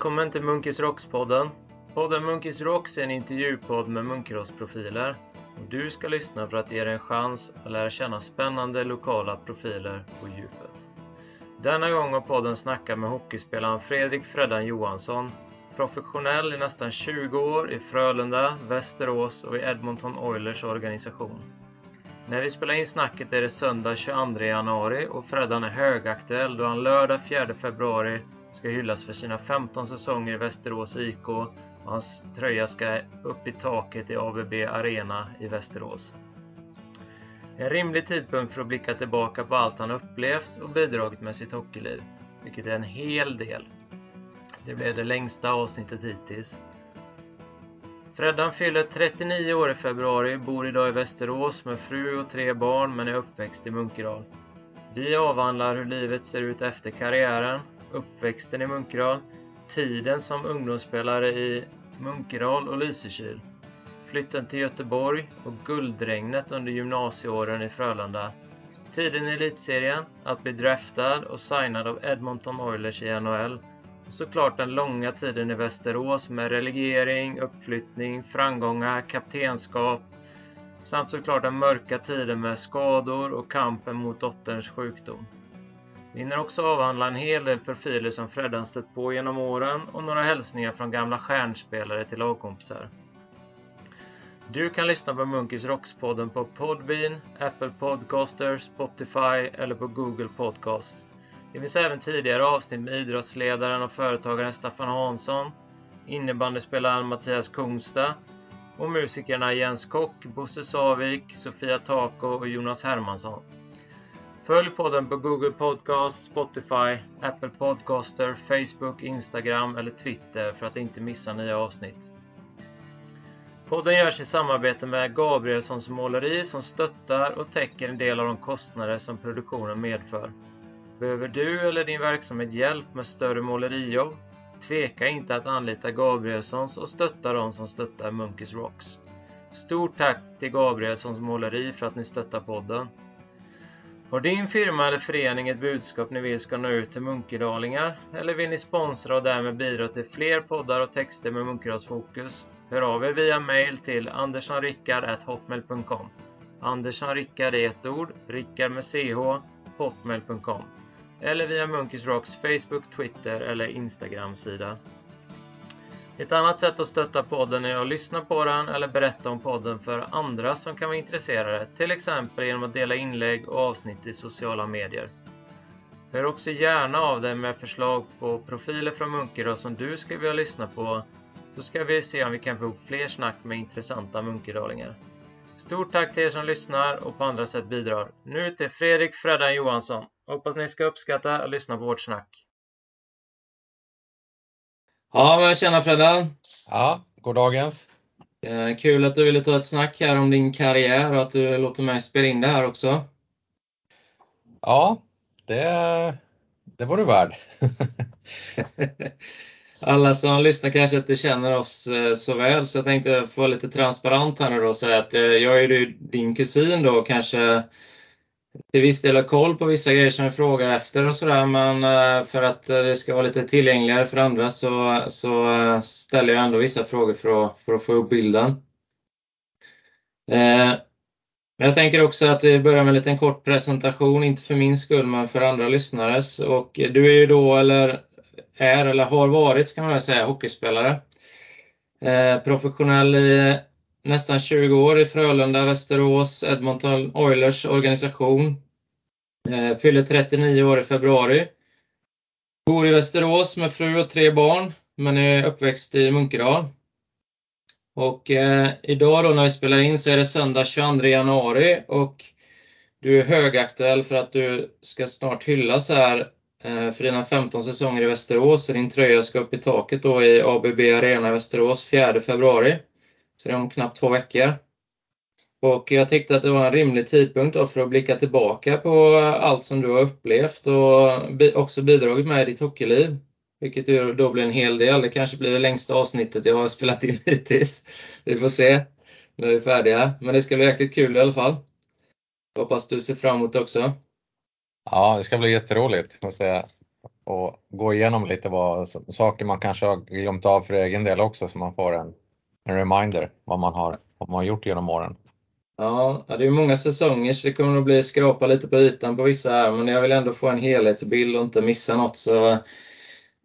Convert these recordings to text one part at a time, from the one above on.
Välkommen till Munkis Rocks-podden. Podden Munkis Rocks är en intervjupodd med Munkerås-profiler. Du ska lyssna för att ge dig en chans att lära känna spännande lokala profiler på djupet. Denna gång har podden snackat med hockeyspelaren Fredrik Freddan Johansson. Professionell i nästan 20 år i Frölunda, Västerås och i Edmonton Oilers organisation. När vi spelar in snacket är det söndag 22 januari och Freddan är högaktuell då han lördag 4 februari ska hyllas för sina 15 säsonger i Västerås IK och hans tröja ska upp i taket i ABB Arena i Västerås. En rimlig tidpunkt för att blicka tillbaka på allt han upplevt och bidragit med sitt hockeyliv, vilket är en hel del. Det blev det längsta avsnittet hittills. Freddan fyller 39 år i februari, bor idag i Västerås med fru och tre barn men är uppväxt i Munkedal. Vi avhandlar hur livet ser ut efter karriären, uppväxten i Munkedal, tiden som ungdomsspelare i Munkedal och Lysekil, flytten till Göteborg och guldregnet under gymnasieåren i Frölunda, tiden i elitserien, att bli draftad och signad av Edmonton Oilers i NHL och såklart den långa tiden i Västerås med relegering, uppflyttning, framgångar, kaptenskap. Samt såklart den mörka tiden med skador och kampen mot dotterns sjukdom. Vi hinner också avhandla en hel del profiler som Freddan stött på genom åren och några hälsningar från gamla stjärnspelare till lagkompisar. Du kan lyssna på Munkis Rocks-podden på Podbean, Apple Podcaster, Spotify eller på Google Podcast. Det finns även tidigare avsnitt med idrottsledaren och företagaren Staffan Hansson, innebandyspelaren Mattias Kungsta och musikerna Jens Kock, Bosse Savik, Sofia Tako och Jonas Hermansson. Följ podden på Google Podcast, Spotify, Apple Podcaster, Facebook, Instagram eller Twitter för att inte missa nya avsnitt. Podden görs i samarbete med Gabrielssons måleri som stöttar och täcker en del av de kostnader som produktionen medför. Behöver du eller din verksamhet hjälp med större målerijobb? Tveka inte att anlita Gabrielssons och stötta de som stöttar Munkis Rocks. Stort tack till Gabrielssons måleri för att ni stöttar podden. Har din firma eller förening ett budskap ni vill ska nå ut till munkedalingar? Eller vill ni sponsra och därmed bidra till fler poddar och texter med Munkedalsfokus? Hör av er via mail till anderssonrickard.hotmail.com Anderssonrickard är ett ord, Rickard med ch, hotmail.com eller via Munkis Rocks Facebook, Twitter eller Instagram-sida. Ett annat sätt att stötta podden är att lyssna på den eller berätta om podden för andra som kan vara intresserade, till exempel genom att dela inlägg och avsnitt i sociala medier. Hör också gärna av dig med förslag på profiler från Munkedal som du skulle vilja lyssna på, så ska vi se om vi kan få ihop fler snack med intressanta munkedalingar. Stort tack till er som lyssnar och på andra sätt bidrar. Nu till Fredrik Freddan Johansson. Hoppas ni ska uppskatta att lyssna på vårt snack. Ja, men tjena Freddan! Ja, god dagens. Eh, kul att du ville ta ett snack här om din karriär och att du låter mig spela in det här också. Ja, det, det var du värd. Alla som lyssnar kanske inte känner oss eh, så väl, så jag tänkte få lite transparent här nu då och säga att eh, jag är ju din kusin då kanske till viss del har koll på vissa grejer som vi frågar efter och sådär, men eh, för att eh, det ska vara lite tillgängligare för andra så, så eh, ställer jag ändå vissa frågor för att, för att få upp bilden. Men jag tänker också att vi börjar med en liten kort presentation, inte för min skull men för andra lyssnares. Och du är ju då, eller är, eller har varit ska man väl säga, hockeyspelare. Professionell i nästan 20 år i Frölunda, Västerås, Edmonton Oilers organisation. Eh, fyller 39 år i februari. Bor i Västerås med fru och tre barn, men är uppväxt i Munkedal. Och eh, idag då när vi spelar in så är det söndag 22 januari och du är högaktuell för att du ska snart hyllas här eh, för dina 15 säsonger i Västerås. Din tröja ska upp i taket då i ABB Arena i Västerås 4 februari. Så det är om knappt två veckor. Och jag tyckte att det var en rimlig tidpunkt då för att blicka tillbaka på allt som du har upplevt och också bidragit med i ditt hockeyliv. vilket då blir en hel del. Det kanske blir det längsta avsnittet jag har spelat in hittills. Vi får se när vi är färdiga. Men det ska bli jäkligt kul i alla fall. Hoppas du ser fram emot det också. Ja, det ska bli jätteroligt att säga. Och gå igenom lite vad, saker man kanske har glömt av för egen del också så man får en, en reminder vad man har, vad man har gjort genom åren. Ja, det är många säsonger så det kommer att bli skrapa lite på ytan på vissa här, men jag vill ändå få en helhetsbild och inte missa något. Så,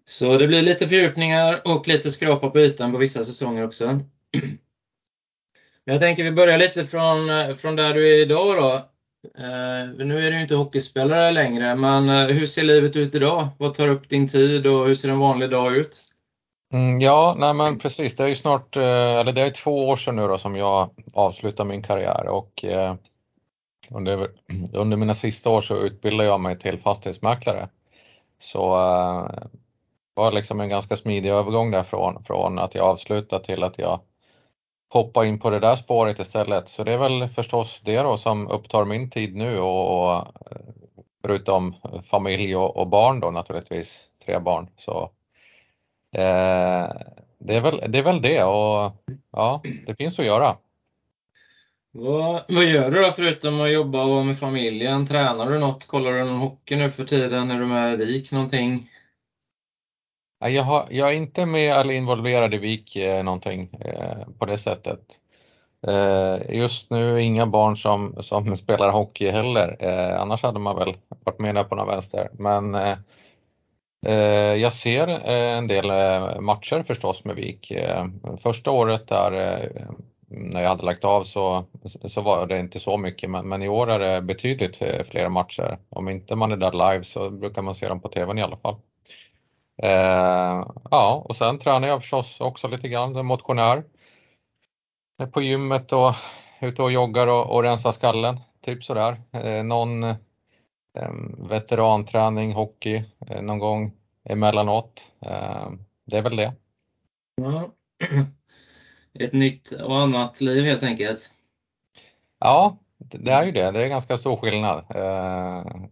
så det blir lite fördjupningar och lite skrapa på ytan på vissa säsonger också. Jag tänker vi börjar lite från, från där du är idag då. Eh, nu är du inte hockeyspelare längre, men eh, hur ser livet ut idag? Vad tar upp din tid och hur ser en vanlig dag ut? Mm, ja, nej men precis. Det är ju snart, eh, eller det är två år sedan nu då som jag avslutade min karriär och eh, under, under mina sista år så utbildade jag mig till fastighetsmäklare. Så det var liksom en ganska smidig övergång där från, att jag avslutade till att jag hoppade in på det där spåret istället. Så det är väl förstås det då som upptar min tid nu och, och förutom familj och, och barn då naturligtvis, tre barn. Så det, är väl, det är väl det och ja, det finns att göra. Vad, vad gör du då förutom att jobba och vara med familjen? Tränar du något? Kollar du någon hockey nu för tiden? Är du med i VIK någonting? Jag, har, jag är inte med eller involverad i VIK eh, någonting eh, på det sättet. Eh, just nu inga barn som, som spelar hockey heller, eh, annars hade man väl varit med där på någon vänster. Men eh, Eh, Eh, jag ser eh, en del eh, matcher förstås med Vik. Första året där när jag hade lagt av så, så var det inte så mycket men, men i år är det betydligt fler matcher. Om inte man är där live så brukar man se dem på TVn i alla fall. ja, och sen tränar jag förstås också lite grann, motionär. På gymmet och ute och joggar och, och rensar skallen, typ sådär. någon veteranträning, hockey eh, någon gång emellanåt. Ehm, det är väl det. Ja. Ett nytt och annat liv helt enkelt. Ja, det är ju det. Det är ganska stor skillnad. Ehm,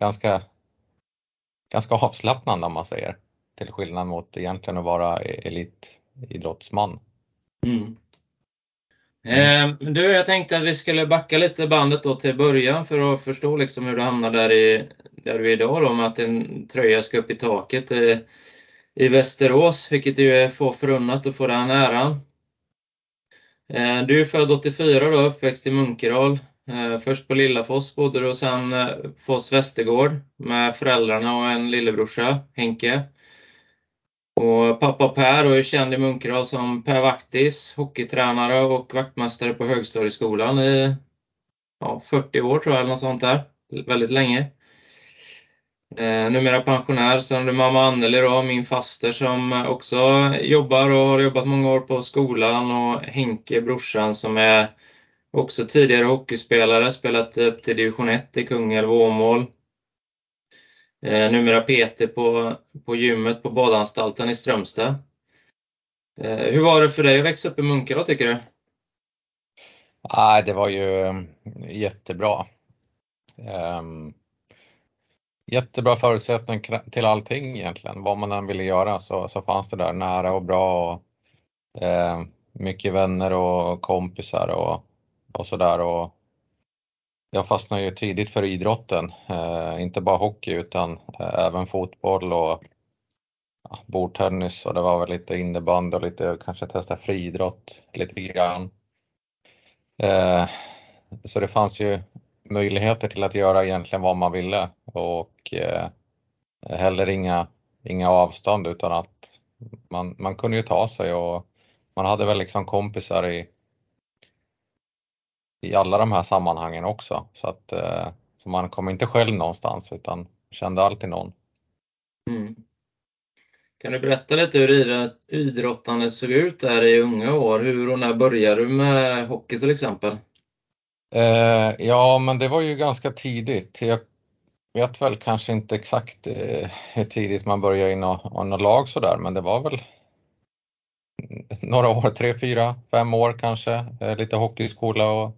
ganska, ganska avslappnande om man säger. Till skillnad mot egentligen att vara elitidrottsman. Mm. Mm. Eh, du, jag tänkte att vi skulle backa lite bandet då till början för att förstå liksom hur du hamnar där, i, där du är idag då med att en tröja ska upp i taket i, i Västerås, vilket ju är få förunnat att få den äran. Eh, du är född 84 då, uppväxt i Munkedal. Eh, först på Lillafors bodde du och sen eh, Foss Västergård med föräldrarna och en lillebrorsa, Henke. Och pappa Per är känd i Munkedal som Per Vaktis, hockeytränare och vaktmästare på högstadieskolan i ja, 40 år tror jag, eller något sånt där. Väldigt länge. Eh, numera pensionär. Sen har du mamma Anneli då, min faster som också jobbar och har jobbat många år på skolan och Henke, brorsan, som är också tidigare hockeyspelare, spelat upp till division 1 i Kungälv och Åmål. Eh, numera PT på, på gymmet på badanstalten i Strömstad. Eh, hur var det för dig att växa upp i Munkedal tycker du? Ah, det var ju mm, jättebra. Um, jättebra förutsättning till allting egentligen. Vad man än ville göra så, så fanns det där nära och bra. Och, eh, mycket vänner och kompisar och, och sådär. Och jag fastnade ju tidigt för idrotten, eh, inte bara hockey utan eh, även fotboll och ja, bordtennis. Och det var väl lite innebandy och lite kanske testa friidrott lite grann. Eh, så det fanns ju möjligheter till att göra egentligen vad man ville. Och eh, heller inga, inga avstånd utan att man, man kunde ju ta sig. Och man hade väl liksom kompisar i i alla de här sammanhangen också. Så att eh, så man kom inte själv någonstans utan kände alltid någon. Mm. Kan du berätta lite hur idrottandet såg ut där i unga år? Hur och när började du med hockey till exempel? Eh, ja, men det var ju ganska tidigt. Jag vet väl kanske inte exakt eh, hur tidigt man började i något, lag sådär, men det var väl några år, tre, fyra, fem år kanske, eh, lite hockeyskola och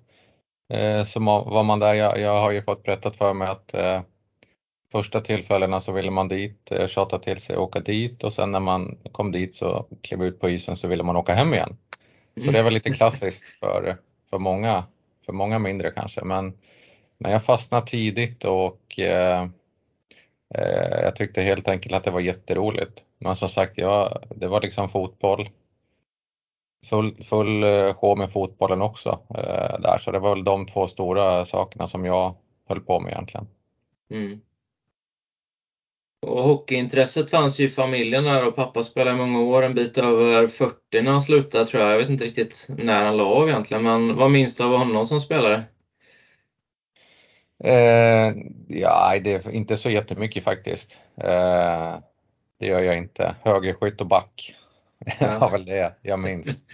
så var man där, jag, jag, har ju fått berättat för mig att eh, första tillfällena så ville man dit, eh, tjata till sig, åka dit och sen när man kom dit så klev ut på isen så ville man åka hem igen. Så det är väl lite klassiskt för, för, många, för många mindre kanske. Men, men jag fastnade tidigt och eh, eh, jag tyckte helt enkelt att det var jätteroligt. Men som sagt, ja, det var liksom fotboll. Full, full eh, sjå med fotbollen också eh, där, så det var väl de två stora sakerna som jag höll på med egentligen. Mm. Och hockeyintresset fanns ju i familjen där och pappa spelade i många år, en bit över 40 när han slutade tror jag. Jag vet inte riktigt när han la av egentligen, men vad minns du av honom som spelare? Eh, ja, det är inte så jättemycket faktiskt. Eh, det gör jag inte. Högerskytt och back ja. var väl det jag minns.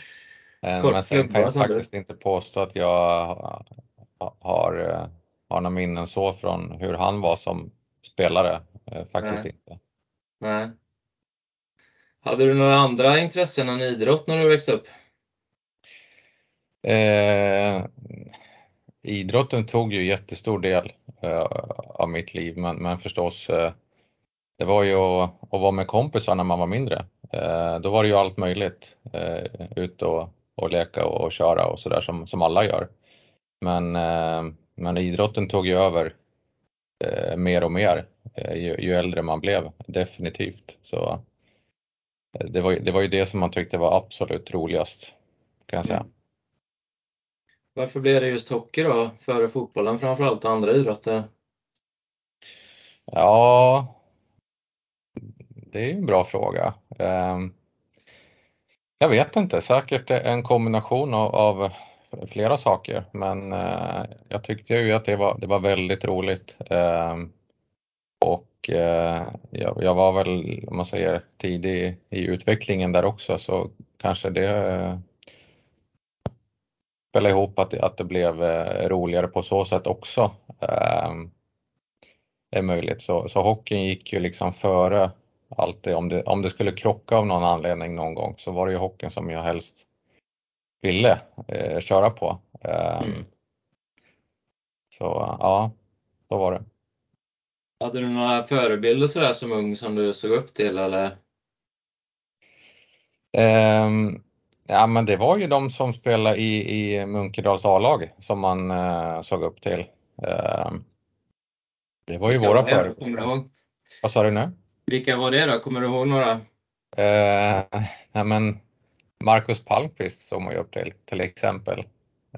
Eh, men sen kan jag faktiskt inte påstå att jag har, eh, har några minnen så från hur han var som spelare. Eh, faktiskt Nej. inte. Nej. Hade du några andra intressen än idrott när du växte upp? Eh, idrotten tog ju jättestor del eh, av mitt liv, men, men förstås eh, det var ju att, att, vara med kompisar när man var mindre. Eh, då var det ju allt möjligt, eh, ut och, och leka och, och köra och sådär som, som alla gör. Men, eh, men idrotten tog ju över mer och mer ju, ju, äldre man blev, definitivt. Så det var, det var ju det som man tyckte var absolut roligast, kan jag säga. Mm. Varför blev det just hockey då, före fotbollen framförallt och andra idrotter? Ja, det är en bra fråga. Ehm, jag vet inte, säkert en kombination av, flera saker, men eh, jag tyckte ju att det var, det var väldigt roligt. Ehm, och eh, jag, var väl, om man säger, tidig i utvecklingen där också, så kanske det eh, spelade ihop att, att det blev eh, roligare på så sätt också. Ehm, är möjligt. Så, så hockeyn gick ju liksom före alltid. Om det, om det skulle krocka av någon anledning någon gång så var det ju hockeyn som jag helst ville eh, köra på. Um, mm. Så ja, så var det. Hade du några förebilder sådär som ung som du såg upp till eller? Um, ja men det var ju de som spelade i, i Munkedals A-lag som man uh, såg upp till. Um, det var ju våra förebilder. Vad sa du nu? Vilka var det då? Kommer du ihåg några? Eh, nej men Marcus Palmqvist såg man ju upp till, till exempel.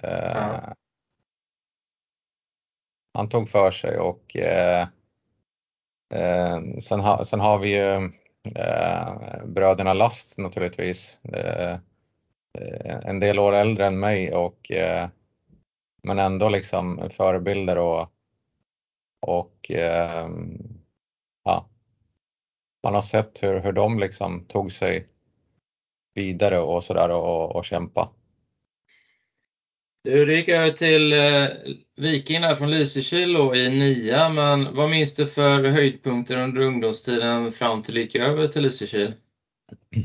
Eh, ja. Han tog för sig och eh, eh sen, ha, sen har vi ju bröderna Last naturligtvis. En del år äldre än mig och men ändå liksom förebilder och, och ja, man har sett hur, hur de liksom tog sig vidare och sådär och, och kämpa. Du, gick över till eh, Viking där från Lysekil i nia, men vad minns du för höjdpunkter under ungdomstiden fram till du gick över till Lysekil?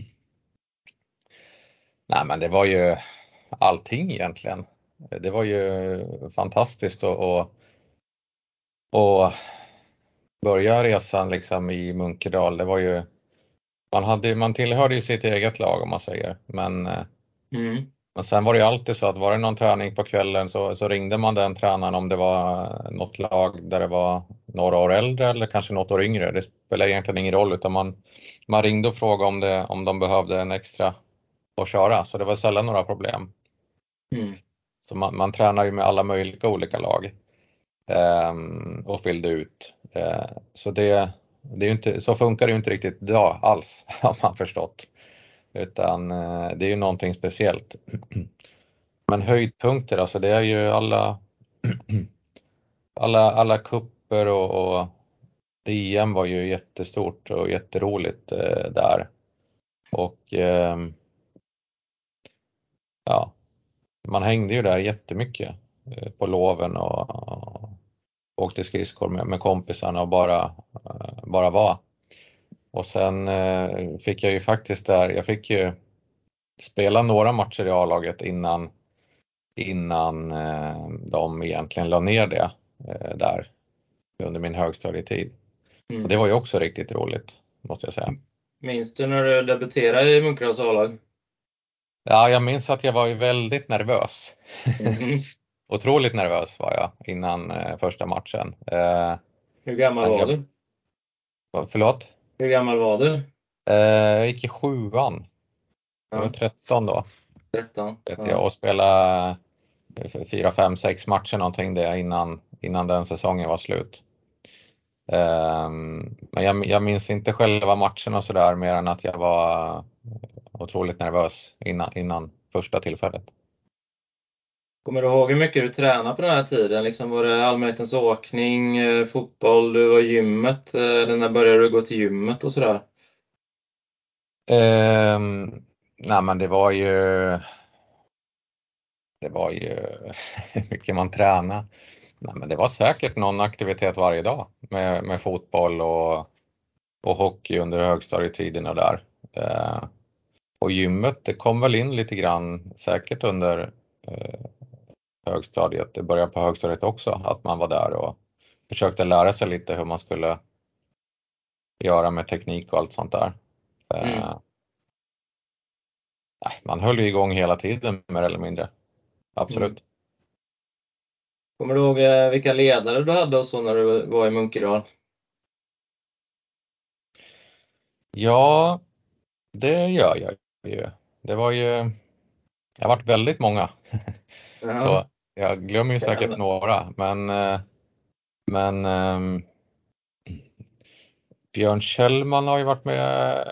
Nej men det var ju allting egentligen. Det var ju fantastiskt och, och, och börja resan liksom i Munkedal, det var ju, man, hade, man tillhörde ju sitt eget lag om man säger, men, eh, mm. men sen var det ju alltid så att var det någon träning på kvällen så, så ringde man den tränaren om det var något lag där det var några år äldre eller kanske något år yngre. Det spelar egentligen ingen roll utan man, man ringde och frågade om, det, om de behövde en extra att köra, så det var sällan några problem. Mm. Så man, man tränar ju med alla möjliga olika lag um, och fyllde ut. Eh, så det, det är inte, så funkar det ju inte riktigt idag alls, har man förstått. Utan eh, det är ju någonting speciellt. Men höjdpunkter, alltså det är ju alla, alla, alla kupper och, och DM var ju jättestort och jätteroligt eh, där. Och eh, ja, man hängde ju där jättemycket eh, på loven och, åkte skridskor med, med kompisarna och bara, eh, bara var. Och sen eh, fick jag ju faktiskt där, jag fick ju spela några matcher i A-laget innan, innan eh, de egentligen la ner det där under min högstadietid. Mm. Och det var ju också riktigt roligt, måste jag säga. Minns du när du debuterade i Munkedals A-lag? Ja, jag minns att jag var ju väldigt nervös. Mm. Otroligt nervös var jag innan eh, första matchen. Eh, Hur gammal var du? Förlåt? Hur gammal var du? Eh, jag gick i sjuan. Jag var 13 då. 13? Vet jag, och spelade 4, 5, 6 matcher någonting det innan, innan den säsongen var slut. Um, men jag, jag, minns inte själva matchen och sådär mer än att jag var otroligt nervös innan, innan första tillfället. Kommer du ihåg hur mycket du tränade på den här tiden? Liksom var det allmänhetens åkning, eh, fotboll, du var i gymmet? Eh, eller när började du gå till gymmet och sådär? Um, nej men det var ju det var ju hur mycket man tränade. Nej, men det var säkert någon aktivitet varje dag med, med fotboll och, och hockey under högstadietiderna där. Eh, och gymmet, det kom väl in lite grann säkert under eh, högstadiet, det började på högstadiet också, att man var där och försökte lära sig lite hur man skulle göra med teknik och allt sånt där. Eh, mm. man höll ju igång hela tiden mer eller mindre. Absolut. Mm. Kommer du ihåg eh, vilka ledare du hade och så när du var i Munkedal? Ja, det gör jag ju. Det var ju, det har varit väldigt många. Ja. Så jag glömmer ju säkert några, men, eh, men um, Björn Kjellman har ju varit med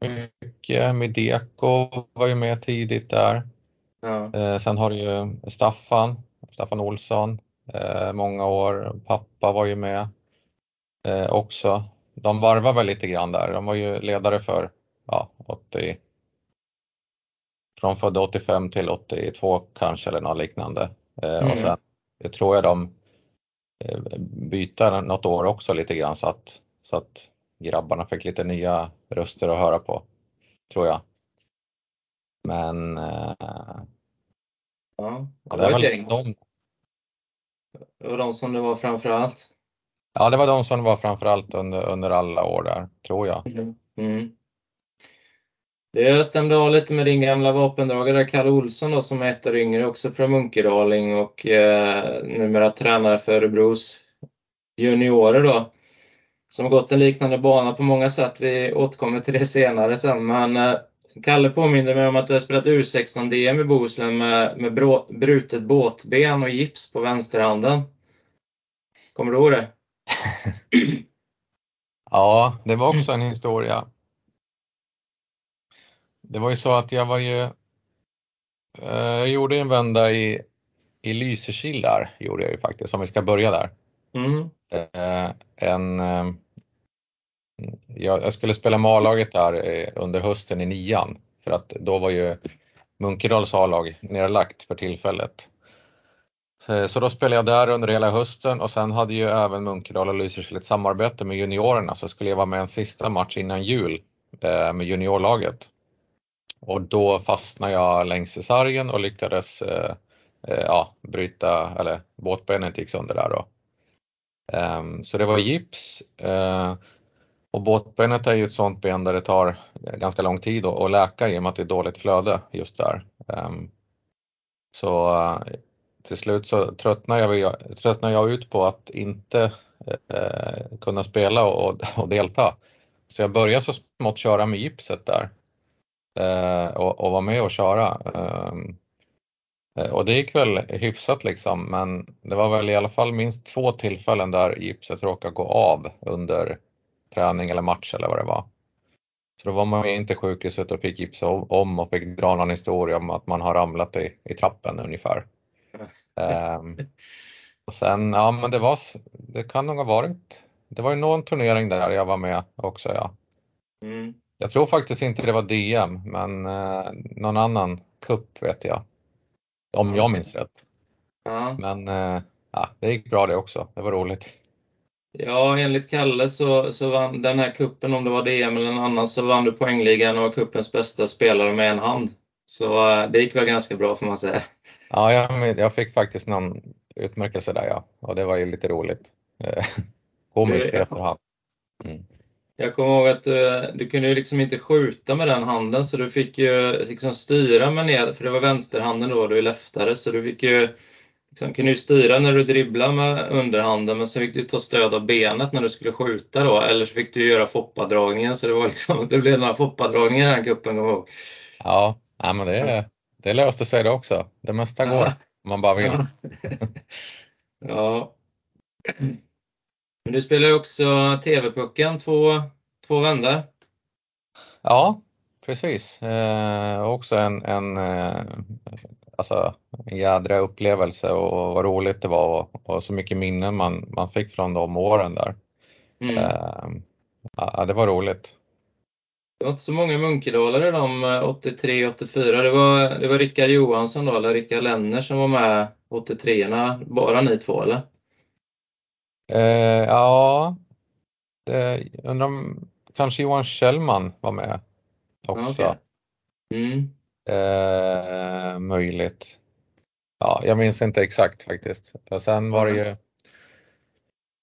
mycket, Mideko var ju med tidigt där. Ja. Eh, sen har du ju Staffan, Staffan Olsson, eh, många år. Pappa var ju med eh, också. De varvar väl lite grann där. De var ju ledare för ja, 80, från födda 85 till 82 kanske eller något liknande. Mm. Och sen jag tror jag de byter något år också lite grann så att, så att grabbarna fick lite nya röster att höra på, tror jag. Men Ja, det, var ett gäng. De... Det var de som det var framför allt? Ja, det var de som det var framför allt under, under alla år där, tror jag. Mm. Mm. Det stämde av lite med din gamla vapendragare Kalle Olsson då, som är ett år yngre, också från Munkedaling och eh, numera tränare för Örebros juniorer då. Som har gått en liknande bana på många sätt. Vi återkommer till det senare sen. Men eh, Kalle påminner mig om att du har spelat U16-DM i Bohuslän med, med brå, brutet båtben och gips på vänsterhanden. Kommer du ihåg det? ja, det var också en historia. Det var ju så att jag var ju, eh, jag gjorde en vända i, i Lysekil där, gjorde jag ju faktiskt, om vi ska börja där. Mm. Eh, en, eh, jag, skulle spela med A-laget där eh, under hösten i nian för att då var ju Munkedals A-lag nedlagt för tillfället. Så då spelade jag där under hela hösten och sen hade ju även Munkedal och Lysekil ett samarbete med juniorerna så skulle jag vara med en sista match innan jul eh, med juniorlaget. Och då fastnade jag längs i sargen och lyckades eh, eh ja, bryta, eller båtbenet gick sönder där då. Ehm, så det var gips. Eh, och båtbenet är ju ett sånt ben där det tar ganska lång tid att läka i och med att det är dåligt flöde just där. Ehm, så eh, till slut så tröttnar jag, tröttnade jag ut på att inte eh, kunna spela och, och, delta. Så jag började så smått köra med gipset där Eh, och, och vara med och köra. Ehm, eh, och det gick väl hyfsat liksom men det var väl i alla fall minst två tillfällen där gipset råkade gå av under träning eller match eller vad det var. Så då var man ju inte sjukhuset och fick gipsa om och fick dra någon historia om att man har ramlat i, i trappen ungefär. um, och sen, ja men det var, det kan nog ha varit, det var ju någon turnering där jag var med också ja. Mm. Jag tror faktiskt inte det var DM men eh, någon annan kupp vet jag. Om jag minns rätt. Ja. Men eh, ja, det gick bra det också, det var roligt. Ja, enligt Kalle så, så vann den här kuppen, om det var DM eller någon annan, så vann du poängligan och var kuppens bästa spelare med en hand. Så uh, det gick väl ganska bra får man säga. Ja, jag, jag fick faktiskt någon utmärkelse där ja, och det var ju lite roligt. Komiskt i efterhand. Mm. Jag kommer ihåg att du, du kunde ju liksom inte skjuta med den handen så du fick ju liksom styra med ner, för det var vänsterhanden då, du är leftare, så du fick ju liksom, kunde ju styra när du dribblade med underhanden men sen fick du ta stöd av benet när du skulle skjuta då, eller så fick du göra foppadragningen så det var liksom, det blev några foppadragningar i den kuppen, kommer jag ihåg. Ja, ja men det, det löste sig det också. Det mesta går om man bara vill. ja. Men du spelar ju också TV-pucken två, två vändor. Ja, precis. Eh, också en, en, eh, alltså, en jädra upplevelse och vad roligt det var och, och, så mycket minnen man, man fick från de åren där. Mm. Eh, ja, det var roligt. Det var inte så många munkedalare de 83-84. Det var, det var Rickard Johansson då, eller Rickard Lenner som var med 83orna. Bara ni två eller? Eh, ja, det, undrar om kanske Johan Kjellman var med också. Okay. Mm. Eh, möjligt. Ja, jag minns inte exakt faktiskt. Och sen var det ju,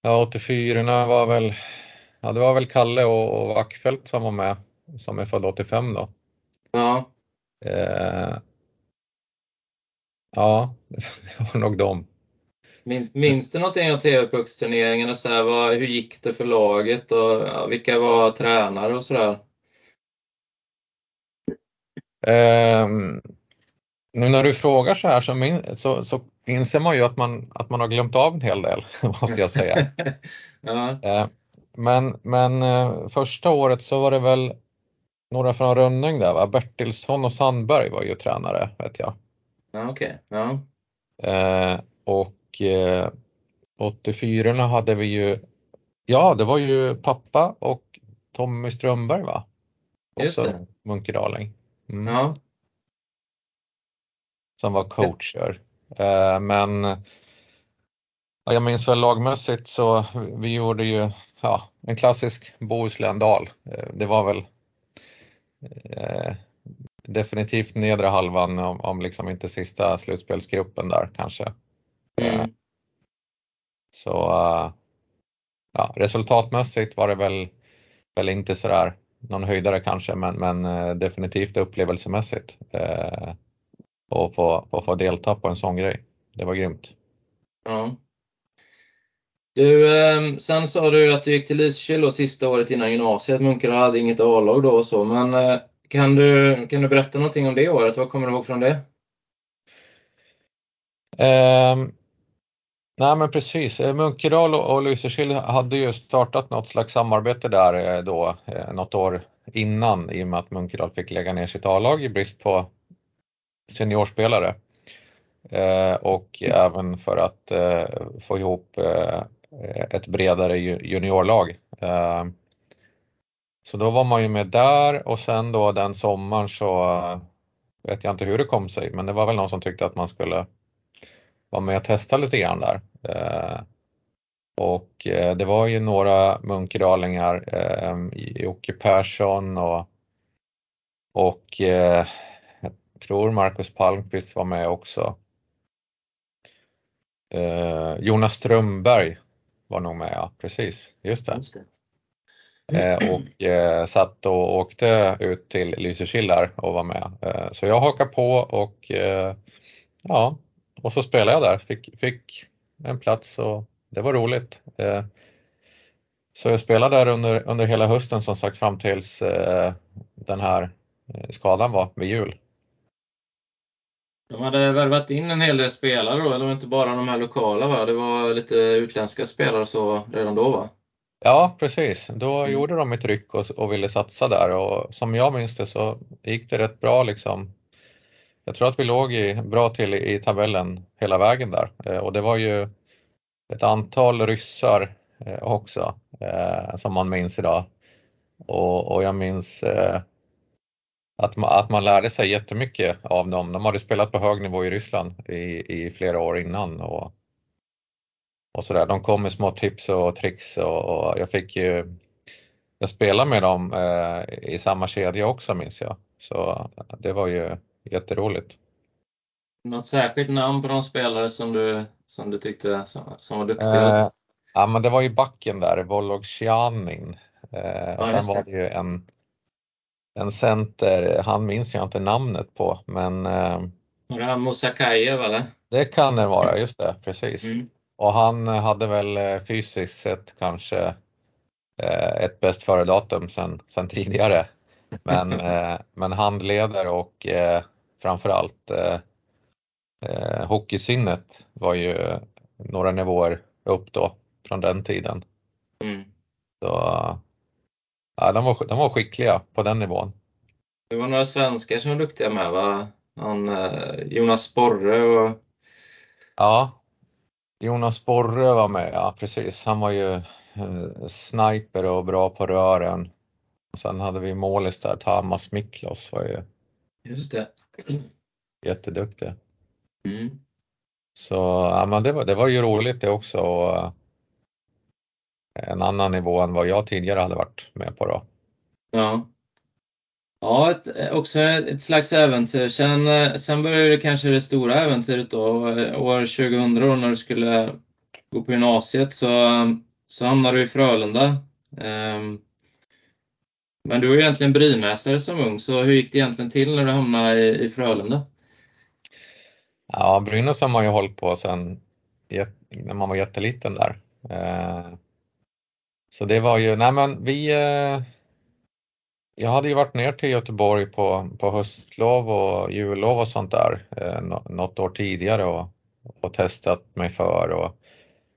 ja 84 var väl, ja det var väl Kalle och, och Wackfeldt som var med, som är född 85 då. Ja. Eh, ja, det var nog dem. Minns, minns du någonting av TV-pucksturneringen? hur gick det för laget och ja, vilka var tränare och sådär? Um, nu när du frågar så här så, min, så, så inser man ju att man, att man har glömt av en hel del, måste jag säga. ja. uh, men men uh, första året så var det väl några från Rönning där va? Bertilsson och Sandberg var ju tränare vet jag. Ja, okej. Okay. Ja. Uh, och 84 hade vi ju, ja det var ju pappa och Tommy Strömberg va? Också Just det. Munkedaling. Mm. Ja. Som var coacher. Eh, men ja, jag minns väl lagmässigt så vi gjorde ju ja, en klassisk Bohuslän-dal. Eh, det var väl eh, definitivt nedre halvan om, om liksom inte sista slutspelsgruppen där kanske. Mm. Så ja, resultatmässigt var det väl, väl inte sådär någon höjdare kanske, men, men eh, definitivt upplevelsemässigt. Eh, och få, få, få delta på en sån grej. Det var grymt. Ja. Du, eh, sen sa du att du gick till Lysekil sista året innan gymnasiet. Munkarna hade inget A-lag då och så, men eh, kan, du, kan du berätta någonting om det året? Vad kommer du ihåg från det? Um, Nej men precis, eh, Munkedal och Lysekil hade ju startat något slags samarbete där eh, då eh, något år innan i och med att Munkedal fick lägga ner sitt A-lag i brist på seniorspelare. Och även för att få ihop ett bredare juniorlag. Så då var man ju med där och sen då den sommaren så vet jag inte hur det kom sig men det var väl någon som tyckte att man skulle vara med och testa lite grann där. Eh, och eh, det var ju några munkedalingar, eh, Jocke Persson och, och jag tror Marcus Palmqvist var med också. Jonas Strömberg var nog med, ja precis, just det. och eh, satt och åkte ut till Lysekil där och var med. så jag hakade på och ja, och så spelade jag där, fick, fick en plats och det var roligt. Eh, så jag spelade där under, under hela hösten som sagt fram tills eh, den här eh, skadan var vid jul. De hade värvat in en hel del spelare då, eller inte bara de här lokala va? Det var lite utländska spelare så redan då va? Ja precis, då mm. gjorde de ett ryck och, och ville satsa där och som jag minns det så gick det rätt bra liksom jag tror att vi låg i, bra till i, tabellen hela vägen där eh, och det var ju ett antal ryssar eh, också eh, som man minns idag. Och, och jag minns att, man, att man lärde sig jättemycket av dem. De hade spelat på hög nivå i Ryssland i, i flera år innan och, och sådär. De kom med små tips och tricks och, och jag fick ju jag spelade med dem eh, i samma kedja också minns jag. Så det var ju jätteroligt. Något särskilt namn på de spelare som du, som du tyckte som, som var duktiga? Eh, ja men det var ju backen där, Vologcianin Eh, och sen var det ju en, en center, han minns jag inte namnet på, men eh, Var det han Mosakajev eller? Det kan det vara, just det, precis. Mm. Och han hade väl fysiskt sett kanske ett bäst före-datum sen, sen tidigare. Men, men handleder och framförallt eh, hockeysinnet var ju några nivåer upp då från den tiden. Mm. Så, ja, de, var, de var skickliga på den nivån. Det var några svenskar som var duktiga med va? Han, eh, Jonas Sporre och... Ja, Jonas Sporre var med, ja precis. Han var ju eh, sniper och bra på rören. Och sen hade vi målis där, Tamas Miklos var ju Just det. jätteduktig. Mm. Så ja, men det, var, det var ju roligt det också. Och, en annan nivå än vad jag tidigare hade varit med på då. Ja. Ja, ett, också ett slags äventyr. Sen, sen började kanske det stora äventyret då, år 2000 då, när du skulle gå på gymnasiet så, så hamnade du i Frölunda. Um, men du var ju egentligen brynäsare som ung, så hur gick det egentligen till när du hamnade i, i Frölunda? Ja, Brynäs har man ju hållit på sedan när man var jätteliten där. Eh, så det var ju, nej men vi, eh, jag hade ju varit ner till Göteborg på, på höstlov och jullov och sånt där eh, något år tidigare och, och testat mig för och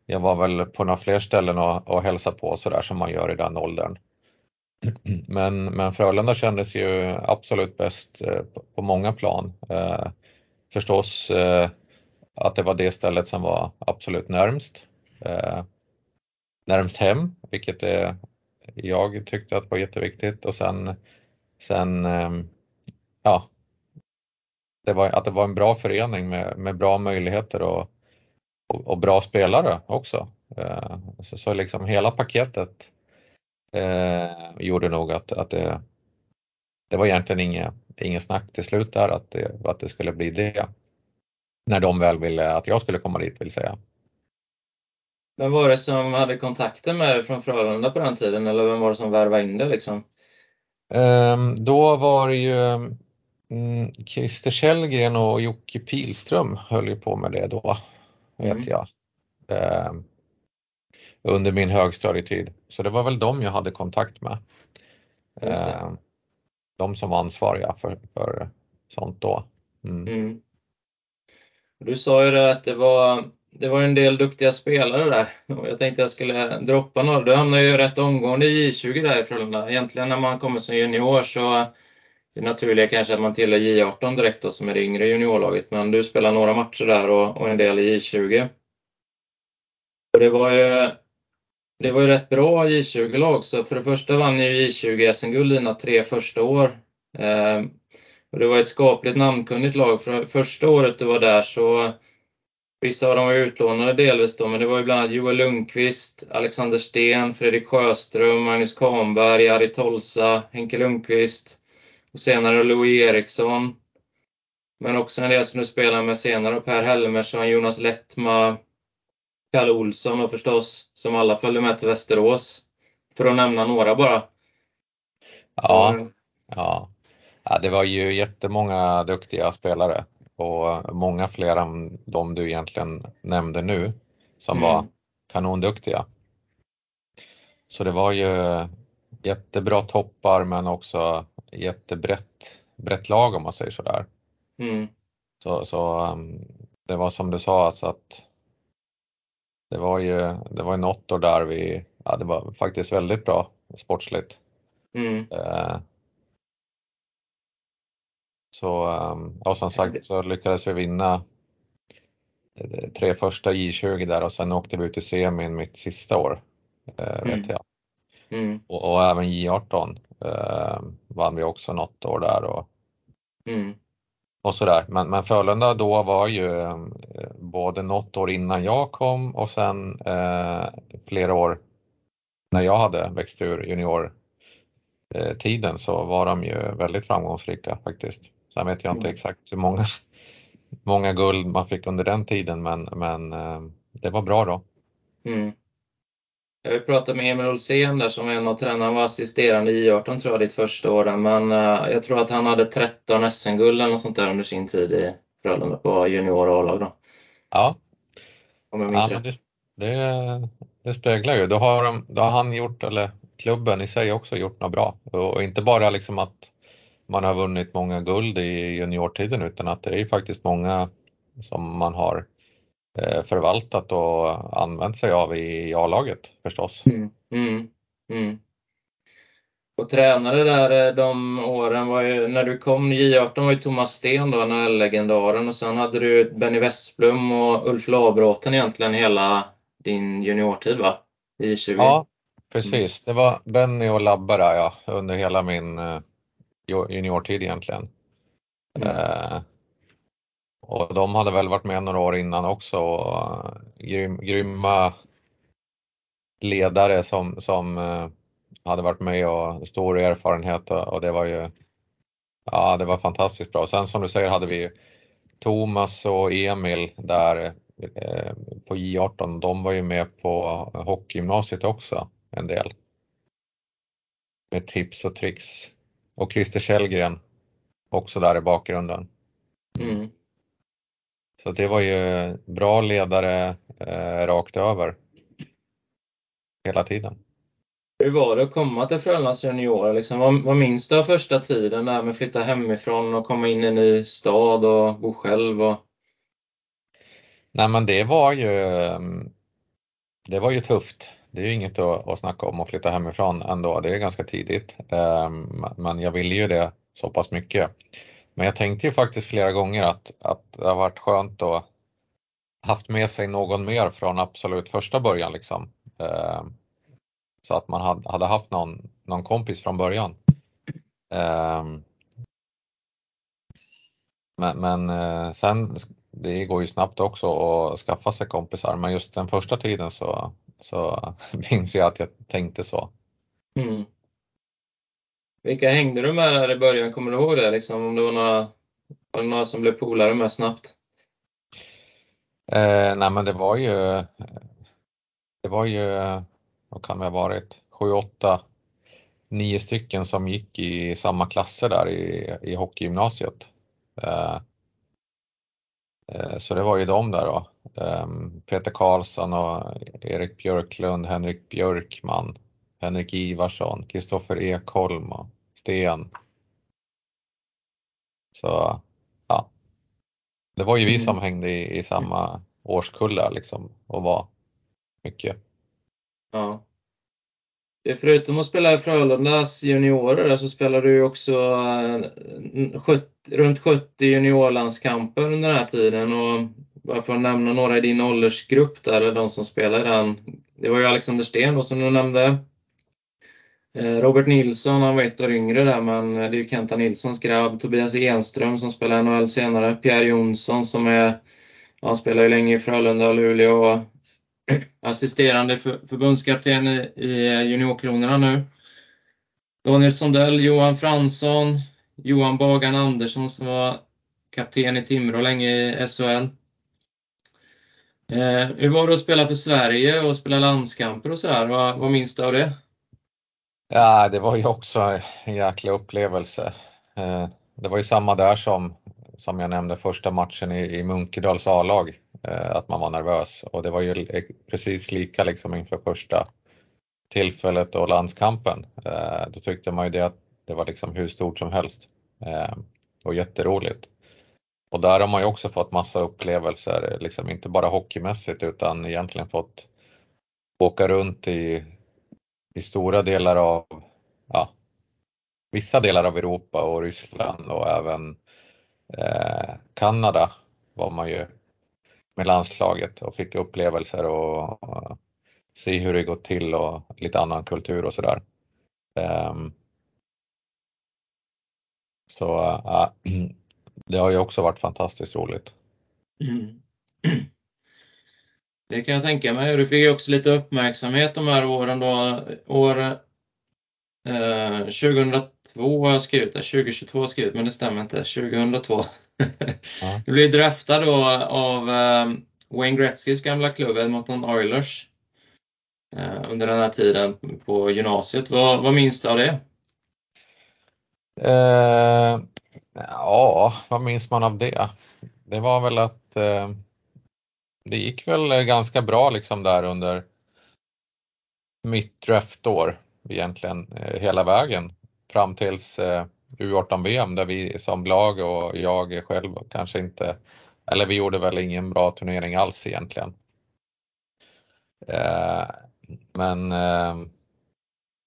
jag var väl på några fler ställen och, och hälsade på sådär som man gör i den åldern. Men, men Frölunda kändes ju absolut bäst eh, på, många plan eh, förstås eh, att det var det stället som var absolut närmst. Närmst hem, vilket är, jag tyckte att var jätteviktigt och sen, sen ehm, ja, det var, att det var en bra förening med, med bra möjligheter och, och, och bra spelare också. Så, så liksom hela paketet eh, gjorde nog att, att det, det var egentligen inget, inget snack till slut där att det, att det skulle bli det. När de väl ville att jag skulle komma dit vill säga. Vem var det som hade kontakten med dig från Frölunda på den tiden eller vem var det som värvade in dig liksom? Um, då var det ju um, Christer Källgren och Jocke Pilström höll ju på med det då, mm. vet jag. Um, under min högstadietid. Så det var väl dem jag hade kontakt med de som var ansvariga för, för sånt då. Mm. Mm. Du sa ju det att det var, det var en del duktiga spelare där och jag tänkte jag skulle droppa några. Du hamnade ju rätt omgående i J20 där i Frölunda. Egentligen när man kommer som junior så är det naturliga kanske att man tillhör J18 direkt då, som är det yngre juniorlaget, men du spelar några matcher där och, och en del i J20. Och det var ju det var ju rätt bra J20-lag, så för det första vann ju J20 SM-guld dina tre första år. Ehm, och det var ett skapligt namnkunnigt lag. För första året du var där så Vissa av dem var utlånade delvis då, men det var ju bland annat Joel Lundqvist, Alexander Sten, Fredrik Sjöström, Magnus Kahnberg, Ari Tolsa, Henke Lundqvist och senare Louis Eriksson. Men också en del som du spelade med senare, Per Helmersson, Jonas Lettma, Kalle Olsson och förstås, som alla följde med till Västerås. För att nämna några bara. Ja, ja. ja det var ju jättemånga duktiga spelare och många fler än de du egentligen nämnde nu som mm. var kanonduktiga. Så det var ju jättebra toppar men också jättebrett brett lag om man säger sådär. Mm. Så, så um, det var som du sa, alltså att det var ju det var något år där vi, ja det var faktiskt väldigt bra sportsligt. Mm. Eh, så, ehm, och som sagt så lyckades vi vinna eh, tre första J20 där och sen åkte vi ut i semin mitt sista år, eh, mm. vet jag. Mm. Och, och, även J18 eh, vann vi också något år där och, mm och sådär. Men, men Frölunda då var ju eh, både något år innan jag kom och sen eh, flera år när jag hade växt ur juniortiden så var de ju väldigt framgångsrika faktiskt. Sen vet jag inte mm. exakt hur många, många guld man fick under den tiden men, men eh, det var bra då. Mm. Jag pratade med Emil Olsén där som var en av tränarna, han var assisterande i 18 tror jag ditt första år där, men uh, jag tror att han hade 13 SM-guld eller något sånt där under sin tid i Frölunda på junior och A-lag då. Ja. Om jag minns ja, rätt. Det, det, det, speglar ju, då har, de, då har han gjort, eller klubben i sig också gjort något bra. Och inte bara liksom att man har vunnit många guld i juniortiden utan att det är faktiskt många som man har förvaltat och använt sig av i A-laget förstås. Mm, mm, mm. Och tränare där eh, de åren var ju, när du kom J18 var ju Thomas Sten då, NHL-legendaren och sen hade du Benny Westblom och Ulf Labråten egentligen hela din juniortid va? I 20. Ja, precis. Det var Benny och Labbe där ja, under hela min eh, juniortid egentligen. Mm. Och de hade väl varit med några år innan också. Och, eh, grym, grymma ledare som, som eh, hade varit med och stor erfarenhet och, och, det var ju Ja, det var fantastiskt bra. Sen som du säger hade vi Thomas och Emil där eh, på J18. De var ju med på hockeygymnasiet också en del. Med tips och tricks och Christer Källgren också där i bakgrunden. Mm. Så det var ju bra ledare eh, rakt över hela tiden. Hur var det att komma till Frölundas juniorer? Liksom, vad, vad minns du av första tiden där med att flytta hemifrån och komma in i en ny stad och bo själv? Och... Nej men det var ju det var ju tufft det är ju inget att, att snacka om att flytta hemifrån ändå, det är ganska tidigt. Ehm, men jag ville ju det så pass mycket. Men jag tänkte ju faktiskt flera gånger att, att det har varit skönt att haft med sig någon mer från absolut första början liksom. Ehm, så att man hade, haft någon, någon kompis från början. Ehm, men, men eh, sen, det går ju snabbt också att skaffa sig kompisar, men just den första tiden så, så minns jag att jag tänkte så. Mm. Vilka hängde du med där i början? Kommer du ihåg det? Liksom, om det var några, var det några som blev polare med snabbt? Eh, nej men det var ju, det var ju, vad kan det ha varit, sju, åtta, nio stycken som gick i samma klasser där i, i hockeygymnasiet. Eh, Eh, så det var ju de där då. Ehm, Peter Karlsson och Erik Björklund, Henrik Björkman, Henrik Ivarsson, Kristoffer Ekholm och Sten. Så ja, det var ju vi som mm. hängde i, i samma årskullar liksom och var mycket. Ja. Förutom att spela i Frölundas juniorer så spelar du också 70, eh, runt 70 juniorlandskamper under den här tiden. Och bara för att nämna några i din åldersgrupp där, eller de som spelar i den. Det var ju Alexander Sten då, som du nämnde. Eh, Robert Nilsson, han var ett år yngre där, men det är ju Kenta Nilssons grabb. Tobias Enström som spelar NHL senare. Pierre Jonsson som är, han spelar ju länge i Frölunda och Luleå assisterande för, förbundskapten i, i juniorkronorna nu. Daniel Sondell, Johan Fransson, Johan Bagan Andersson som var kapten i Timrå länge i SHL. Eh, hur var det att spela för Sverige och spela landskamper och sådär? Vad, vad minns du av det? Ja, det var ju också en jäkla upplevelse. Eh, det var ju samma där som, som jag nämnde första matchen i, i Munkedals A-lag. Eh, att man var nervös och det var ju precis lika liksom inför första tillfället och landskampen. Eh, då tyckte man ju det att det var liksom hur stort som helst och jätteroligt. Och där har man ju också fått massa upplevelser, liksom inte bara hockeymässigt utan egentligen fått åka runt i, i stora delar av, ja, vissa delar av Europa och Ryssland och även eh, Kanada var man ju med landslaget och fick upplevelser och, och se hur det gått till och lite annan kultur och sådär. Um, så uh, det har ju också varit fantastiskt roligt. Mm. Det kan jag tänka mig. Du fick ju också lite uppmärksamhet de här åren då. År eh, 2002 har jag skrivit, 2022 har jag skrivit, men det stämmer inte. 2002 Ja. Du blev draftad då av um, Wayne Gretzkys gamla klubb Edmonton Oilers. under den här tiden på gymnasiet. Vad, vad minns du av det? Eh, ja, vad minns man av det? Det var väl att eh, det gick väl ganska bra liksom där under mitt draftår egentligen eh, hela vägen fram tills eh, U18-VM där vi som lag och jag själv kanske inte, eller vi gjorde väl ingen bra turnering alls egentligen. Eh, men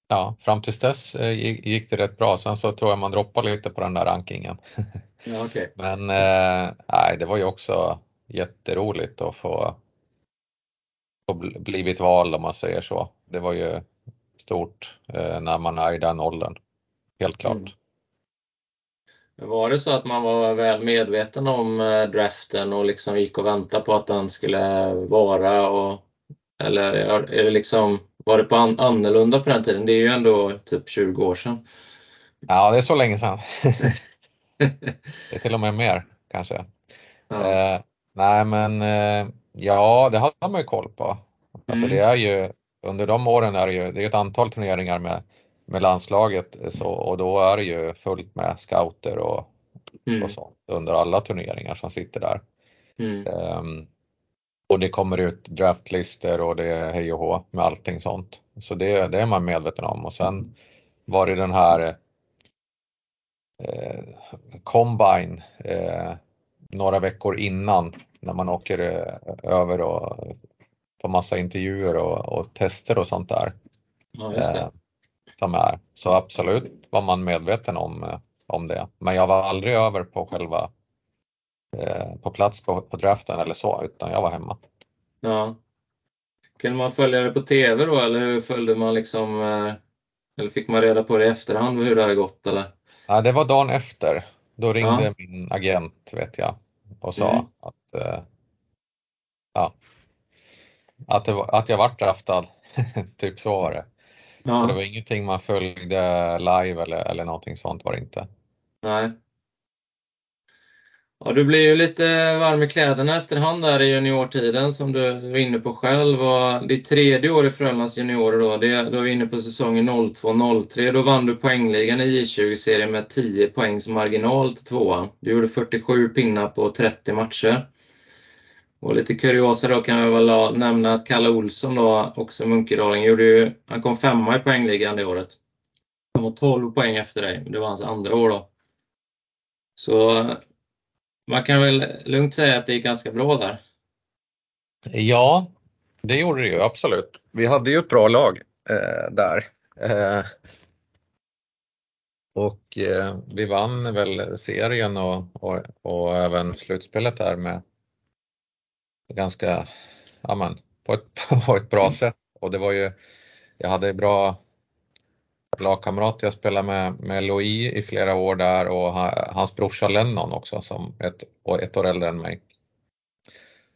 ja, fram tills dess gick det rätt bra. Sen så tror jag man droppade lite på den där rankingen. Ja, okay. Men nej, det var ju också jätteroligt att få, få blivit vald om man säger så. Det var ju stort när man är i den åldern. Helt klart. Mm. Var det så att man var väl medveten om eh, draften och liksom gick och väntade på att den skulle vara? Och, eller är det liksom, var det på an, annorlunda på den tiden? Det är ju ändå typ 20 år sedan. Ja, det är så länge sedan. det är till och med mer kanske. Ja. Eh, nej men eh, ja, det hade man ju koll på. Alltså mm. det är ju, under de åren är det ju, det är ett antal turneringar med med landslaget så, och då är det ju fullt med scouter och, mm. och sånt under alla turneringar som sitter där. Mm. Um, och det kommer ut draftlister och det är hej och hå med allting sånt. Så det, det är man medveten om och sen var det den här eh, Combine eh, några veckor innan när man åker eh, över och får massa intervjuer och, och tester och sånt där. Ja. Ehm, som är. Så absolut var man medveten om, eh, om det. Men jag var aldrig över på själva eh, på plats på, på draften eller så, utan jag var hemma. Ja. Kunde man följa det på TV då eller hur följde man liksom, eh, eller fick man reda på det i efterhand hur det hade gått eller? Ja, det var dagen efter. Då ringde ja. min agent vet jag och sa mm. att, eh, ja, att, det var, att jag vart draftad. typ så var det. Ja. Så det var ingenting man följde live eller, eller någonting sånt var det inte. Nej. Ja, du blir ju lite varm i kläderna efterhand där i juniortiden som du var inne på själv. Och ditt tredje år i Frölundas juniorer då, det, då är vi inne på säsongen 02-03. Då vann du poängligan i J20-serien med 10 poängs marginal till tvåan. Du gjorde 47 pinnar på 30 matcher. Och lite kuriosa då kan jag väl nämna att Kalle Olsson då, också Munkedaling, gjorde ju, han kom femma i poängligan det året. Han var 12 poäng efter dig. Det var hans andra år då. Så man kan väl lugnt säga att det är ganska bra där. Ja, det gjorde det ju absolut. Vi hade ju ett bra lag eh, där. Eh, och eh, vi vann väl serien och, och, och även slutspelet där med ganska, ja men, på ett, på ett bra mm. sätt. Och det var ju, jag hade bra lagkamrat, jag spelade med, med Louis i flera år där och hans brorsa Lennon också som ett, ett år äldre än mig.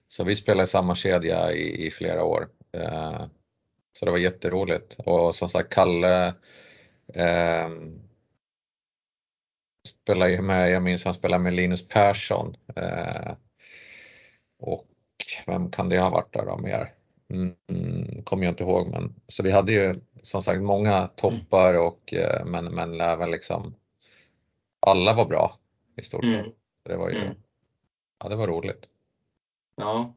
Så vi spelade i samma kedja i, i flera år. Eh, så det var jätteroligt och som sagt Kalle eh, spelade ju med, jag minns han spelade med Linus Persson. Eh, och vem kan det ha varit där då mer? Mm, mm, kommer jag inte ihåg men så vi hade ju som sagt många toppar och eh, men, men även liksom alla var bra i stort sett. Mm. Det var ju, mm. ja det var roligt. Ja.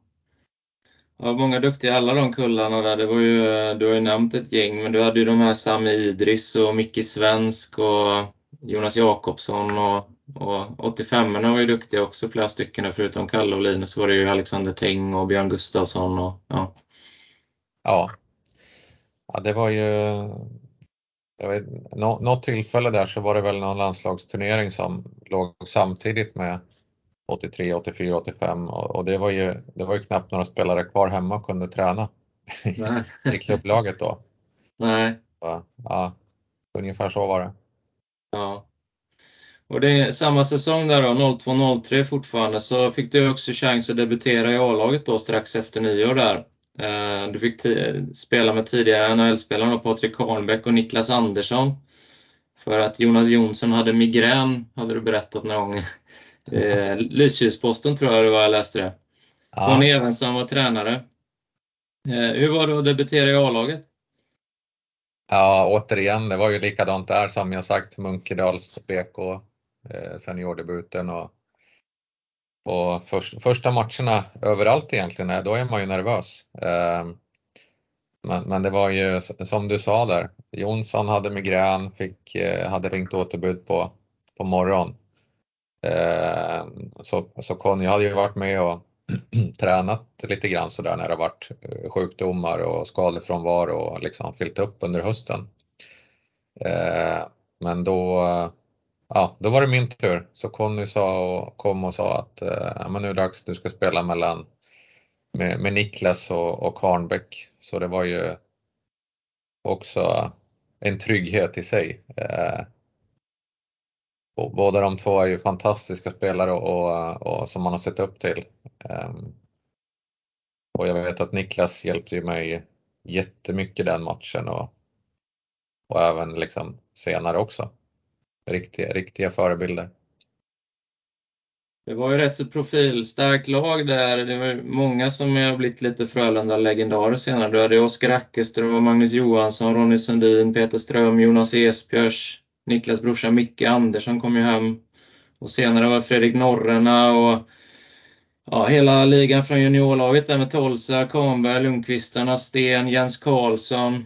Ja, många duktiga alla de kullarna där. Det var ju, du har ju nämnt ett gäng, men du hade ju de här Sami Idris och Micke Svensk och Jonas Jakobsson och och 85 var ju duktiga också, flera stycken. Förutom Kalle och Linus var det ju Alexander Teng och Björn Gustafsson. Och, ja. Ja. ja, det var ju jag vet, nå, något tillfälle där så var det väl någon landslagsturnering som låg samtidigt med 83, 84, 85 och, och det, var ju, det var ju knappt några spelare kvar hemma och kunde träna i klubblaget då. Nej. Så, ja, ungefär så var det. Ja. Och det är samma säsong där då, 02-03 fortfarande, så fick du också chans att debutera i A-laget då strax efter nyår där. Eh, du fick spela med tidigare NHL-spelarna Patrik Karnbäck och Niklas Andersson. För att Jonas Jonsson hade migrän, hade du berättat någon gång. Eh, Lysekilsposten tror jag det var jag läste det. Ja. Evensson var tränare. Hur var det att debutera i A-laget? Ja, återigen, det var ju likadant där som jag sagt, Munkedals BK, seniordebuten och, och för, första matcherna överallt egentligen, då är man ju nervös. Ehm, men, men det var ju som du sa där, Jonsson hade migrän, fick, eh, hade ringt återbud på, på morgon. Ehm, så, så Conny hade ju varit med och tränat lite grann sådär när det varit eh, sjukdomar och skadefrånvaro och liksom fyllt upp under hösten. Ehm, men då, ja, då var det min tur. Så Conny sa och kom och sa att eh, men nu är det dags, du ska spela mellan med, med Niklas och, och Karnbäck. Så det var ju också en trygghet i sig. Eh, båda de två är ju fantastiska spelare och, och som man har sett upp till. Ehm, och jag vet att Niklas hjälpte mig jättemycket den matchen och, och även liksom senare också. Riktiga, riktiga förebilder. Det var ju rätt så profilstarkt lag där. Det var många som har blivit lite Frölunda-legendarer senare. Du hade Oskar Ackerström, Magnus Johansson, Ronny Sundin, Peter Ström, Jonas Esbjörs, Niklas brorsa Micke Andersson kom ju hem. Och senare var Fredrik Norrena och ja, hela ligan från juniorlaget där med Tolsa, Kahnberg, Lundqvistarna, Sten, Jens Karlsson.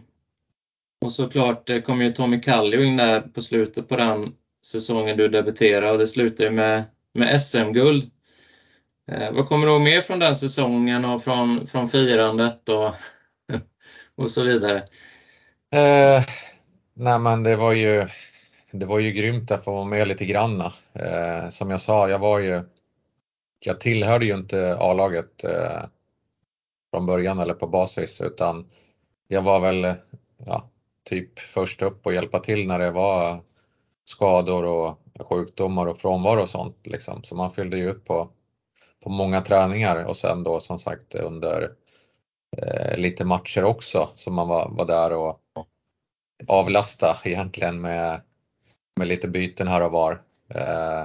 Och såklart kom ju Tommy Kallio in där på slutet på den säsongen du debuterade och det slutade med, med SM-guld. Eh, vad kommer du ihåg mer från den säsongen och från, från firandet och, och så vidare? Eh, nej men det var ju det var ju grymt att få vara med lite granna. Eh, som jag sa, jag var ju, jag tillhörde ju inte A-laget eh, från början eller på basis utan jag var väl ja, typ först upp och hjälpa till när det var skador och sjukdomar och frånvaro och sånt liksom. Så man fyllde ju upp på, på många träningar och sen då som sagt under eh, lite matcher också som man var, var där och avlasta egentligen med med lite byten här och var. Eh,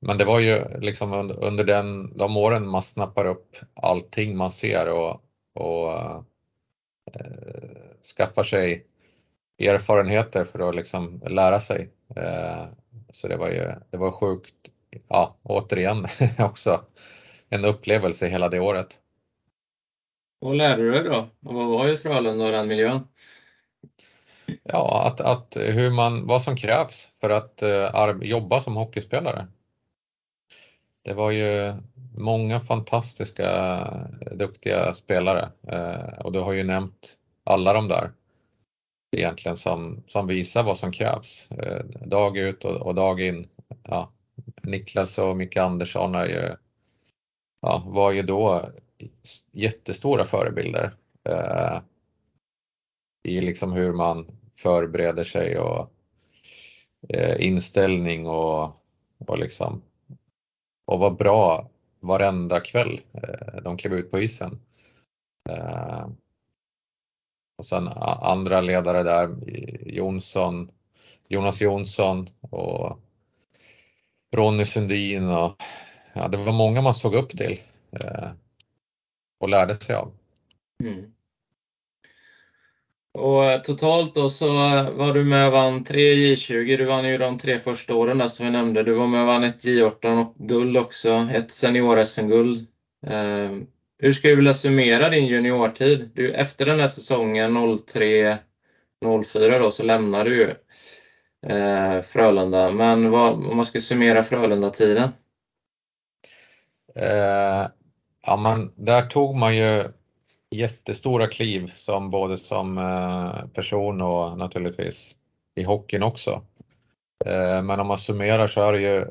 men det var ju liksom under den, de åren man snappar upp allting man ser och, och eh, skaffar sig erfarenheter för att liksom lära sig. Eh, så det var ju det var sjukt, ja återigen också en upplevelse hela det året. Vad lärde du dig då? Och vad var ju Frölunda och den miljön? Ja, att, att hur man, vad som krävs för att uh, jobba som hockeyspelare. Det var ju många fantastiska duktiga spelare uh, och du har ju nämnt alla de där egentligen som, som visar vad som krävs eh, dag ut och, och, dag in. Ja, Niklas och Micke Andersson är ju, ja, var ju då jättestora förebilder eh, i liksom hur man förbereder sig och eh, inställning och, och liksom och var bra varenda kväll eh, de klev ut på isen. Eh, och sen andra ledare där, Jonsson, Jonas Jonsson och Ronny Sundin och ja, det var många man såg upp till eh, och lärde sig av. Mm. Och eh, totalt då så eh, var du med och vann tre J20. Du vann ju de tre första åren där som jag nämnde. Du var med och vann ett J18 och guld också. Ett senior-SM-guld. Ehm, hur skulle du vilja summera din juniortid? Du, efter den här säsongen 03-04 då så lämnar du eh, Frölunda. Men vad, om man ska summera Frölunda-tiden? Eh, ja, man, där tog man ju jättestora kliv som både som eh, person och naturligtvis i hockeyn också. Eh, men om man summerar så är det ju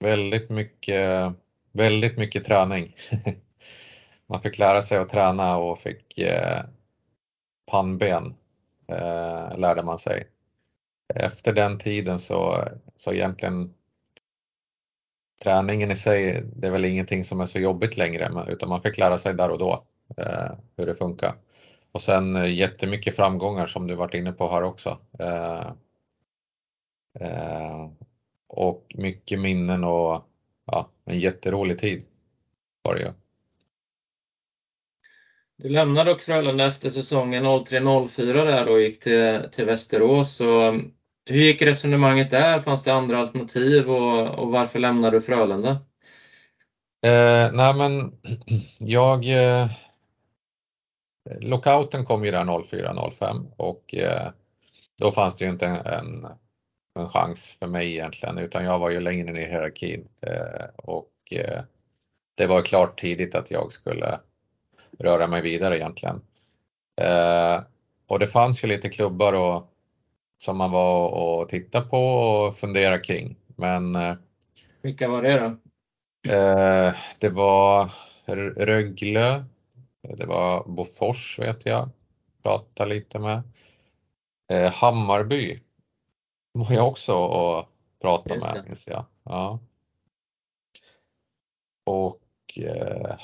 väldigt mycket, väldigt mycket träning. Man fick lära sig att träna och fick eh, pannben, eh, lärde man sig. Efter den tiden så, så egentligen träningen i sig, det är väl ingenting som är så jobbigt längre, utan man fick lära sig där och då. Eh, hur det funkar. Och sen eh, jättemycket framgångar som du varit inne på här också. Eh, eh och mycket minnen och ja, en jätterolig tid var det ju. Du lämnade dock Frölunda efter säsongen 03-04 där och gick till, till Västerås. Och um, hur gick resonemanget där? Fanns det andra alternativ och, och varför lämnade du Frölunda? Eh, nej men jag eh, Lockouten kom ju där 04-05 och eh, då fanns det ju inte en, en chans för mig egentligen utan jag var ju längre ner i hierarkin eh, och eh, det var klart tidigt att jag skulle röra mig vidare egentligen. Eh, och det fanns ju lite klubbar och, som man var och tittade på och funderade kring. Men eh, Vilka var det då? Eh, det var Rögle, det var Bofors vet jag, pratade lite med. Eh, Hammarby var jag också och pratade med, minns jag. Ja. Och eh,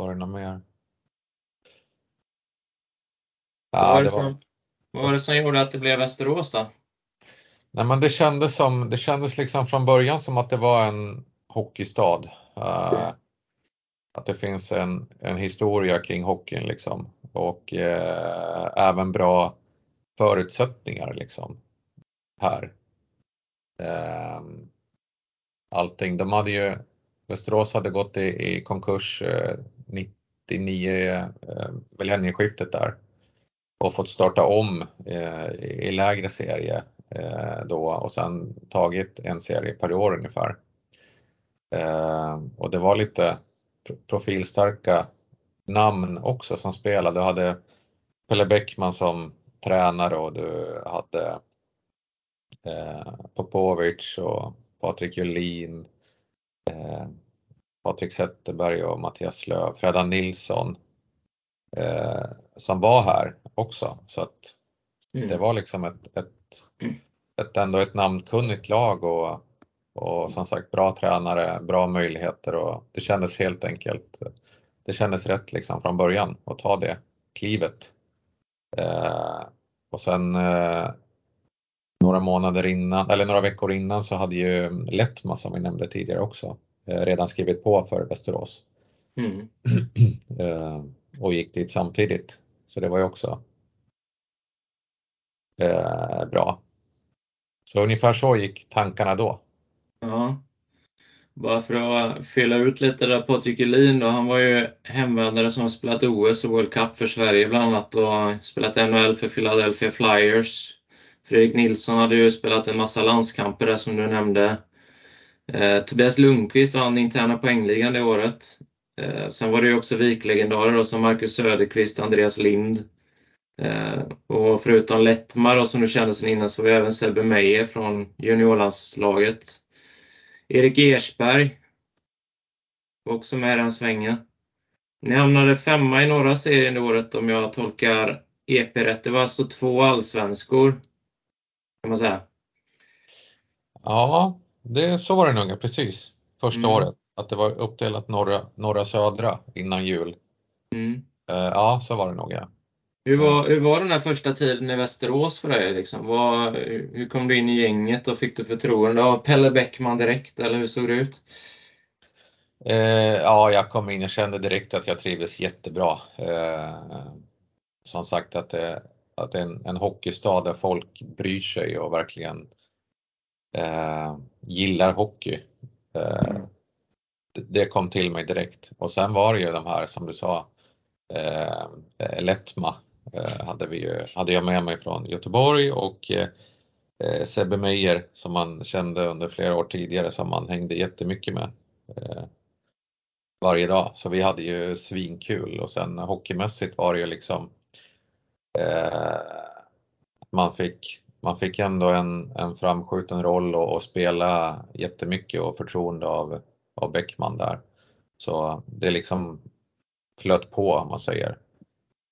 var det något mer? Ja, vad, var det som, vad var det som gjorde att det blev Västerås då? Nej, men det kändes som, det kändes liksom från början som att det var en hockeystad. Uh, att det finns en, en historia kring hockeyn liksom och uh, även bra förutsättningar liksom här. Uh, allting, de hade ju, Västerås hade gått i, i konkurs eh, 99, eh, millennieskiftet där och fått starta om eh, i lägre serie då och sen tagit en serie per år ungefär. Eh, och det var lite profilstarka namn också som spelade. Du hade Pelle Bäckman som tränare och du hade eh, Popovic och Patrik Julin, eh, Patrik Zetterberg och Mattias Löv, Fredan Nilsson eh, som var här också. Så att mm. det var liksom ett, ett, ett, ändå ett namnkunnigt lag och och som sagt bra tränare, bra möjligheter och det kändes helt enkelt, det kändes rätt liksom från början att ta det klivet. Eh, och sen eh, några månader innan, eller några veckor innan så hade ju Lettma som vi nämnde tidigare också eh, redan skrivit på för Västerås. Mm. Eh, och gick dit samtidigt. Så det var ju också eh, bra. Så ungefär så gick tankarna då. Ja. Bara för att fylla ut lite där Patrik Julin då. Han var ju hemvändare som spelat OS och World Cup för Sverige bland annat och spelat NHL för Philadelphia Flyers. Fredrik Nilsson hade ju spelat en massa landskamper där som du nämnde. Eh, Tobias Lundqvist vann interna poängligan det året. Eh, sen var det ju också viklegendarer då som Marcus Söderqvist, och Andreas Lind. Eh, och förutom Lettmar då som du kände sen innan så var även Sebbe Meyer från juniorlandslaget Erik Ersberg var också med i den svängen. Ni hamnade femma i norra serien det året om jag tolkar EP rätt. Det var alltså två allsvenskor man säga. Ja, det, så var det nog precis första mm. året. Att det var uppdelat norra, norra södra innan jul. Mm. Uh, ja, så var det nog ja. Hur var, hur var den här första tiden i Västerås för dig? Liksom? Var, hur kom du in i gänget och fick du förtroende av Pelle Bäckman direkt eller hur såg det ut? Eh, ja, jag kom in och kände direkt att jag trivdes jättebra. Eh, som sagt att det, att det är en, en hockeystad där folk bryr sig och verkligen eh, gillar hockey. Eh, det, det kom till mig direkt. Och sen var det ju de här som du sa, eh, Lettma Eh, hade, vi, hade jag med mig från Göteborg och eh, Sebbe Meyer som man kände under flera år tidigare som man hängde jättemycket med eh, varje dag. Så vi hade ju svinkul och sen hockeymässigt var det ju liksom Eh, man fick, man fick ändå en, en framskjuten roll och, och spela jättemycket och förtroende av, av Bäckman där. Så det liksom flöt på om man säger.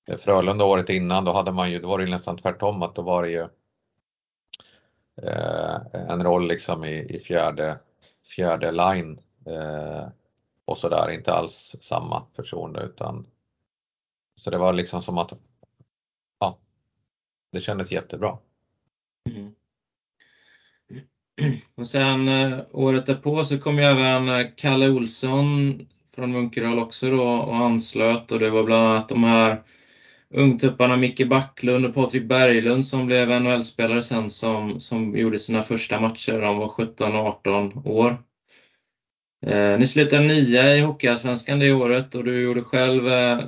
Eh, Frölunda året innan, då hade man ju, då var det nästan tvärtom att då var det ju eh, en roll liksom i, i fjärde, fjärde line eh, och sådär, inte alls samma förtroende utan så det var liksom som att det kändes jättebra. Mm. Och sen eh, året därpå så kom ju även eh, Kalle Olsson från Munkedal också då och anslöt och det var bland annat de här ungtupparna Micke Backlund och Patrik Berglund som blev NHL-spelare sen som, som gjorde sina första matcher. De var 17 och 18 år. Eh, ni slutade nia i Hockeyallsvenskan det året och du gjorde själv eh,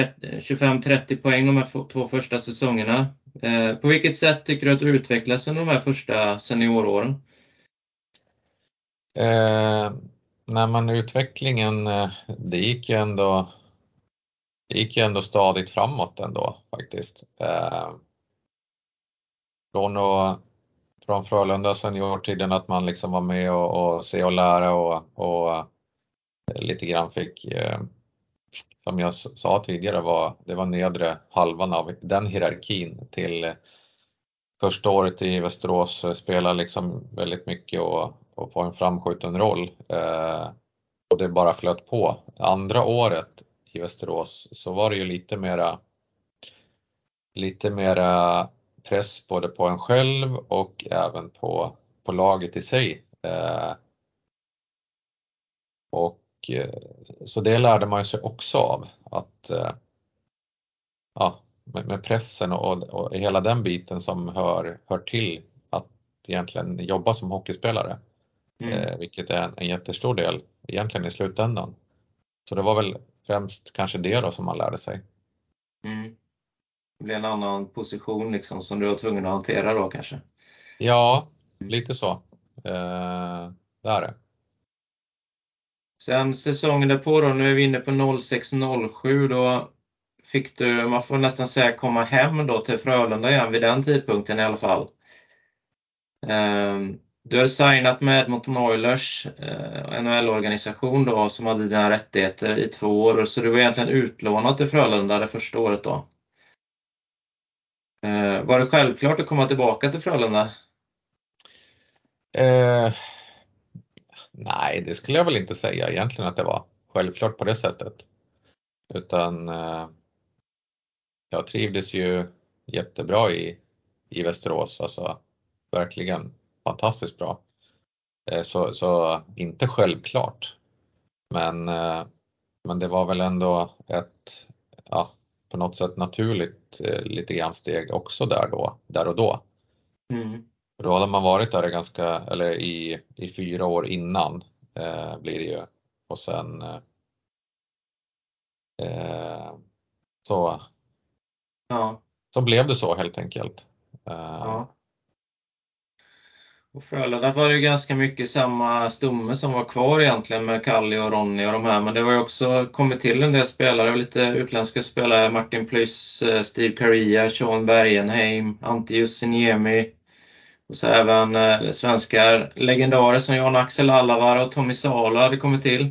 25-30 poäng de här två första säsongerna. Eh, på vilket sätt tycker du att du utvecklas under de här första senioråren? Eh, när man utvecklingen, eh, det gick ju ändå, det gick ju ändå stadigt framåt ändå faktiskt. Eh, från, och, från Frölunda seniortiden att man liksom var med och, och se och lära och, och lite grann fick eh, som jag sa tidigare var, det var nedre halvan av den hierarkin till eh, första året i Västerås eh, spela liksom väldigt mycket och, och få en framskjuten roll. Eh, och det bara flöt på. Andra året i Västerås så var det ju lite mera lite mera press både på en själv och även på, på laget i sig. Eh, och Eh, så det lärde man sig också av att eh, ja, med, pressen och, och hela den biten som hör, hör till att egentligen jobba som hockeyspelare. Mm. Eh, vilket är en, en jättestor del egentligen i slutändan. Så det var väl främst kanske det då som man lärde sig. Mm. Det blev en annan position liksom som du var tvungen att hantera då kanske? Ja, lite så. Eh, det är det. Sen säsongen därpå då, nu är vi inne på 06-07, då fick du, man får nästan säga komma hem då till Frölunda igen vid den tidpunkten i alla fall. Ehm, du hade signat med Edmonton Oilers, eh, NHL-organisation då, som hade dina rättigheter i två år, så du var egentligen utlånad till Frölunda det första året då. Eh, var det självklart att komma tillbaka till Frölunda? Eh, Nej, det skulle jag väl inte säga egentligen att det var självklart på det sättet. Utan eh, jag trivdes ju jättebra i, i Västerås, alltså verkligen fantastiskt bra. Eh, så, så inte självklart. Men, eh, men det var väl ändå ett, ja, på något sätt naturligt eh, lite grann steg också där då, där och då. Mm. Då hade man varit där ganska, eller i, i fyra år innan eh, blir det ju. Och sen eh, eh, så, ja. så blev det så helt enkelt. Eh, ja. Och Frölunda var det ju ganska mycket samma stomme som var kvar egentligen med Kalli och Ronny och de här. Men det var också kommit till en del spelare, lite utländska spelare. Martin Plyss, eh, Steve Caria, Sean Bergenheim, Ante Jussiniemi, och så även eh, svenska legendarer som Jan-Axel Allavara och Tommy Salo hade kommit till.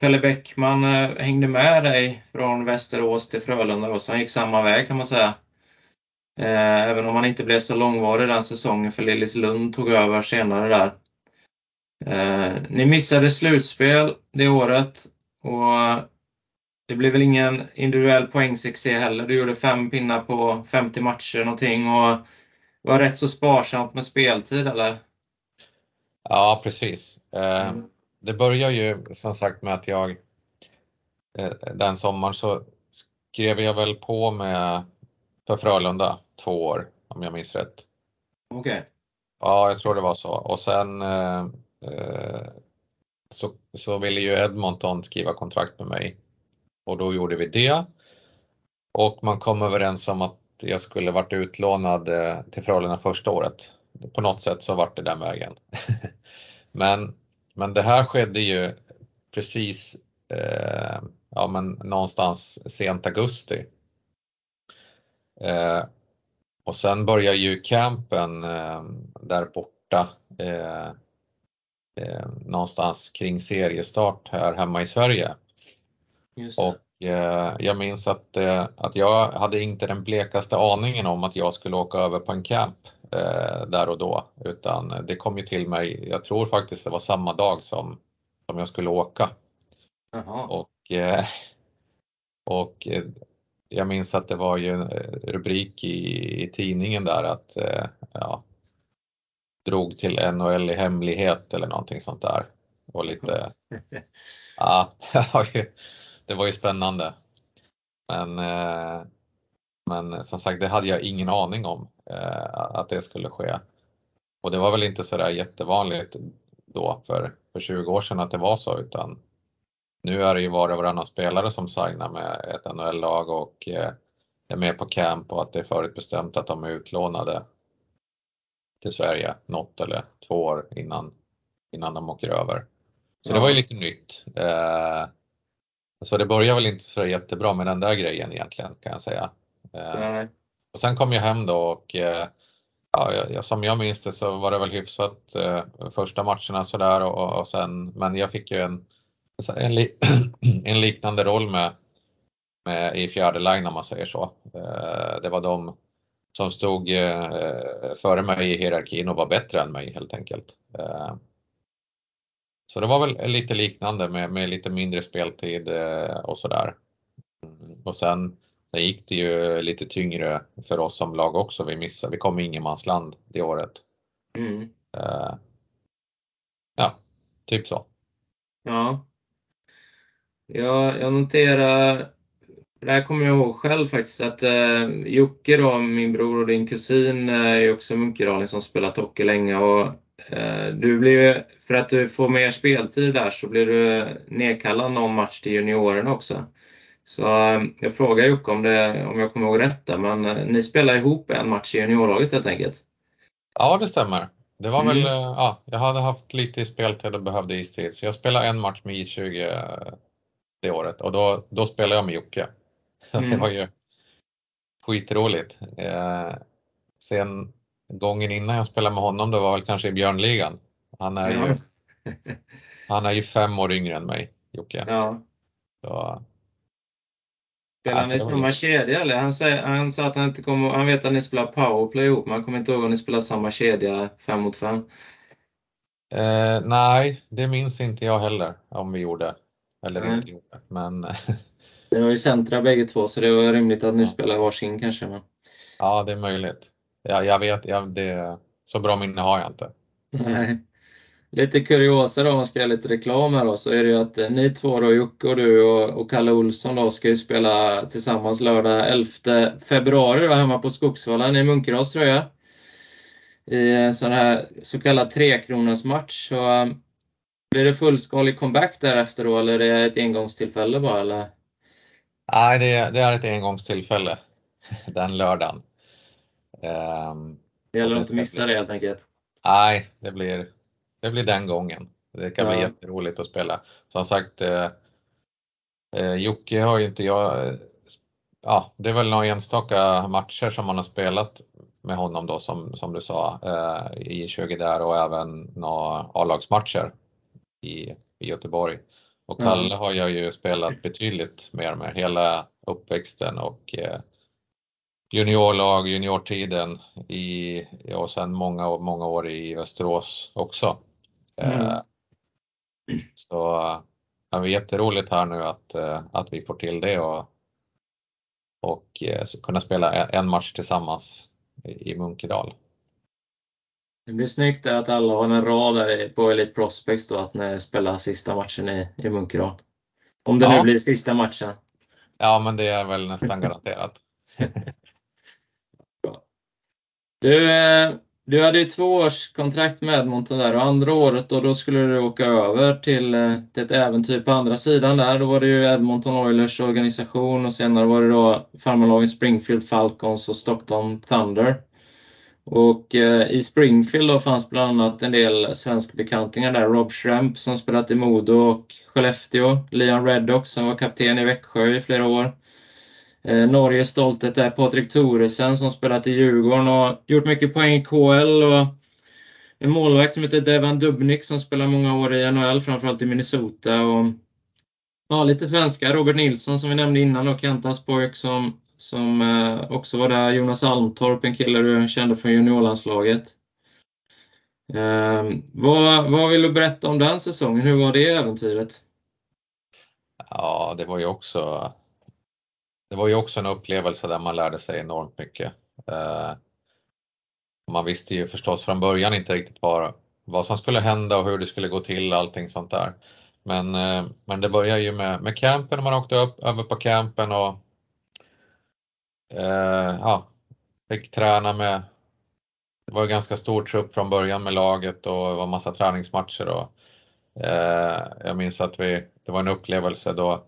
Pelle Bäckman eh, hängde med dig från Västerås till Frölunda då, så han gick samma väg kan man säga. Eh, även om han inte blev så långvarig den säsongen för Lillis Lund tog över senare där. Eh, ni missade slutspel det året och eh, det blev väl ingen individuell poängsuccé heller. Du gjorde fem pinnar på 50 matcher någonting och var rätt så sparsamt med speltid eller? Ja precis. Eh, mm. Det börjar ju som sagt med att jag eh, den sommaren så skrev jag väl på med för Frölunda två år om jag minns rätt. Okej. Okay. Ja, jag tror det var så. Och sen eh, så, så ville ju Edmonton skriva kontrakt med mig och då gjorde vi det. Och man kom överens om att jag skulle varit utlånad eh, till Frölunda första året. På något sätt så vart det den vägen. men, men det här skedde ju precis eh, ja, men någonstans sent augusti. Eh, och sen börjar ju campen eh, där borta eh, eh, någonstans kring seriestart här hemma i Sverige. Och jag minns att, eh, att jag hade inte den blekaste aningen om att jag skulle åka över på en camp eh, där och då, utan det kom ju till mig, jag tror faktiskt det var samma dag som, som jag skulle åka. Aha. Och, och jag minns att det var ju en rubrik i, i tidningen där att ja, drog till NHL i hemlighet eller någonting sånt där. Och lite, Ja, det var ju, det var ju spännande. Men, eh, men som sagt, det hade jag ingen aning om eh, att det skulle ske. Och det var väl inte sådär jättevanligt då för, för 20 år sedan att det var så utan nu är det ju var och varannan spelare som signar med ett NHL-lag och eh, är med på camp och att det är förutbestämt att de är utlånade till Sverige något eller två år innan, innan de åker över. Så ja. det var ju lite nytt. Eh, så det började väl inte så jättebra med den där grejen egentligen kan jag säga. Eh, och sen kom jag hem då och eh, ja, som jag minns det så var det väl hyfsat eh, första matcherna sådär och, och sen, men jag fick ju en, en, li, en liknande roll med, med, i fjärde line om man säger så. Det var de som stod före mig i hierarkin och var bättre än mig helt enkelt. Eh, så det var väl lite liknande med, med lite mindre speltid eh, och sådär. Mm, och sen Sen gick det ju lite tyngre för oss som lag också. Vi missade, vi kom i ingenmansland det året. Mm. Uh, ja, typ så. Ja. Jag, jag noterar, det här kommer jag ihåg själv faktiskt, att eh, Jocke då, min bror och din kusin eh, är också munkedaling som spelat hockey länge och eh, du blir, för att du får mer speltid där så blir du nedkallad någon match till juniorerna också. Så ehm, jag frågar Jocke om, det, om jag kommer ihåg rätt där, men eh, ni spelar ihop en match i juniorlaget helt enkelt? Ja, det stämmer. Det var mm. väl, eh, ja, jag hade haft lite speltid och behövde istid, så jag spelade en match med I20 eh, det året och då, då spelade jag med Jocke. Mm. Det var ju skitroligt. Eh, sen gången innan jag spelade med honom, det var väl kanske i Björnligan. Han är, ja. ju, han är ju fem år yngre än mig, Jocke. Ja. Så, Spelar alltså, ni samma ju... kedja eller? Han, säger, han sa att han inte kommer, han vet att ni spelar powerplay ihop, men han kommer inte ihåg om ni spelar samma kedja fem mot fem. Eh, nej, det minns inte jag heller om vi gjorde. Eller inte gjorde, men... Ni var ju centra bägge två så det var rimligt att ni ja. spelar varsin kanske. Men... Ja, det är möjligt. Ja, jag vet, ja, det, så bra minne har jag inte. Nej. Lite kuriosa då, om man ska göra lite reklam här då, så är det ju att eh, ni två då, Jocke och du och, och Kalle Olsson då, ska ju spela tillsammans lördag 11 februari då, hemma på Skogsvallen i Munkedals tror jag. I en sån här så kallad match. Så, um, blir det fullskalig comeback därefter då, eller är det ett engångstillfälle bara? Eller? Nej, det, det är ett engångstillfälle den lördagen. Um, det gäller att inte missa det helt enkelt. Nej, det blir, det blir den gången. Det kan ja. bli jätteroligt att spela. Som sagt, eh, eh, Jocke har ju inte jag, ja det är väl några enstaka matcher som man har spelat med honom då som, som du sa eh, i 20 där och även några A-lagsmatcher i, i Göteborg. Och Kalle ja. har jag ju spelat betydligt mer med hela uppväxten och eh, juniorlag, juniortiden i, och sen många, många år i Västerås också. Mm. Eh, så det var jätteroligt här nu att, eh, att vi får till det och, och eh, kunna spela en match tillsammans i Munkedal. Det blir snyggt att alla har en rad där på Elite Prospects då, att ni spelar sista matchen i, i Munkedal. Om det ja. nu blir sista matchen. Ja, men det är väl nästan garanterat. du, eh, du hade ju två års kontrakt med Edmonton där och andra året då, då skulle du åka över till, eh, till ett äventyr på andra sidan där. Då var det ju Edmonton Oilers organisation och senare var det då farmarlagen Springfield Falcons och Stockton Thunder. Och eh, i Springfield då fanns bland annat en del svenskbekantingar där. Rob Schremp som spelat i Modo och Skellefteå. Leon Reddock som var kapten i Växjö i flera år. Eh, Norges stolthet är Patrik Thoresen som spelat i Djurgården och gjort mycket poäng i KL. Och en målvakt som heter Devan Dubnik som spelar många år i NHL, framförallt i Minnesota. Och, ja, lite svenska. Robert Nilsson som vi nämnde innan och Kentas pojk som, som eh, också var där. Jonas Almtorp, en kille du kände från juniorlandslaget. Eh, vad, vad vill du berätta om den säsongen? Hur var det äventyret? Ja, det var ju också det var ju också en upplevelse där man lärde sig enormt mycket. Eh, man visste ju förstås från början inte riktigt vad, vad som skulle hända och hur det skulle gå till, allting sånt där. Men, eh, men det började ju med, med campen och man åkte upp, över på campen och eh, ja, fick träna med, det var ganska stor trupp från början med laget och det var massa träningsmatcher och eh, jag minns att vi, det var en upplevelse då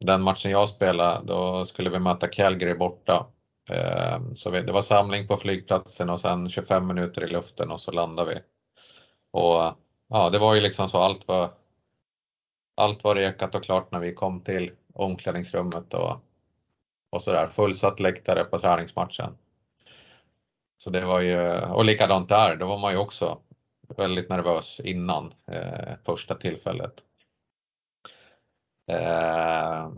den matchen jag spelade, då skulle vi möta Calgary borta. Ehm, så det var samling på flygplatsen och sen 25 minuter i luften och så landade vi. Och ja, det var ju liksom så allt var allt var rekat och klart när vi kom till omklädningsrummet och, och sådär. Fullsatt läktare på träningsmatchen. Så det var ju, och likadant där, då var man ju också väldigt nervös innan eh, första tillfället. Eh,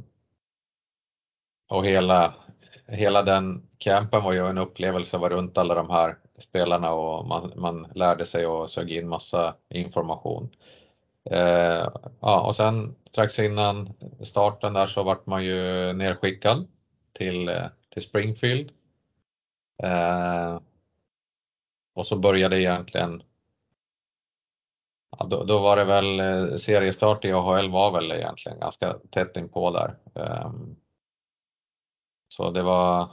och hela, hela den campen var ju en upplevelse att vara runt alla de här spelarna och man, man lärde sig och sög in massa information. Eh, ja, och sen strax innan starten där så vart man ju nerskickad till, till Springfield. Eh, och så började egentligen, då, då, var det väl eh, seriestart i AHL var väl egentligen ganska tätt inpå där. Eh, så det var,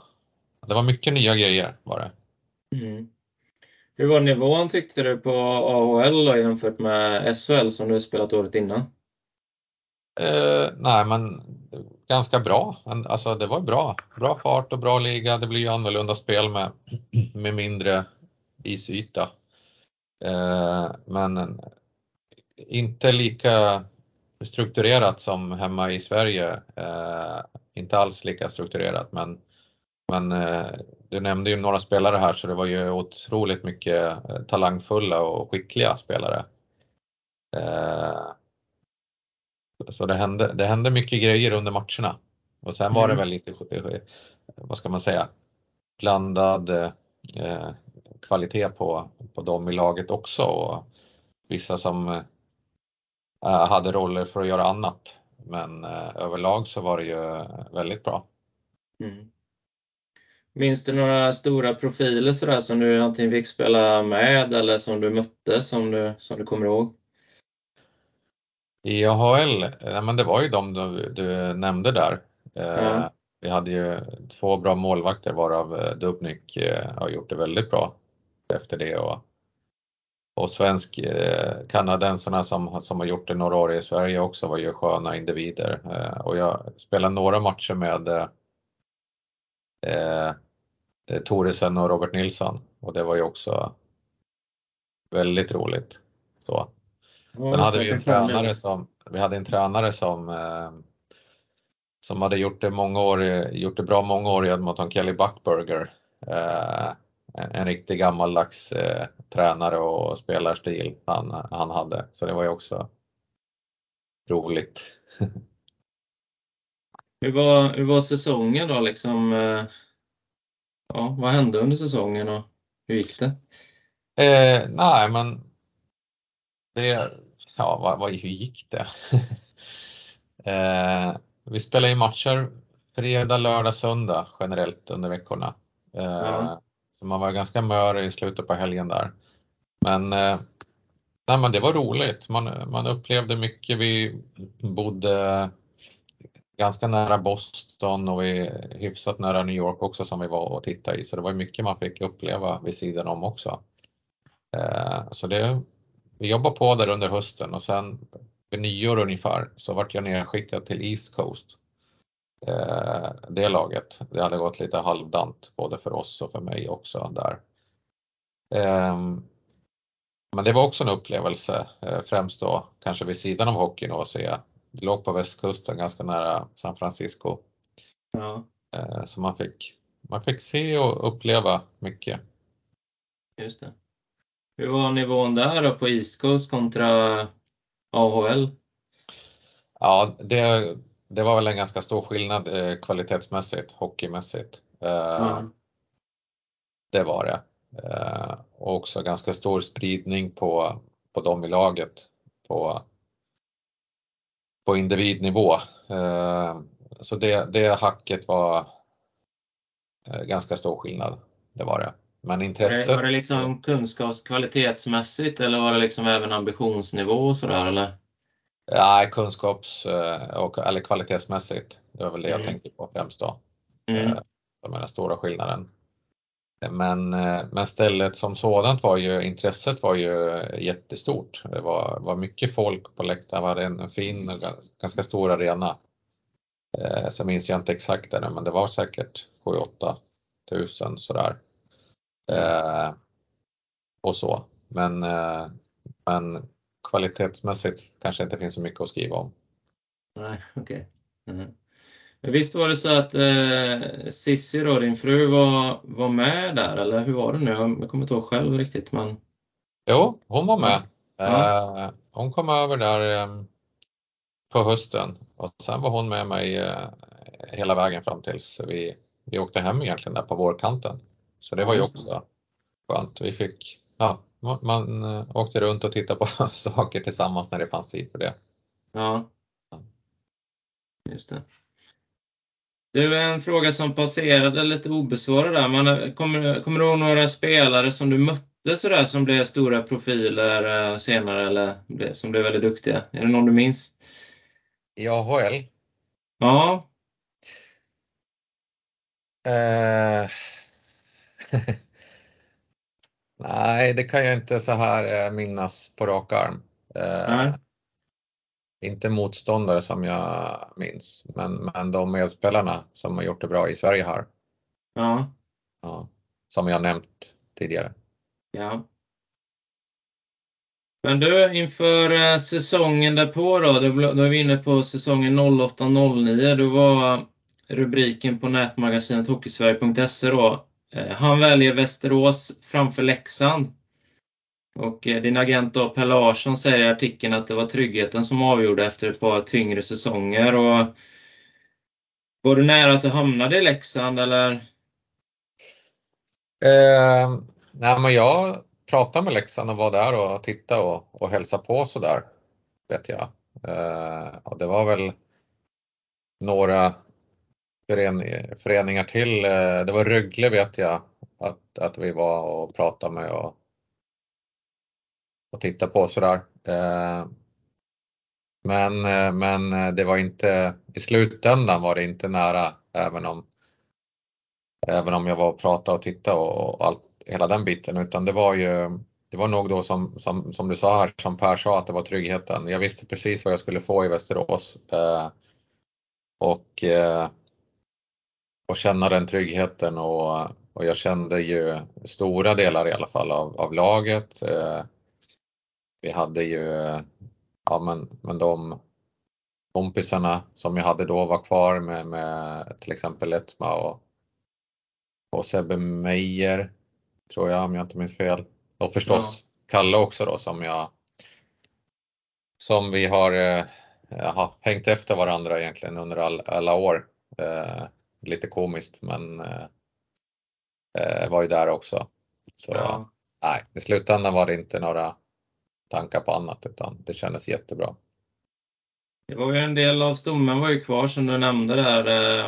det var mycket nya grejer var det. Mm. Hur var nivån tyckte du på AHL då, jämfört med SHL som du spelat året innan? Eh, nej men ganska bra. Alltså det var bra. Bra fart och bra liga. Det blir ju annorlunda spel med, med mindre isyta. Eh, men inte lika strukturerat som hemma i Sverige. Eh, inte alls lika strukturerat men men eh, du nämnde ju några spelare här så det var ju otroligt mycket eh, talangfulla och skickliga spelare. Eh, så det hände, det hände mycket grejer under matcherna. Och sen var det mm. väl lite, vad ska man säga, blandad eh, kvalitet på, på dem i laget också. Och vissa som hade roller för att göra annat. Men eh, överlag så var det ju väldigt bra. Mm. Minns du några stora profiler sådär som du antingen fick spela med eller som du mötte som du, som du kommer ihåg? I AHL, ja, men det var ju de du, du nämnde där. Eh, Vi hade ju två bra målvakter varav eh, Dubnik eh, har gjort det väldigt bra efter det. Och, och svensk eh, kanadensarna som, som har gjort det några år i Sverige också var ju sköna individer. Eh, och jag spelade några matcher med eh, Eh, Toresen och Robert Nilsson och det var ju också väldigt roligt. Så. Sen hade vi en tränare som, vi hade en tränare som, eh, som hade gjort det, många år, gjort det bra många år i Edmonton, Kelly Buckburger. En, en riktig gammaldags eh, tränare och spelarstil han, han hade, så det var ju också roligt. hur, var, hur var säsongen då liksom? Eh, ja, vad hände under säsongen och hur gick det? Eh, nej, men det, ja, vad, vad, hur gick det? eh, vi spelade ju matcher fredag, lördag, söndag generellt under veckorna. Eh, ja. Så man var ganska mör i slutet på helgen där. Men, eh, nej, men det var roligt. Man, man upplevde mycket. Vi bodde ganska nära Boston och vi hyfsat nära New York också som vi var och tittade i så det var mycket man fick uppleva vid sidan om också. Eh, så det, vi jobbade på där under hösten och sen vid nyår ungefär så vart jag nedskickad till East Coast. Eh, det laget, det hade gått lite halvdant både för oss och för mig också där. Ehm, men det var också en upplevelse, eh, främst då kanske vid sidan av hockeyn och se det låg på västkusten ganska nära San Francisco. Ja. Eh, så man fick, man fick se och uppleva mycket. Just det. Hur var nivån där då på East Coast kontra AHL? Ja, det, det var väl en ganska stor skillnad eh, kvalitetsmässigt, hockeymässigt. Mm. Det var det. Och också ganska stor spridning på, på dem i laget. På på individnivå. Eh, så det, det hacket var eh, ganska stor skillnad. Det var det. Men intresset... Var det liksom kunskaps kvalitetsmässigt eller var det liksom även ambitionsnivå och sådär eller? Nej, kunskaps och, eller kvalitetsmässigt. Det var väl det jag Mm. tänkte på främst då. Mm. Som är den stora skillnaden. Men, men stället som sådant var ju, intresset var ju jättestort. Det var, var mycket folk på läktaren, var en fin och ganska stor arena. Så minns jag inte exakt det men det var säkert 7-8 tusen sådär. Eh, och så. Men, eh, men kvalitetsmässigt kanske inte finns så mycket att skriva om. Nej, okej. Okay. Mm. Men visst var det så att eh, Sissi då, din fru, var, var med där, eller hur var det nu? Jag kommer inte ihåg själv riktigt, men... Jo, hon var med. Ja. Eh, hon kom över där eh, på hösten och sen var hon med mig eh, hela vägen fram tills vi, vi åkte hem egentligen där på vårkanten. Så det var ju också skönt. Vi fick, ja, man, eh, åkte runt och tittade på saker tillsammans när det fanns tid för det. Ja. Just det. Du, en fråga som passerade lite obesvarad där. Man, kommer, kommer du ihåg några spelare som du mötte sådär som blev stora profiler eh, senare eller som blev väldigt duktiga? Är det någon du minns? I AHL? Ja, Eh, Nej, det kan jag inte så här eh, minnas på rak arm. Eh, nej. inte motståndare som jag minns, men, men de medspelarna som har gjort det bra i Sverige här. Ja, Ja, som jag nämnt tidigare. ja. Men du, inför eh, säsongen därpå då, då, är vi inne på säsongen 08-09, då var rubriken på nätmagasinet Hockeysverige.se då, Eh, han väljer Västerås framför Leksand. Och eh, din agent då, Per Larsson säger i artikeln att det var tryggheten som avgjorde efter ett par tyngre säsonger. Och var du nära att du hamnade i Leksand eller? Eh, nej, men jag pratade med Leksand och var där och tittade och, och hälsade på sådär, vet jag. Eh, och det var väl några föreningar till. Eh, det var Rögle vet jag att, att vi var och pratade med och, och tittade på sådär. Eh, men, eh, men det var inte, i slutändan var det inte nära även om, även om jag var och pratade och tittade och, och allt, hela den biten utan det var ju det var nog då som, som, som du sa här, som Per sa, att det var tryggheten. Jag visste precis vad jag skulle få i Västerås. Eh, och, eh, och känna den tryggheten och, och jag kände ju stora delar i alla fall av, av laget. Eh, vi hade ju, ja men, men de kompisarna som jag hade då var kvar med, med till exempel Etma och, och Sebbe Meijer, tror jag om jag inte minns fel. Och förstås Kalle också då som jag som vi har eh, jaha, hängt efter varandra egentligen under all, alla år. Eh, lite komiskt men eh, eh, var ju där också. Så Ja. nej, i slutändan var det inte några tankar på annat utan det kändes jättebra. Det var ju en del av stommen var ju kvar som du nämnde där.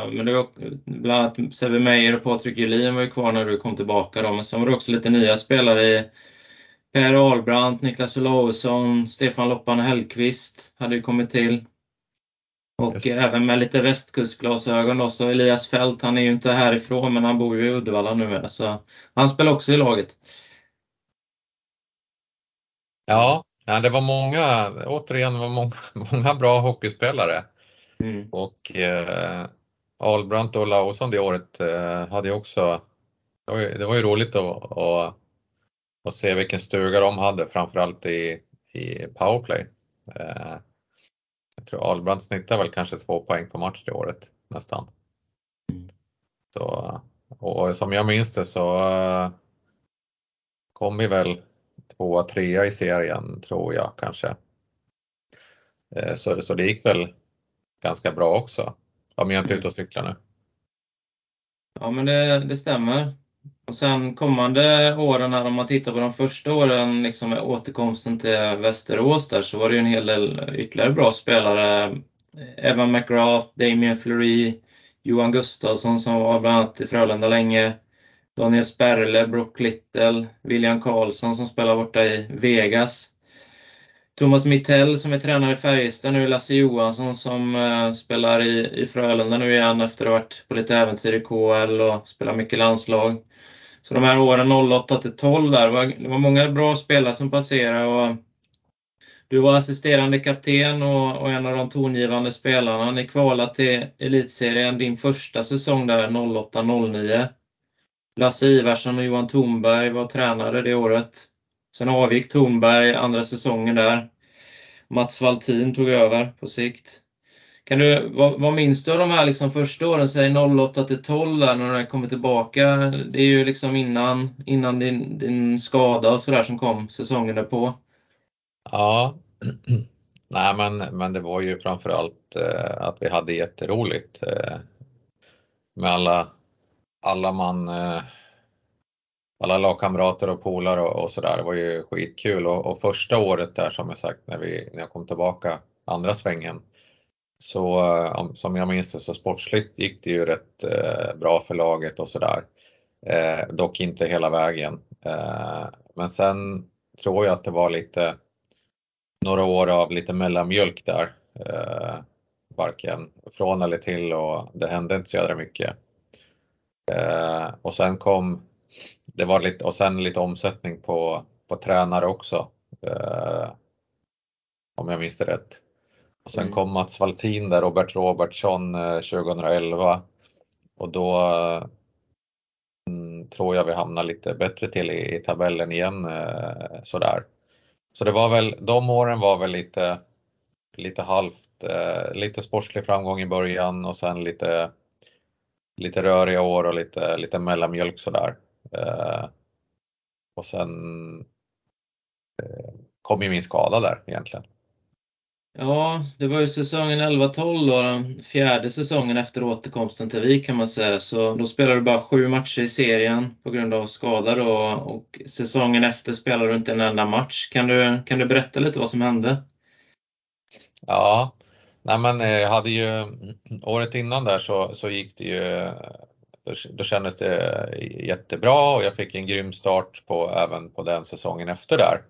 eh, Men det var bland annat Sebbe Meyer och Patrik Julin var ju kvar när du kom tillbaka då. Men sen var det också lite nya spelare i Per Ahlbrandt, Niklas Olausson, Stefan Loppan Hellqvist hade ju kommit till. Och även med lite västkustglasögon då, så Elias Fält, han är ju inte härifrån men han bor ju i Uddevalla nu så han spelar också i laget. Ja, det var många, återigen var många, många bra hockeyspelare Mm. och eh, Ahlbrandt och Lausson det året eh, hade också, det var ju, det var ju roligt att, att, att se vilken stuga de hade framförallt i, i powerplay. Eh, tror Ahlbrandt snittade väl kanske två poäng på match det året nästan. Mm. Så, och som jag minns det så eh, kom vi väl tvåa, trea i serien tror jag kanske. Eh, Så, så det gick väl ganska bra också. Om jag inte är ute och cyklar nu. Ja, men det, det stämmer. Och sen kommande åren, om man tittar på de första åren, liksom med återkomsten till Västerås där, så var det ju en hel del ytterligare bra spelare. Evan McGrath, Damien Fleury, Johan Gustafsson som var bland annat i Frölunda länge. Daniel Sperle, Brock Little, William Karlsson som spelar borta i Vegas. Thomas Mittell som är tränare i Färjestad nu, Lasse Johansson som eh, spelar i, i Frölunda nu igen efter att ha varit på lite äventyr i KL och spelar mycket landslag. Så de här åren 08 till 12 där, var, det var många bra spelare som passerade och du var assisterande kapten och, och, en av de tongivande spelarna. Ni kvalade till elitserien din första säsong där 08-09. Lasse Ivarsson och Johan Thornberg var tränare det året. Sen avgick Thornberg andra säsongen där. Mats Valtin tog över på sikt. Kan du, vad, vad minns du av de här liksom första åren, säg 08 till 12 där när du kommer tillbaka? Det är ju liksom innan, innan din, din skada och sådär som kom säsongen därpå. Ja, nej men, men det var ju framförallt eh, att vi hade jätteroligt eh, med alla, alla man, eh, alla lagkamrater och polare och, och sådär. Det var ju skitkul och, och, första året där som jag sagt när, vi, när jag kom tillbaka andra svängen så eh, som jag minns det så sportsligt gick det ju rätt eh, bra för laget och sådär. Eh, dock inte hela vägen. Eh, men sen tror jag att det var lite några år av lite mellanmjölk där. Eh, varken från eller till och det hände inte så jädra mycket. Eh, och sen kom, det var lite, och sen lite omsättning på, på tränare också. Eh, om jag minns det rätt. Och sen mm. kom Mats Valtin där, Robert Robertsson 2011 eh, och då mm, tror jag vi hamnar lite bättre till i, i tabellen igen eh, sådär. Så det var väl, de åren var väl lite, lite halvt, eh, lite sportslig framgång i början och sen lite, lite röriga år och lite, lite mellanmjölk sådär. Eh, och sen eh, kom ju min skada där egentligen. Ja, det var ju säsongen 11-12 då, den fjärde säsongen efter återkomsten till Vik kan man säga. Så då spelade du bara sju matcher i serien på grund av skada då och säsongen efter spelade du inte en enda match. Kan du, kan du berätta lite vad som hände? Ja, nej men eh, jag hade ju året innan där så, så gick det ju, då, då kändes det jättebra och jag fick en grym start på, även på den säsongen efter där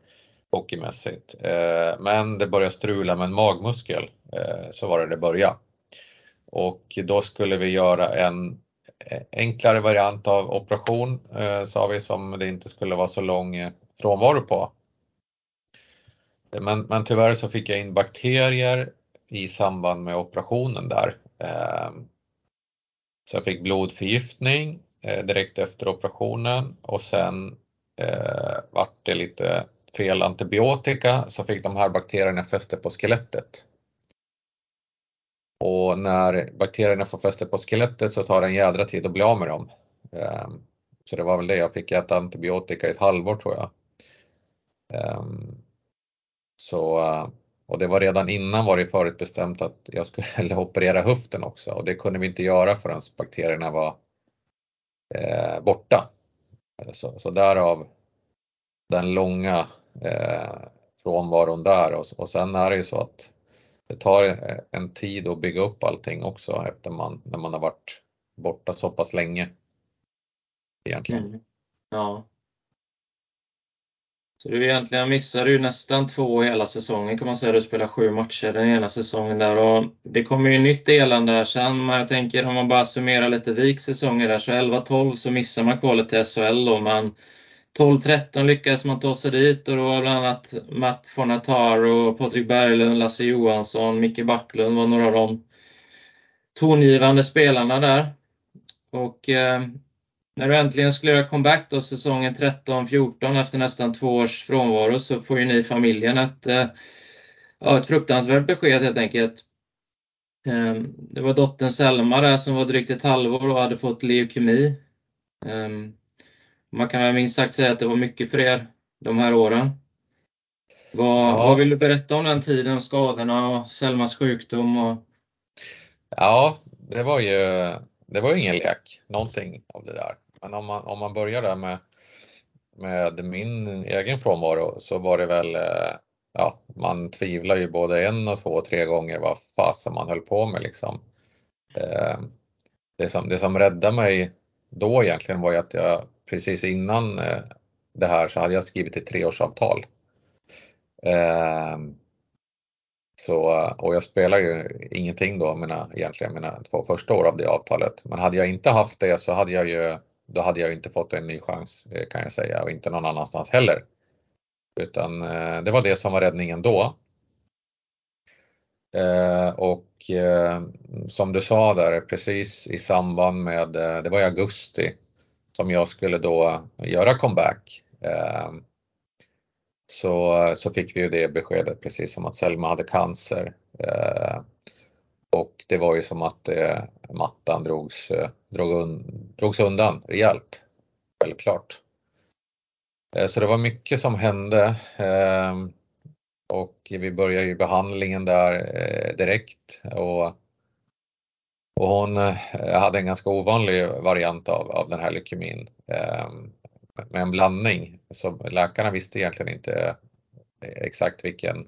hockeymässigt. Eh, men det började strula med en magmuskel, eh, så var det det började. Och då skulle vi göra en enklare variant av operation, eh, sa vi, som det inte skulle vara så lång eh, frånvaro på. Men, men tyvärr så fick jag in bakterier i samband med operationen där. Eh, så jag fick blodförgiftning eh, direkt efter operationen och sen eh, vart det lite fel antibiotika så fick de här bakterierna fäste på skelettet. Och när bakterierna får fäste på skelettet så tar det en jädra tid att bli av med dem. Ehm, så det var väl det, jag fick äta antibiotika i ett halvår tror jag. Ehm, så, och det var redan innan var det förutbestämt att jag skulle operera höften också och det kunde vi inte göra förrän bakterierna var eh, borta. Så, så därav den långa eh, frånvaron där och, och sen är det ju så att det tar eh, en tid att bygga upp allting också efter man, när man har varit borta så pass länge. Egentligen. Mm. Ja. Så du egentligen missade ju nästan två hela säsongen kan man säga. Du spelade sju matcher den ena säsongen där och det kommer ju nytt elände här sen. Men jag tänker om man bara summerar lite Viks säsonger där så 11-12 så missar man kvalet till SHL då. Men 12-13 lyckades man ta sig dit och då var bland annat Matt Fornataro, Patrik Berglund, Lasse Johansson, Micke Backlund var några av de tongivande spelarna där. Och eh, när du äntligen skulle göra comeback då säsongen 13-14 efter nästan två års frånvaro så får ju ni familjen ett, eh, ja, ett fruktansvärt besked helt enkelt. Eh, det var dottern Selma där som var drygt ett halvår och hade fått leukemi. Eh, man kan väl minst sagt säga att det var mycket för er de här åren. Vad, ja. vad vill du berätta om den tiden, skadorna och Selmas sjukdom? Och... Ja, det var ju det var ingen lek, någonting av det där. Men om man, om man börjar där med, med min egen frånvaro så var det väl, eh, ja, man tvivlar ju både en och två och tre gånger vad fasen man höll på med liksom. Det, det, som, det som räddade mig då egentligen var ju att jag precis innan eh, det här så hade jag skrivit ett treårsavtal. Ehm, så, och jag spelar ju ingenting då, mina, egentligen mina två första år av det avtalet. Men hade jag inte haft det så hade jag ju, då hade jag inte fått en ny chans eh, kan jag säga och inte någon annanstans heller. Utan eh, det var det som var räddningen då. Och som du sa där precis i samband med, det var i augusti, som jag skulle då göra comeback. Ehm, så, så fick vi ju det beskedet precis som att Selma hade cancer. Ehm, och det var ju som att eh, mattan drogs, eh, drog, drogs undan rejält, självklart. Ehm, så det var mycket som hände och vi började ju behandlingen där eh, direkt och, och hon eh, hade en ganska ovanlig variant av, av den här leukemin ehm, med en blandning. Så läkarna visste egentligen inte eh, exakt vilken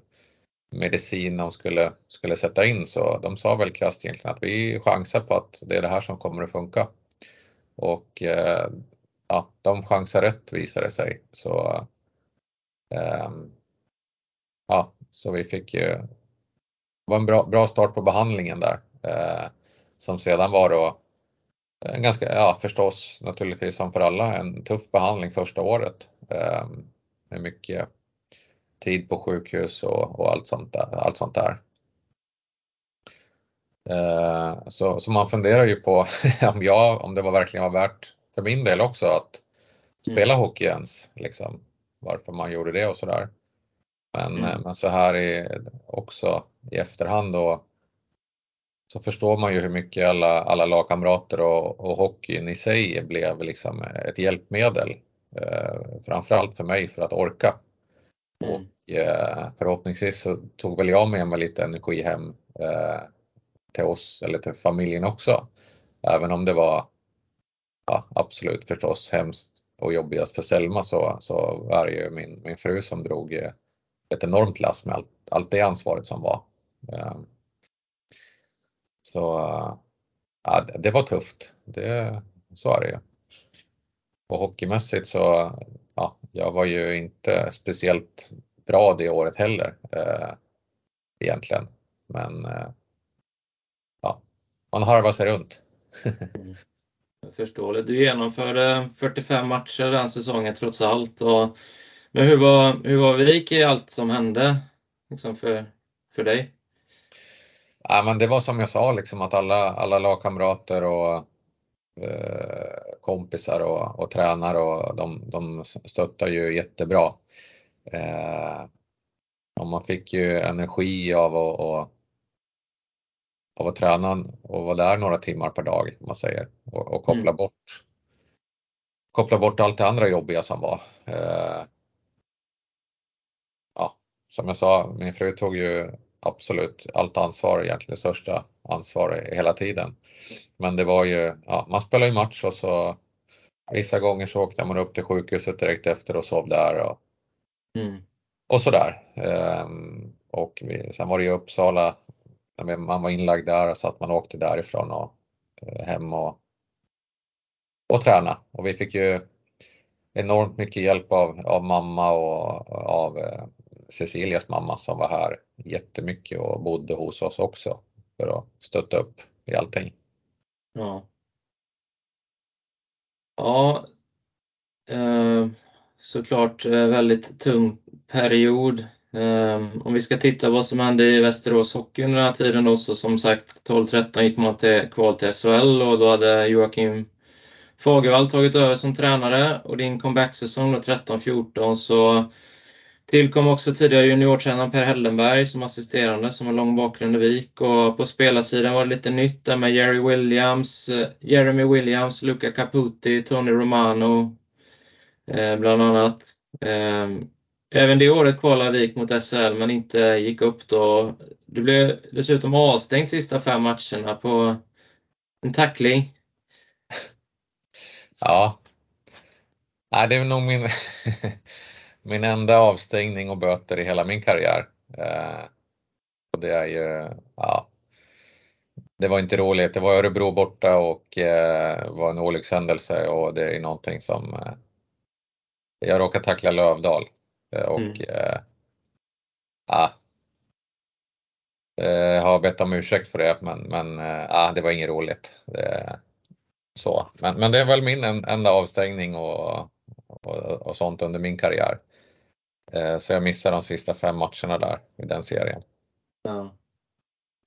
medicin de skulle, skulle sätta in så de sa väl krasst egentligen att vi chansar på att det är det här som kommer att funka. Och eh, ja, de chansar rätt visade det sig. Så, ehm, ja, så vi fick ju, det var en bra, bra start på behandlingen där som sedan var då en ganska, ja förstås naturligtvis som för alla, en tuff behandling första året med mycket tid på sjukhus och, och allt sånt där. Allt sånt där. Så, så man funderar ju på om jag, om det var verkligen var värt för min del också att spela hockey ens, liksom varför man gjorde det och sådär. Men, men så här i, också i efterhand då så förstår man ju hur mycket alla, alla lagkamrater och, och hockeyn i sig blev liksom ett hjälpmedel. Framförallt för mig för att orka. Och förhoppningsvis så tog väl jag med mig lite energi hem till oss eller till familjen också. Även om det var, ja absolut förstås hemskt och jobbigast för Selma så, så var det ju min, min fru som drog ett enormt lass med allt, allt det ansvaret som var. Så ja, det var tufft, det, så är det ju. Och hockeymässigt så, ja, jag var ju inte speciellt bra det året heller eh, egentligen. Men eh, ja, man harvar sig runt. Mm. Förståeligt. Du genomförde 45 matcher den säsongen trots allt. Och, men hur var, hur var Vik i allt som hände liksom för, för dig? Ja, men det var som jag sa, liksom att alla, alla lagkamrater och eh, kompisar och, och tränare och de, de stöttar ju jättebra. Eh, och man fick ju energi av att, och, av att träna och vara där några timmar per dag, om man säger, och, och koppla mm. bort koppla bort allt det andra jobbiga som var. Eh, ja, som jag sa, min fru tog ju absolut allt ansvar, egentligen det största ansvaret hela tiden. Men det var ju, ja, man spelade ju match och så vissa gånger så åkte man upp till sjukhuset direkt efter och sov där och, mm. och sådär. Ehm, och vi, sen var det ju Uppsala, man var inlagd där så att man åkte därifrån och eh, hem och, och träna. Och vi fick ju enormt mycket hjälp av, av mamma och av eh, Cecilias mamma som var här jättemycket och bodde hos oss också för att stötta upp i allting. Ja. Ja, eh, såklart eh, väldigt tung period. Eh, om vi ska titta vad som hände i Västerås Hockey under den här tiden då, så som sagt 12-13 gick man till kval till SHL och då hade Joakim Fagervall tagit över som tränare och din comeback-säsong då 13-14 så Tillkom också tidigare juniortränaren Per Hellenberg som assisterande som har lång bakgrund i Vik och på spelarsidan var det lite nytt där med Jerry Williams, eh, Jeremy Williams, Luca Caputi, Tony Romano eh, bland annat. Eh, även det året kvalade Vik mot SHL men inte gick upp då. Du blev dessutom avstängd sista fem matcherna på en tackling. Ja. Nej, det är nog min min enda avstängning och böter i hela min karriär. Eh, och det är ju, ja, det var inte roligt. Det var Örebro borta och eh, var en olyckshändelse och det är någonting som eh, jag råkade tackla Lövdal och mm. ja, eh, har bett om ursäkt för det, men, men eh, det var inget roligt. Det, så. Men, men det är väl min enda avstängning och, och, och sånt under min karriär. Eh, så jag missade de sista fem matcherna där i den serien. Ja.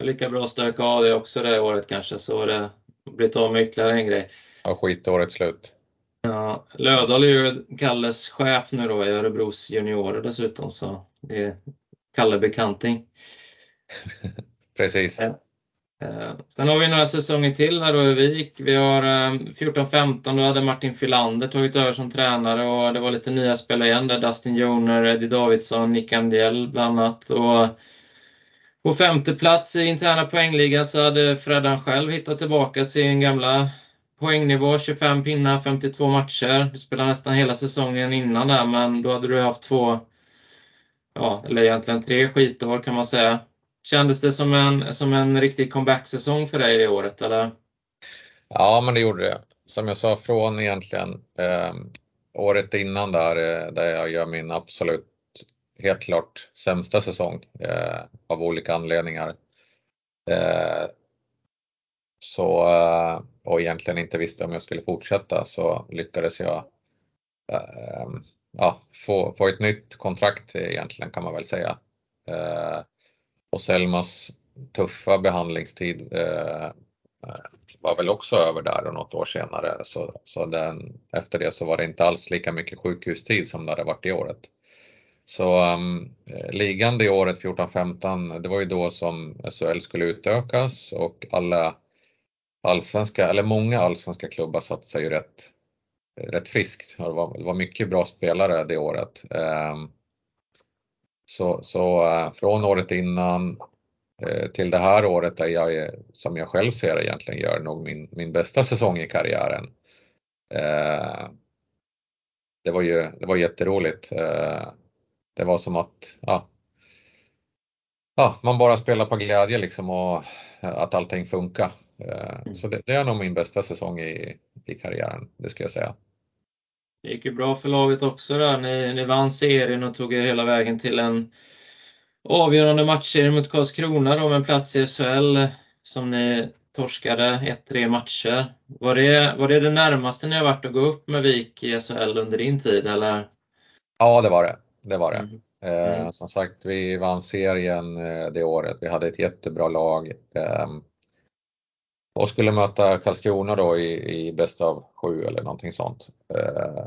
Lika bra att stöka av det också det året kanske, så det blir av med ytterligare en grej. Ja, skitåret slut. Ja, Lödahl är ju Kalles chef nu då i Örebros juniorer dessutom, så det är Kalle bekanting. Precis. Ja. Eh, sen har vi några säsonger till här då i Vik. Vi har eh, 14-15, då hade Martin Filander tagit över som tränare och det var lite nya spelare igen där. Dustin Joner, Eddie Davidsson, Nick Andiel bland annat. Och på femte plats i interna poängligan så hade Freddan själv hittat tillbaka sin gamla poängnivå, 25 pinnar, 52 matcher. Du spelade nästan hela säsongen innan där, men då hade du haft två, ja, eller egentligen tre skitår kan man säga. Kändes det som en, som en riktig comeback-säsong för dig det året, eller? Ja, men det gjorde det. Som jag sa, från egentligen eh, året innan där, eh, där jag gör min absolut, helt klart sämsta säsong eh, av olika anledningar. Eh, så, eh, och egentligen inte visste om jag skulle fortsätta så lyckades jag eh, ja, få, få ett nytt kontrakt egentligen kan man väl säga. Eh, och Selmas tuffa behandlingstid eh, eh, var väl också över där och något år senare. Så, så den, efter det så var det inte alls lika mycket sjukhustid som det hade varit i året. Så ehm, um, ligan det året 14-15, det var ju då som SHL skulle utökas och alla allsvenska, eller många allsvenska klubbar satte sig ju rätt, rätt friskt. Det var, det var mycket bra spelare det året. Um, så, så uh, från året innan uh, till det här året där jag, som jag själv ser egentligen, gör nog min, min bästa säsong i karriären. Uh, det var ju det var jätteroligt. det var som att ja, ja, man bara spelar på glädje liksom och att allting funkar. Mm. Så det, det, är nog min bästa säsong i, i karriären, det ska jag säga. Det gick ju bra för laget också där. Ni, ni vann serien och tog er hela vägen till en avgörande matchserie mot Karlskrona då med en plats i SHL som ni torskade 1-3 matcher. Var det, var det det närmaste ni har varit att gå upp med Vik i SHL under din tid eller? Ja, det var det. Det var det. Mm. Eh, mm. som sagt, vi vann serien eh, det året. Vi hade ett jättebra lag. Eh, och skulle möta Karlskrona då i, i bäst av sju eller någonting sånt. Eh,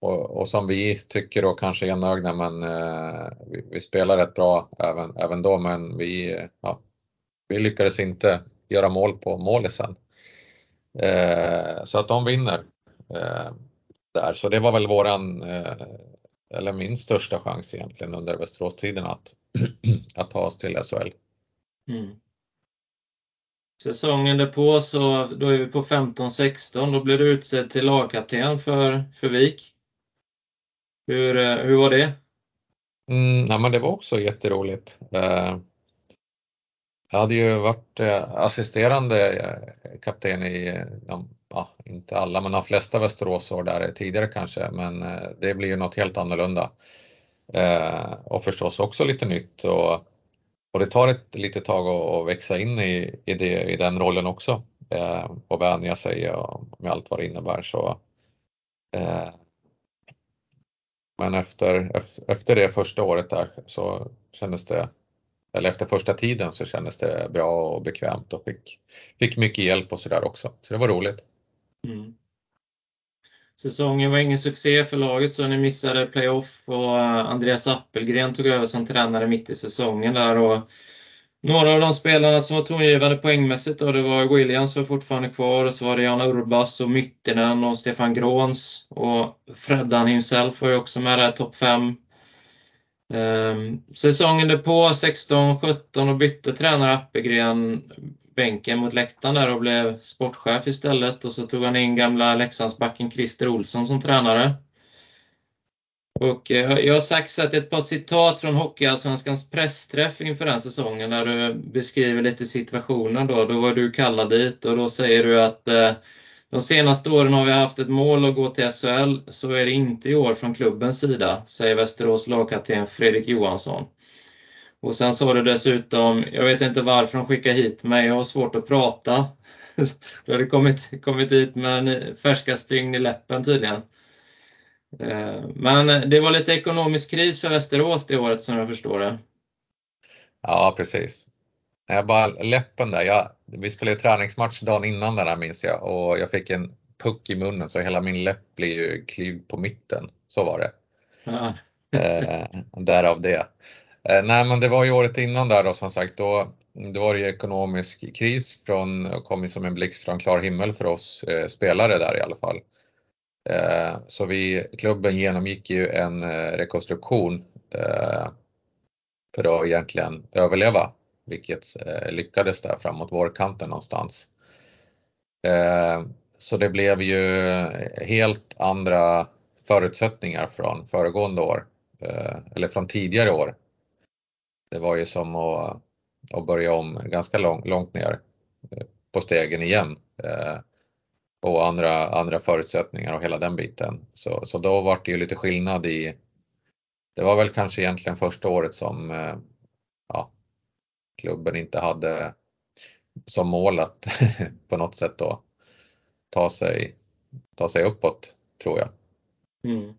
och, och, som vi tycker då kanske enögda men eh, vi, vi, spelar rätt bra även, även då men vi, ja, vi lyckades inte göra mål på målisen. Eh, så att de vinner eh, där. Så det var väl våran, eh, eller min största chans egentligen under Västeråstiden att, att ta oss till SHL. Mm. Säsongen därpå så då är vi på 15-16. Då blir du utsedd till lagkapten för, för Vik. Hur, eh, hur var det? Mm, ja, men det var också jätteroligt. Eh, jag hade ju varit eh, assisterande kapten i, ja, inte alla, men de flesta Västeråsår där tidigare kanske, men det blir ju något helt annorlunda. Och förstås också lite nytt. Och och det tar ett litet tag att växa in i, i, det, i den rollen också eh, och vänja sig och med allt vad det innebär. Så, eh, men efter, efter det första året där så kändes det, eller efter första tiden så kändes det bra och bekvämt och fick, fick mycket hjälp och sådär också. Så det var roligt. Mm. Säsongen var ingen succé för laget så ni missade playoff och eh, Andreas Appelgren tog över som tränare mitt i säsongen där och några av de spelarna som var tongivande poängmässigt då, det var Williams var fortfarande kvar och så var det Jan Urbas och Myttinen och Stefan Gråns och Freddan himself var ju också med där, topp 5. Ehm, säsongen därpå, 16-17, och bytte tränare Appelgren bänken mot läktaren där och blev sportchef istället och så tog han in gamla Leksandsbacken Christer Olsson som tränare. Och eh, jag har saxat ett par citat från Hockeyallsvenskans pressträff inför den säsongen där du beskriver lite situationen då. Då var du kallad dit och då säger du att eh, de senaste åren har vi haft ett mål att gå till SHL, så är det inte i år från klubbens sida, säger Västerås lagkapten Fredrik Johansson. Och sen så var det dessutom, jag vet inte varför de skickade hit mig, jag har svårt att prata. Då hade kommit, kommit hit med färska stygn i läppen tydligen. Eh, men det var lite ekonomisk kris för Västerås det året som jag förstår det. Ja, precis. Jag bara läppen där, jag, vi spelade träningsmatch dagen innan den här minns jag och jag fick en puck i munnen så hela min läpp blir ju klyvd på mitten. Så var det. Ja. eh, därav det. Eh, nej men det var ju året innan där då som sagt, då, då var det ju ekonomisk kris från, kom ju som en blixt från klar himmel för oss eh, spelare där i alla fall. Eh, så vi, klubben genomgick ju en eh, rekonstruktion eh, för att egentligen överleva, vilket eh, lyckades där framåt vårkanten någonstans. Eh, så det blev ju helt andra förutsättningar från föregående år, eh, eller från tidigare år det var ju som att, att börja om ganska lång, långt ner eh, på stegen igen. Eh, och andra, andra förutsättningar och hela den biten. Så, så då var det ju lite skillnad i, det var väl kanske egentligen första året som eh, ja, klubben inte hade som mål att på något sätt då ta sig, ta sig uppåt, tror jag. Mm.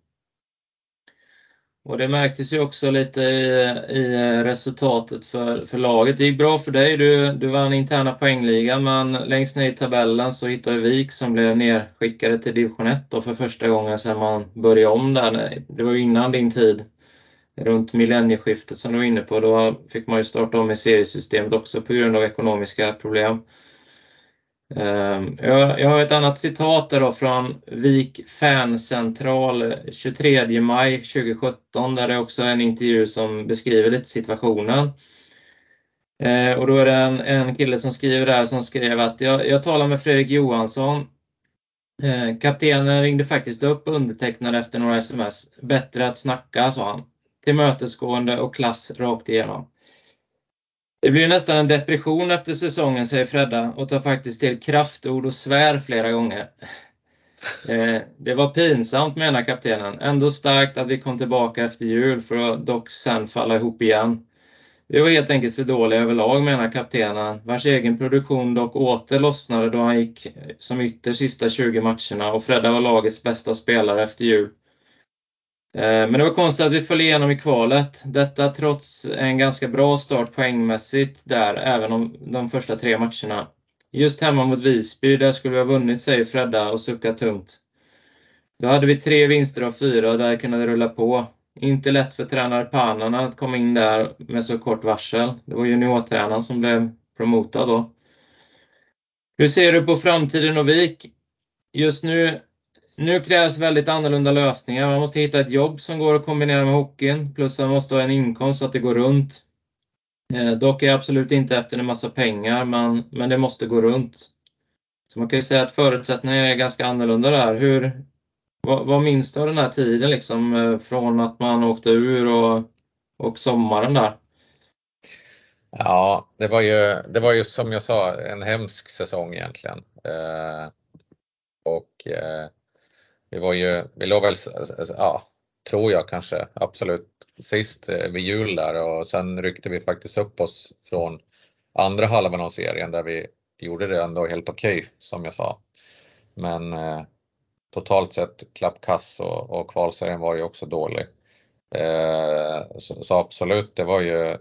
Och det märktes ju också lite i, i resultatet för, för laget. Det gick bra för dig, du, du vann interna poängligan men längst ner i tabellen så hittade Vik som blev nerskickade till division 1 då för första gången sedan man började om där. Det var ju innan din tid, runt millennieskiftet som du var inne på. Då fick man ju starta om i seriesystemet också på grund av ekonomiska problem. Ehm, jag har ett annat citat där då från Vik Fancentral 23 maj 2017 där det också är en intervju som beskriver lite situationen. Ehm, och då är det en, en kille som skriver där som skrev att jag, jag talar med Fredrik Johansson. Ehm, kaptenen ringde faktiskt upp undertecknade efter några sms. Bättre att snacka, sa han. Tillmötesgående och klass rakt igenom. Det blir nästan en depression efter säsongen, säger Fredda och tar faktiskt till kraftord och svär flera gånger. Eh, det var pinsamt, menar kaptenen. Ändå starkt att vi kom tillbaka efter jul för att dock sen falla ihop igen. Vi var helt enkelt för dåliga överlag, menar kaptenen, vars egen produktion dock åter lossnade då han gick som ytter sista 20 matcherna och Fredda var lagets bästa spelare efter jul. Eh, men det var konstigt att vi föll igenom i kvalet. Detta trots en ganska bra start poängmässigt där, även om de första tre matcherna. Just hemma mot Visby, där skulle vi ha vunnit, säger Fredda och suckar tungt. Då hade vi tre vinster av fyra och där kunde det rulla på. Inte lätt för tränare Panarna att komma in där med så kort varsel. Det var juniortränaren som blev promotad då. Hur ser du på framtiden och Vik? Just nu nu krävs väldigt annorlunda lösningar. Man måste hitta ett jobb som går att kombinera med hockeyn, plus man måste ha en inkomst så att det går runt. Eh, dock är jag absolut inte efter en massa pengar, men, men det måste gå runt. Så man kan ju säga att förutsättningarna är ganska annorlunda där. Hur, vad, vad minns du av den här tiden liksom, eh, från att man åkte ur och, och sommaren där? Ja, det var, ju, det var ju som jag sa en hemsk säsong egentligen. Eh, och eh, vi var ju, vi låg väl, ja, tror jag kanske, absolut sist eh, vid jul där och sen ryckte vi faktiskt upp oss från andra halvan av serien där vi gjorde det ändå helt okej okay, som jag sa. Men eh, totalt sett klappkass och, och kvalserien var ju också dålig. Eh, så, så, absolut, det var ju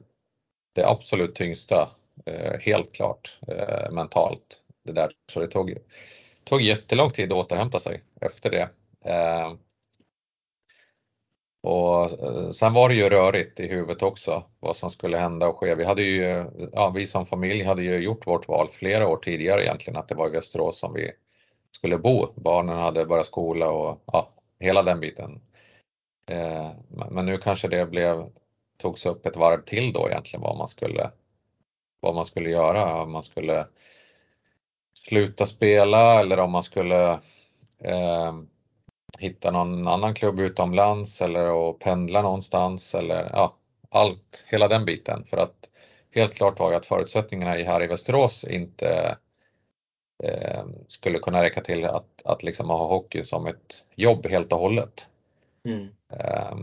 det absolut tyngsta, eh, helt klart, eh, mentalt. Det där. Så det tog, tog jättelång tid att återhämta sig efter det. Eh, och eh, sen var det ju rörigt i huvudet också vad som skulle hända och ske. Vi, hade ju, ja, vi som familj hade ju gjort vårt val flera år tidigare egentligen att det var i Västerås som vi skulle bo. Barnen hade börjat skola och ja, hela den biten. Eh, men nu kanske det blev, togs upp ett varv till då egentligen vad man skulle, vad man skulle göra. Om man skulle sluta spela eller om man skulle eh, hitta någon annan klubb utomlands eller att pendla någonstans eller ja, allt, hela den biten. För att helt klart var ju att förutsättningarna här i Västerås inte eh, skulle kunna räcka till att, att liksom ha hockey som ett jobb helt och hållet. Mm. Eh,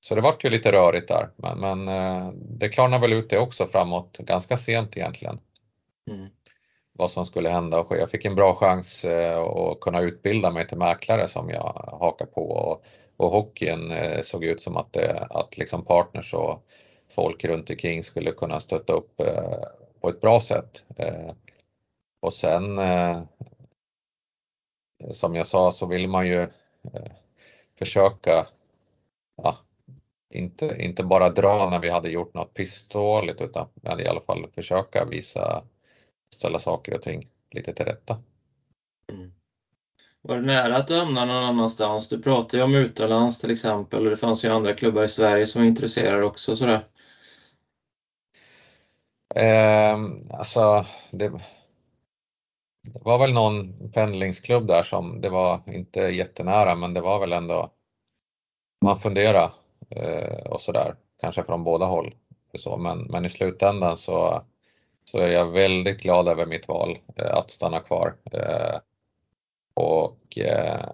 så det vart ju lite rörigt där, men, men det klarnar väl ut det också framåt ganska sent egentligen. Mm. Vad som skulle hända och. Jag fick en bra chans eh, att kunna utbilda mig till mäklare som jag hakar på och, och hockeyn eh, såg ut som att, det, att liksom partners och folk runt omkring skulle kunna stötta upp på ett bra sätt. Och sen som jag sa så vill man ju försöka ja, inte, inte bara dra när vi hade gjort något pissdåligt utan i alla fall försöka visa, ställa saker och ting lite till rätta. Mm. Var det nära att du hamnade någon annanstans? Du pratade ju om utomlands till exempel och det fanns ju andra klubbar i Sverige som var intresserade också sådär. Eh, alltså, det, det var väl någon pendlingsklubb där som det var inte jättenära men det var väl ändå man funderar eh, och sådär, kanske från båda håll. Så, men, men i slutändan så, så är jag väldigt glad över mitt val eh, att stanna kvar. Eh, och eh,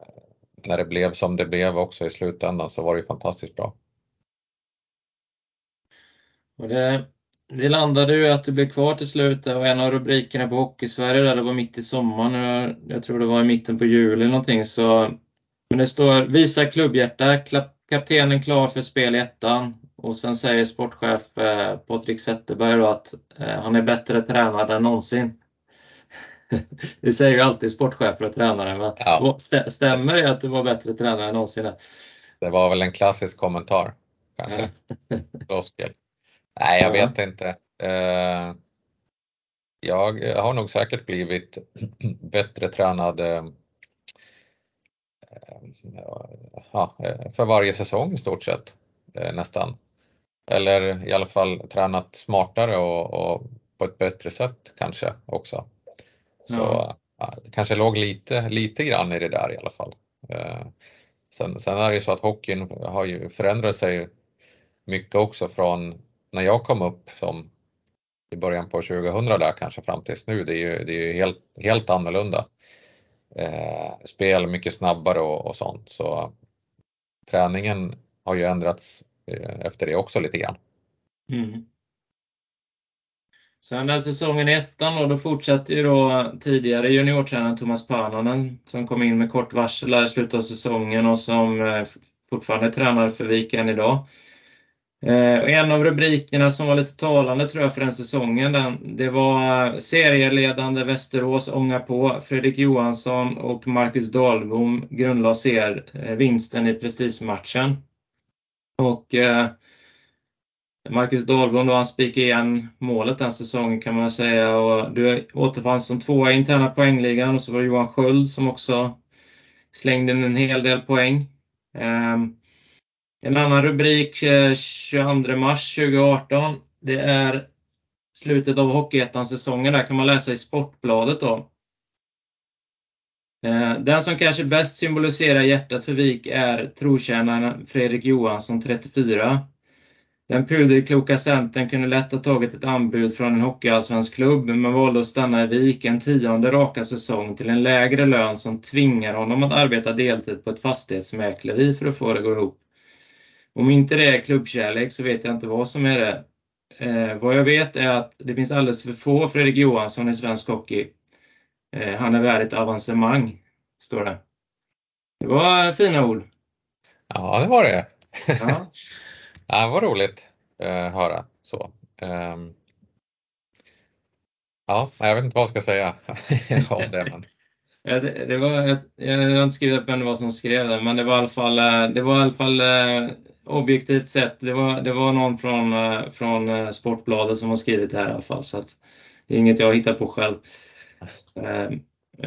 när det blev som det blev också i slutändan så var det fantastiskt bra. Och det, det landade ju att du blev kvar till slut och en av rubrikerna på Hockeysverige där det var mitt i sommaren, jag tror det var i mitten på juli någonting så men det står visa klubbhjärta, kaptenen klar för spel i ettan och sen säger sportchef eh, Patrik Zetterberg att eh, han är bättre tränad än någonsin. det säger ju alltid sportchefer och tränare, men ja. stämmer det att du var bättre tränare än någonsin? Det var väl en klassisk kommentar, kanske. Floskel. Nej, jag vet inte. Eh, jag har nog säkert blivit bättre tränad eh, ja, för varje säsong i stort sett eh, nästan. Eller i alla fall tränat smartare och, och på ett bättre sätt kanske också. Så ja. Det kanske låg lite, lite grann i det där i alla fall. Sen, sen är det ju så att hockeyn har ju förändrat sig mycket också från när jag kom upp som i början på 2000 där kanske fram tills nu, det är ju, det är ju helt, helt annorlunda. Eh, spel mycket snabbare och, och, sånt så träningen har ju ändrats eh, Eh, efter det också lite grann. Mm. Sen den säsongen i ettan då, då fortsatte ju då tidigare juniortränaren Thomas Pananen som kom in med kort varsel i slutet av säsongen och som eh, fortfarande tränar för Vik än idag. Eh, en av rubrikerna som var lite talande tror jag för den säsongen, den, det var eh, serieledande Västerås ånga på. Fredrik Johansson och Marcus Dahlbom grundlade ser eh, vinsten i prestigematchen. Och eh, Marcus Dahlbom då, han spikade igen målet den säsongen kan man säga. Och du återfanns som tvåa i interna poängligan och så var det Johan Sköld som också slängde in en hel del poäng. Eh, en annan rubrik eh, 22 mars 2018. Det är slutet av Hockeyettan-säsongen. Där kan man läsa i Sportbladet då. Eh, den som kanske bäst symboliserar hjärtat för Vik är trotjänaren Fredrik Johansson, 34. Den pudelkloka centern kunde lätt ha tagit ett anbud från en hockeyallsvensk klubb men valde att stanna i Vik en tionde raka säsong till en lägre lön som tvingar honom att arbeta deltid på ett fastighetsmäkleri för att få det att gå ihop. Om inte det är klubbkärlek så vet jag inte vad som är det. Eh, vad jag vet är att det finns alldeles för få Fredrik Johansson i svensk hockey. Eh, han är värd ett avancemang, står det. Det var fina ord. Ja, det var det. Ja. ja, det var roligt att eh, höra så. Um, ja, jag vet inte vad jag ska säga om det. Men... Ja, det, det, var, jag, har inte skrivit upp ännu vad som skrev det, men det var i alla fall, eh, det var i alla fall objektivt sett, det var, det var någon från, från Sportbladet som har skrivit det här i alla fall. Så det är inget jag hittar på själv. Eh,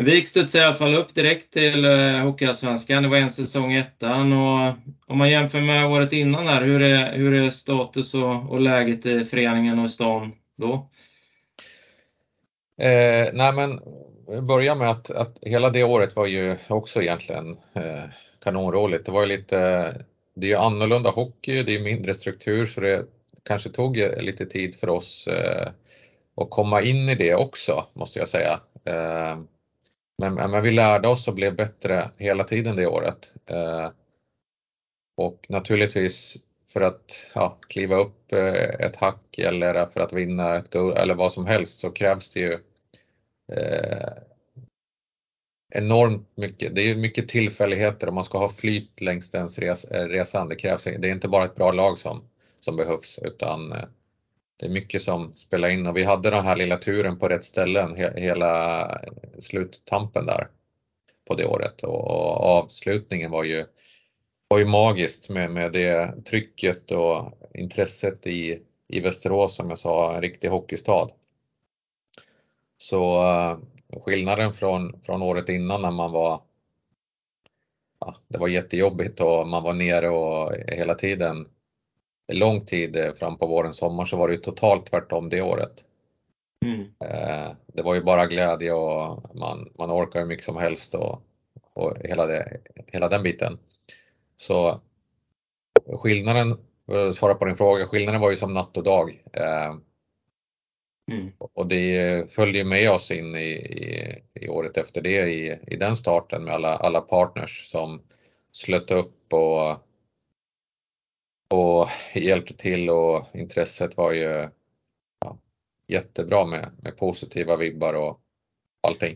Vik studsade i alla fall upp direkt till eh, Hockeyallsvenskan. Det var en säsong i ettan. Och om man jämför med året innan här, hur är, hur är status och, och läget i föreningen och i stan då? Eh, nej men, börja med att, att hela det året var ju också egentligen eh, kanonroligt. Det var ju lite det är ju annorlunda hockey, det är mindre struktur så det kanske tog eh, lite tid för oss eh, och komma in i det också måste jag säga. Eh, men, men, vi lärde oss och blev bättre hela tiden det året. Eh, och naturligtvis för att ja, kliva upp eh, ett hack eller för att vinna ett guld eller vad som helst så krävs det ju eh, enormt mycket. Det är mycket tillfälligheter och man ska ha flyt längs den res, resan. Det krävs, det är inte bara ett bra lag som, som behövs utan eh, det är mycket som spelar in och vi hade den här lilla turen på rätt ställen hela sluttampen där på det året och avslutningen var ju, var ju magiskt med, med det trycket och intresset i, i Västerås som jag sa, en riktig hockeystad. Så eh, skillnaden från, från året innan när man var ja, det var jättejobbigt och man var nere och hela tiden lång tid fram på våren, sommar så var det ju totalt tvärtom det året. Mm. Eh, det var ju bara glädje och man, man orkar hur mycket som helst och, och hela, det, hela den biten. Så skillnaden, för att svara på din fråga, skillnaden var ju som natt och dag. Eh, mm. Och det följde med oss in i, i, i, året efter det i, i den starten med alla, alla partners som slöt upp och, och hjälpte till och intresset var ju jättebra med, med positiva vibbar och allting.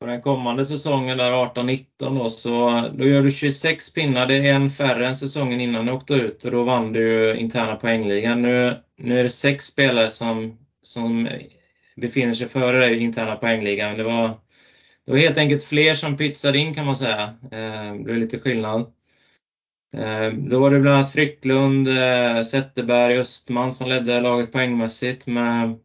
På den kommande säsongen där 18-19 då, så då gör du 26 pinnar. Det är en färre än säsongen innan du åkte ut och då vann du interna poängligan. Nu, nu är det sex spelare som, som befinner sig före dig i interna poängligan. Det var, det var helt enkelt fler som pytsade in kan man säga. Eh, det blev lite skillnad. Eh, då var det bland annat Frycklund, eh, Zetterberg, Östman som ledde laget poängmässigt med,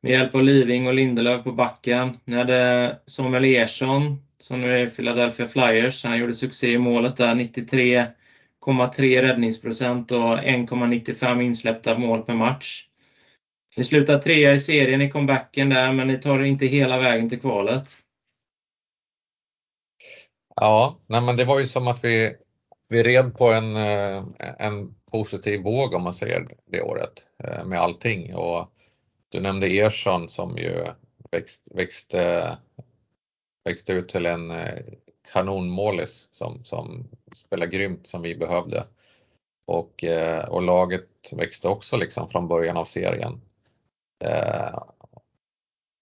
med hjälp av Living och Lindelöf på backen. Ni hade Samuel Ersson som nu är Philadelphia Flyers. Han gjorde succé i målet där, 93,3 räddningsprocent och 1,95 insläppta mål per match. Ni slutar trea i serien i comebacken där, men ni tar inte hela vägen till kvalet. Ja, nej men det var ju som att vi vi red på en, eh, en positiv våg om man säger det året eh, med allting och du nämnde Ersson som ju växt, växte, växte ut till en eh, kanonmålis som, som spelar grymt som vi behövde. Och, och laget växte också liksom från början av serien.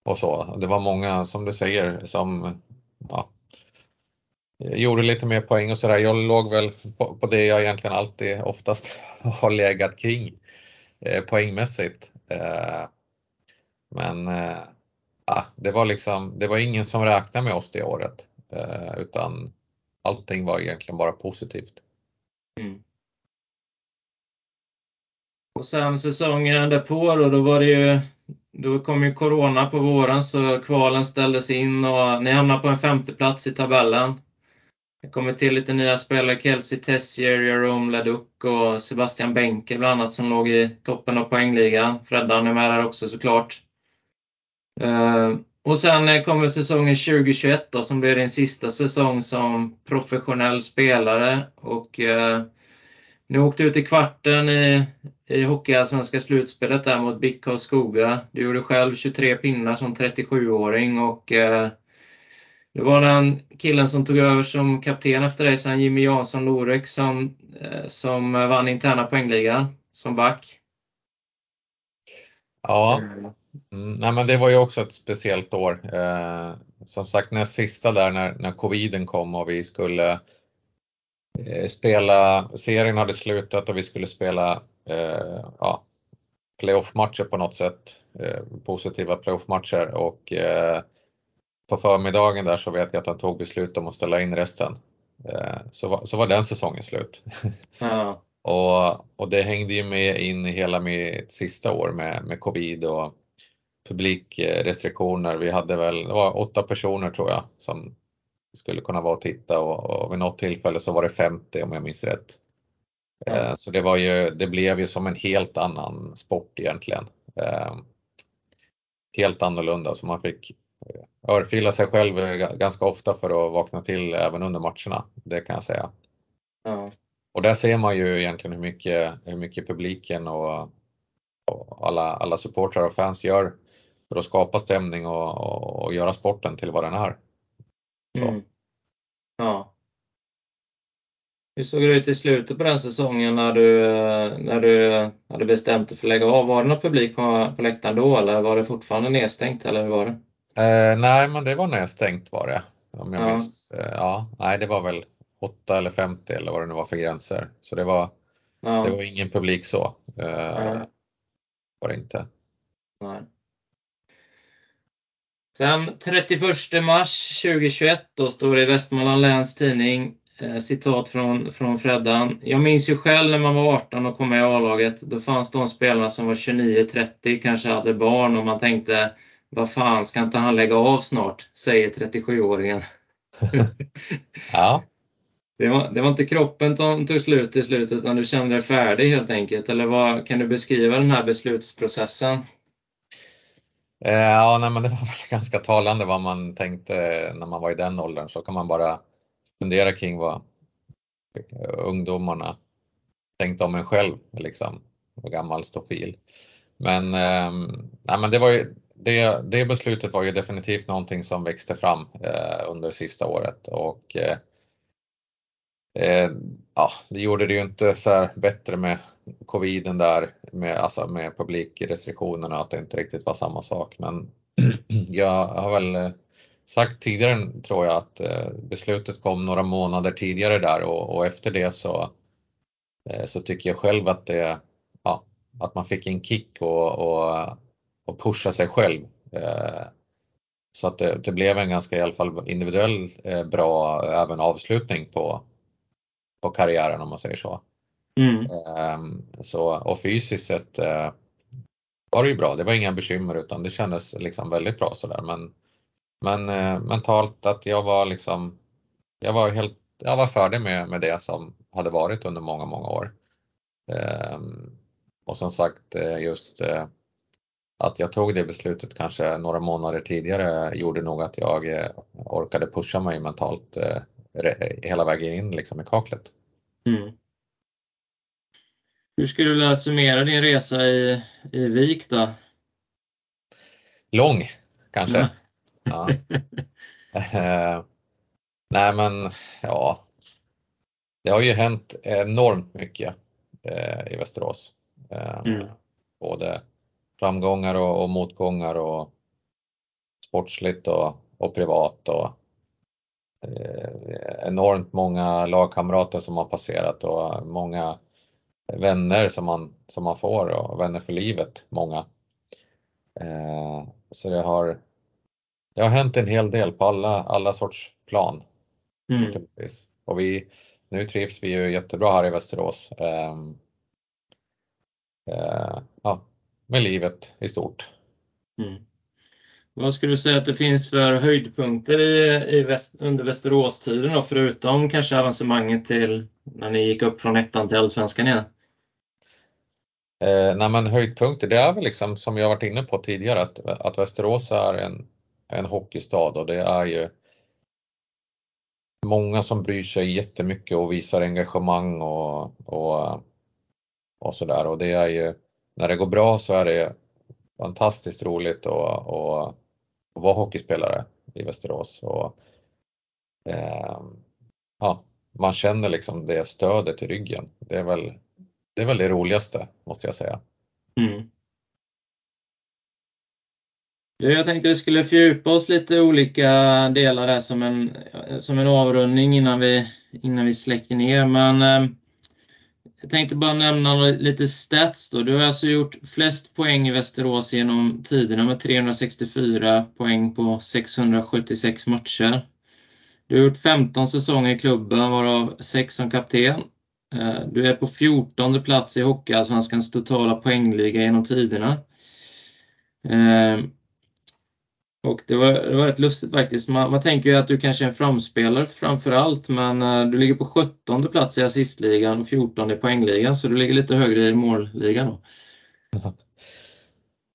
och så. Det var många, som du säger, som ja, gjorde lite mer poäng och sådär. Jag låg väl på, på, det jag egentligen alltid oftast har legat kring eh, poängmässigt. Eh, men eh, det var liksom, det var ingen som räknade med oss det året eh, utan allting var egentligen bara positivt. Mm. Och sen säsongen därpå då, då var det ju då kom ju Corona på våren så kvalen ställdes in och ni hamnade på en femte plats i tabellen. Det kommer till lite nya spelare, Kelsey Tessier, Jerome Leduc och Sebastian Benke bland annat som låg i toppen av poängligan. Freddan är med där också såklart. Eh, och sen kommer säsongen 2021 då, som blir din sista säsong som professionell spelare. Och eh, ni åkte ut i kvarten i, i Hockeyallsvenska slutspelet där mot BIK Skoga. Du gjorde själv 23 pinnar som 37-åring och eh, det var den killen som tog över som kapten efter dig sen, Jimmy Jansson Lorek, som, eh, som eh, vann interna poängligan som back. Ja, mm, nej men det var ju också ett speciellt år. Eh, som sagt näst sista där när, när coviden kom och vi skulle eh, spela, serien hade slutat och vi skulle spela eh, ja, playoff-matcher på något sätt, eh, positiva playoff-matcher och eh, på förmiddagen där så vet jag att han tog beslut om att ställa in resten. Eh, så var, så var den säsongen slut. Ja. och, och det hängde ju med in i hela mitt sista år med, med covid och publikrestriktioner. Vi hade väl, det var åtta personer tror jag som skulle kunna vara och titta och, och vid något tillfälle så var det 50 om jag minns rätt. Ja. Eh, så det var ju, det blev ju som en helt annan sport egentligen. Eh, helt annorlunda så man fick örfila sig själv ganska ofta för att vakna till även under matcherna, det kan jag säga. Ja. Och där ser man ju egentligen hur mycket, hur mycket publiken och, och alla, alla supportrar och fans gör för att skapa stämning och, och, och göra sporten till vad den är. Mm. Ja. Hur såg det ut i slutet på den säsongen när du, när du hade bestämt dig för att lägga av? Var det någon publik på, på läktaren då eller var det fortfarande nedstängt eller hur var det? Eh, nej, men det var nedstängt var det. Om jag Ja. minns. Eh, ja, nej, det var väl 8 eller 50 eller vad det nu var för gränser. Så det var, Ja, det var ingen publik så. Eh, var det inte. nej. Sen 31 mars 2021 då står det i Västmanland Läns Tidning eh, citat från, från Freddan. Jag minns ju själv när man var 18 och kom med i A-laget. Då fanns de spelarna som var 29-30, kanske hade barn och man tänkte vad fan, ska inte han lägga av snart? Säger 37-åringen. Ja, Det var, det var inte kroppen som tog slut till slut utan du kände dig färdig helt enkelt. Eller vad, kan du beskriva den här beslutsprocessen? Eh, Ja, nej, men det var ganska talande vad man tänkte när man var i den åldern. Så kan man bara fundera kring vad ungdomarna tänkte om en själv, liksom, gammal stofil. Men, eh, nej, men det, var ju, det, det beslutet var ju definitivt någonting som växte fram eh, under sista året och eh, eh, ja, det gjorde det ju inte så här bättre med coviden där, med, alltså med publikrestriktionerna, att det inte riktigt var samma sak. Men jag har väl eh, sagt tidigare, tror jag, att eh, beslutet kom några månader tidigare där och, och efter det så, eh, så tycker jag själv att det, ja, att man fick en kick och, och, och pusha sig själv. Eh, Så att det, det blev en ganska i alla fall individuell eh, bra även avslutning på, på karriären om man säger så. Mm. Ehm, Så, och fysiskt sett eh, var det ju bra, det var inga bekymmer utan det kändes liksom väldigt bra sådär. Men, men mentalt att jag var liksom, jag var helt, jag var färdig med, med det som hade varit under många, många år. Ehm, Och som sagt just att jag tog det beslutet kanske några månader tidigare gjorde nog att jag eh, orkade pusha mig mentalt eh, hela vägen in liksom i kaklet. Mm. Hur skulle du vilja summera din resa i, i Vik då? Lång kanske. Ja. Eh, nej men ja, det har ju hänt enormt mycket eh, i Västerås. Eh, Mm. Både framgångar och, och motgångar och sportsligt och, och privat och eh, enormt många lagkamrater som har passerat och många vänner som man, som man får och vänner för livet, många. Eh, så det har, det har hänt en hel del på alla, alla sorts plan Mm. Och vi, nu trivs vi ju jättebra här i Västerås. ehm, eh, ja, med livet i stort. Mm. Vad skulle du säga att det finns för höjdpunkter i, i väst, under Västeråstiden då, förutom kanske avancemanget till när ni gick upp från ettan till allsvenskan igen? Eh, nej men höjdpunkter, det är väl liksom som jag varit inne på tidigare att, att Västerås är en, en hockeystad och det är ju många som bryr sig jättemycket och visar engagemang och, och, och sådär och det är ju, när det går bra så är det fantastiskt roligt att att, vara hockeyspelare i Västerås. Och, eh, ja, man känner liksom det stödet i ryggen. Det är väl det, är väl det roligaste måste jag säga. Mm. Jag tänkte vi skulle fördjupa oss lite i olika delar där som en, som en avrundning innan vi, innan vi släcker ner. Men eh, jag tänkte bara nämna lite stats då. Du har alltså gjort flest poäng i Västerås genom tiderna med 364 poäng på 676 matcher. Du har gjort 15 säsonger i klubben varav 6 som kapten. Eh, du är på 14 plats i Hockeyallsvenskans totala poängliga genom tiderna. Eh, och det var, det var rätt lustigt faktiskt. Man, man tänker ju att du kanske är en framspelare framför allt, men eh, du ligger på 17 plats i assistligan och 14 i poängligan, så du ligger lite högre i målligan. Då.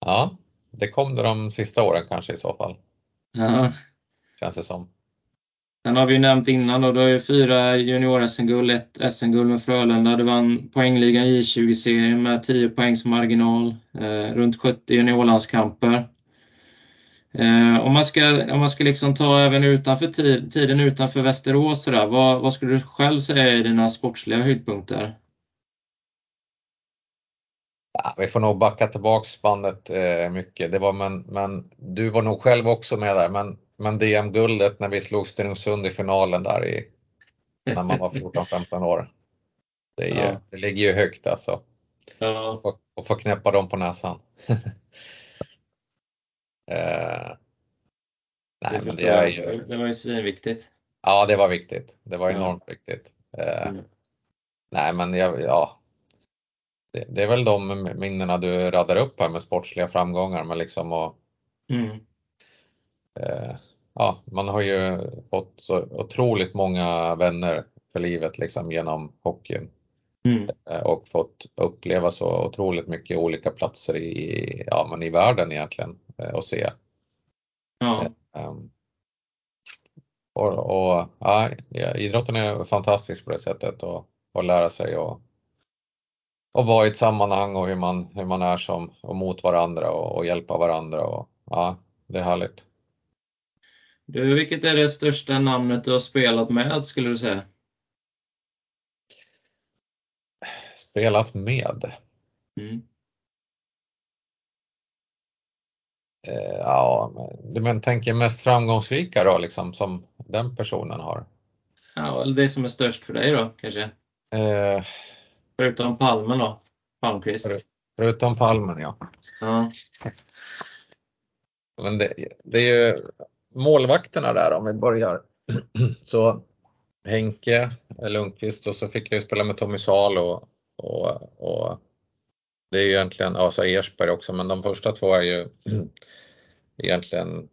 Ja, det kom det de sista åren kanske i så fall, Ja. känns det som. Sen har vi ju nämnt innan då, du har ju fyra junior-SM-guld, ett SM-guld med Frölunda. Du vann poängligan J20-serien med 10 poängs marginal, eh, runt 70 juniorlandskamper. Eh, om man ska, om man ska liksom ta även utanför tid, tiden utanför Västerås, så där, vad, vad skulle du själv säga är dina sportsliga höjdpunkter? Ja, vi får nog backa tillbaks bandet eh, mycket. Det var, men, men du var nog själv också med där. Men, men DM-guldet när vi slog Stenungsund i finalen där i, när man var 14-15 år. Det, är Ja. det ligger ju högt alltså. Ja, Och få, och få knäppa dem på näsan. eh, nej, men det är ju, Det var ju svinviktigt. ja det var viktigt. Det var Ja. enormt viktigt. Eh, Mm. Nej men jag, ja. Det, det är väl de minnena du radar upp här med sportsliga framgångar men liksom och Mm. eh, ja, man har ju fått så otroligt många vänner för livet liksom genom hockeyn Mm. eh, och fått uppleva så otroligt mycket olika platser i, ja, men i världen egentligen eh, och se. Ja. Ehm, och, och ja, idrotten är fantastisk på det sättet och, och lära sig och, och vara i ett sammanhang och hur man, hur man är som och mot varandra och, och hjälpa varandra och ja, det är härligt. Du, vilket är det största namnet du har spelat med, skulle du säga? Spelat med? Mm. Eh, ja, men- men, tänker mest framgångsrika då liksom som den personen har? Ja, eller det som är störst för dig då, kanske? Eh, Förutom Palmen då? Palmqvist? För- förutom Palmen ja. Ja. Men det, det är ju målvakterna där om vi börjar. Så Henke Lundqvist och så fick jag ju spela med Tommy Salo och, och, det är ju egentligen, ja så Ersberg också, men de första två är ju egentligen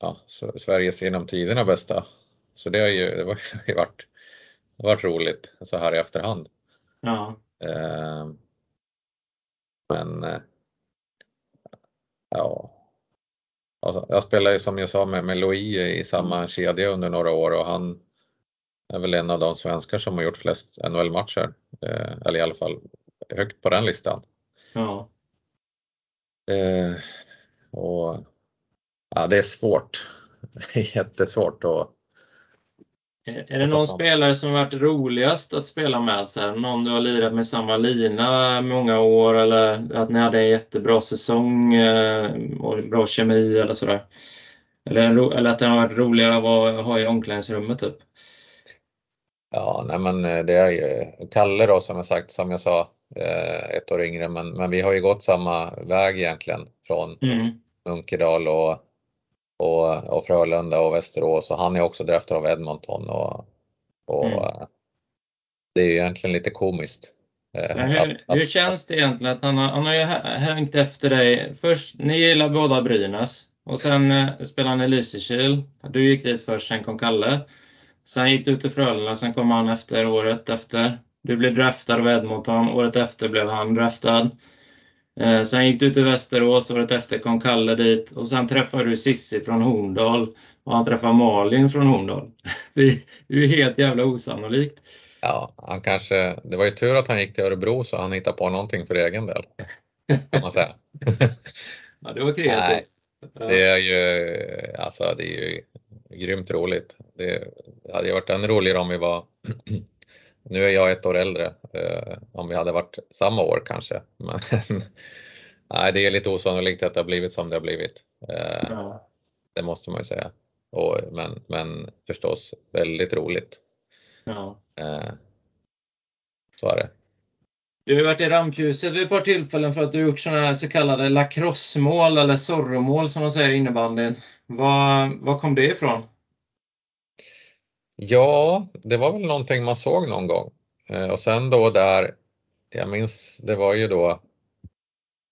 ja, Sveriges genom tiderna bästa. Så det har ju, det var, det varit, det varit roligt så här i efterhand. Ja. Eh, men eh, ja, alltså, jag spelade ju som jag sa med, med Louis i samma kedja under några år och han är väl en av de svenskar som har gjort flest NHL-matcher. Eh, eller i alla fall högt på den listan. Ja. Eh, och ja, det är svårt. Jättesvårt och Är det någon spelare som har varit roligast att spela med? Så här, någon du har lirat med samma lina många år eller att ni hade en jättebra säsong eh, och bra kemi eller sådär? Eller, eller att det har varit roligare att ha i omklädningsrummet typ? Ja, nej men eh, det är ju Kalle då som jag sagt, som jag sa, eh, ett år yngre, men, men vi har ju gått samma väg egentligen från Mm. Munkedal och, och, och Frölunda och Västerås och han är också draftad av Edmonton och, och Mm. eh, det är ju egentligen lite komiskt. hur, hur känns det egentligen att han har, han har ju hä- hängt efter dig? Först, ni gillar båda Brynäs och sen spelade han i Lysekil. Du gick dit först, sen kom Kalle. Sen gick du till Frölunda, sen kom han efter året efter. Du blev draftad av Edmonton, året efter blev han draftad. Eh, sen gick du till Västerås, året efter kom Kalle dit och sen träffade du Sissi från Horndal och han träffade Malin från Horndal. Det är ju helt jävla osannolikt. Ja, han kanske, det var ju tur att han gick till Örebro så han hittade på någonting för egen del. Kan man säga. Ja, det var kreativt. Ja. Det är ju, alltså det är ju grymt roligt. Det, hade varit ännu roligare om vi var, nu är jag ett år äldre, eh, om vi hade varit samma år kanske. Men nej, det är lite osannolikt att det har blivit som det har blivit. Eh, Ja. det måste man ju säga. Och, men, men förstås väldigt roligt. Ja. Eh, så är det. Du har varit i rampljuset vid ett par tillfällen för att du har gjort sådana här så kallade lacrossemål eller zorromål som man säger i innebandyn. Var, var kom det ifrån? Ja, det var väl någonting man såg någon gång. Eh, och sen då där, jag minns, det var ju då,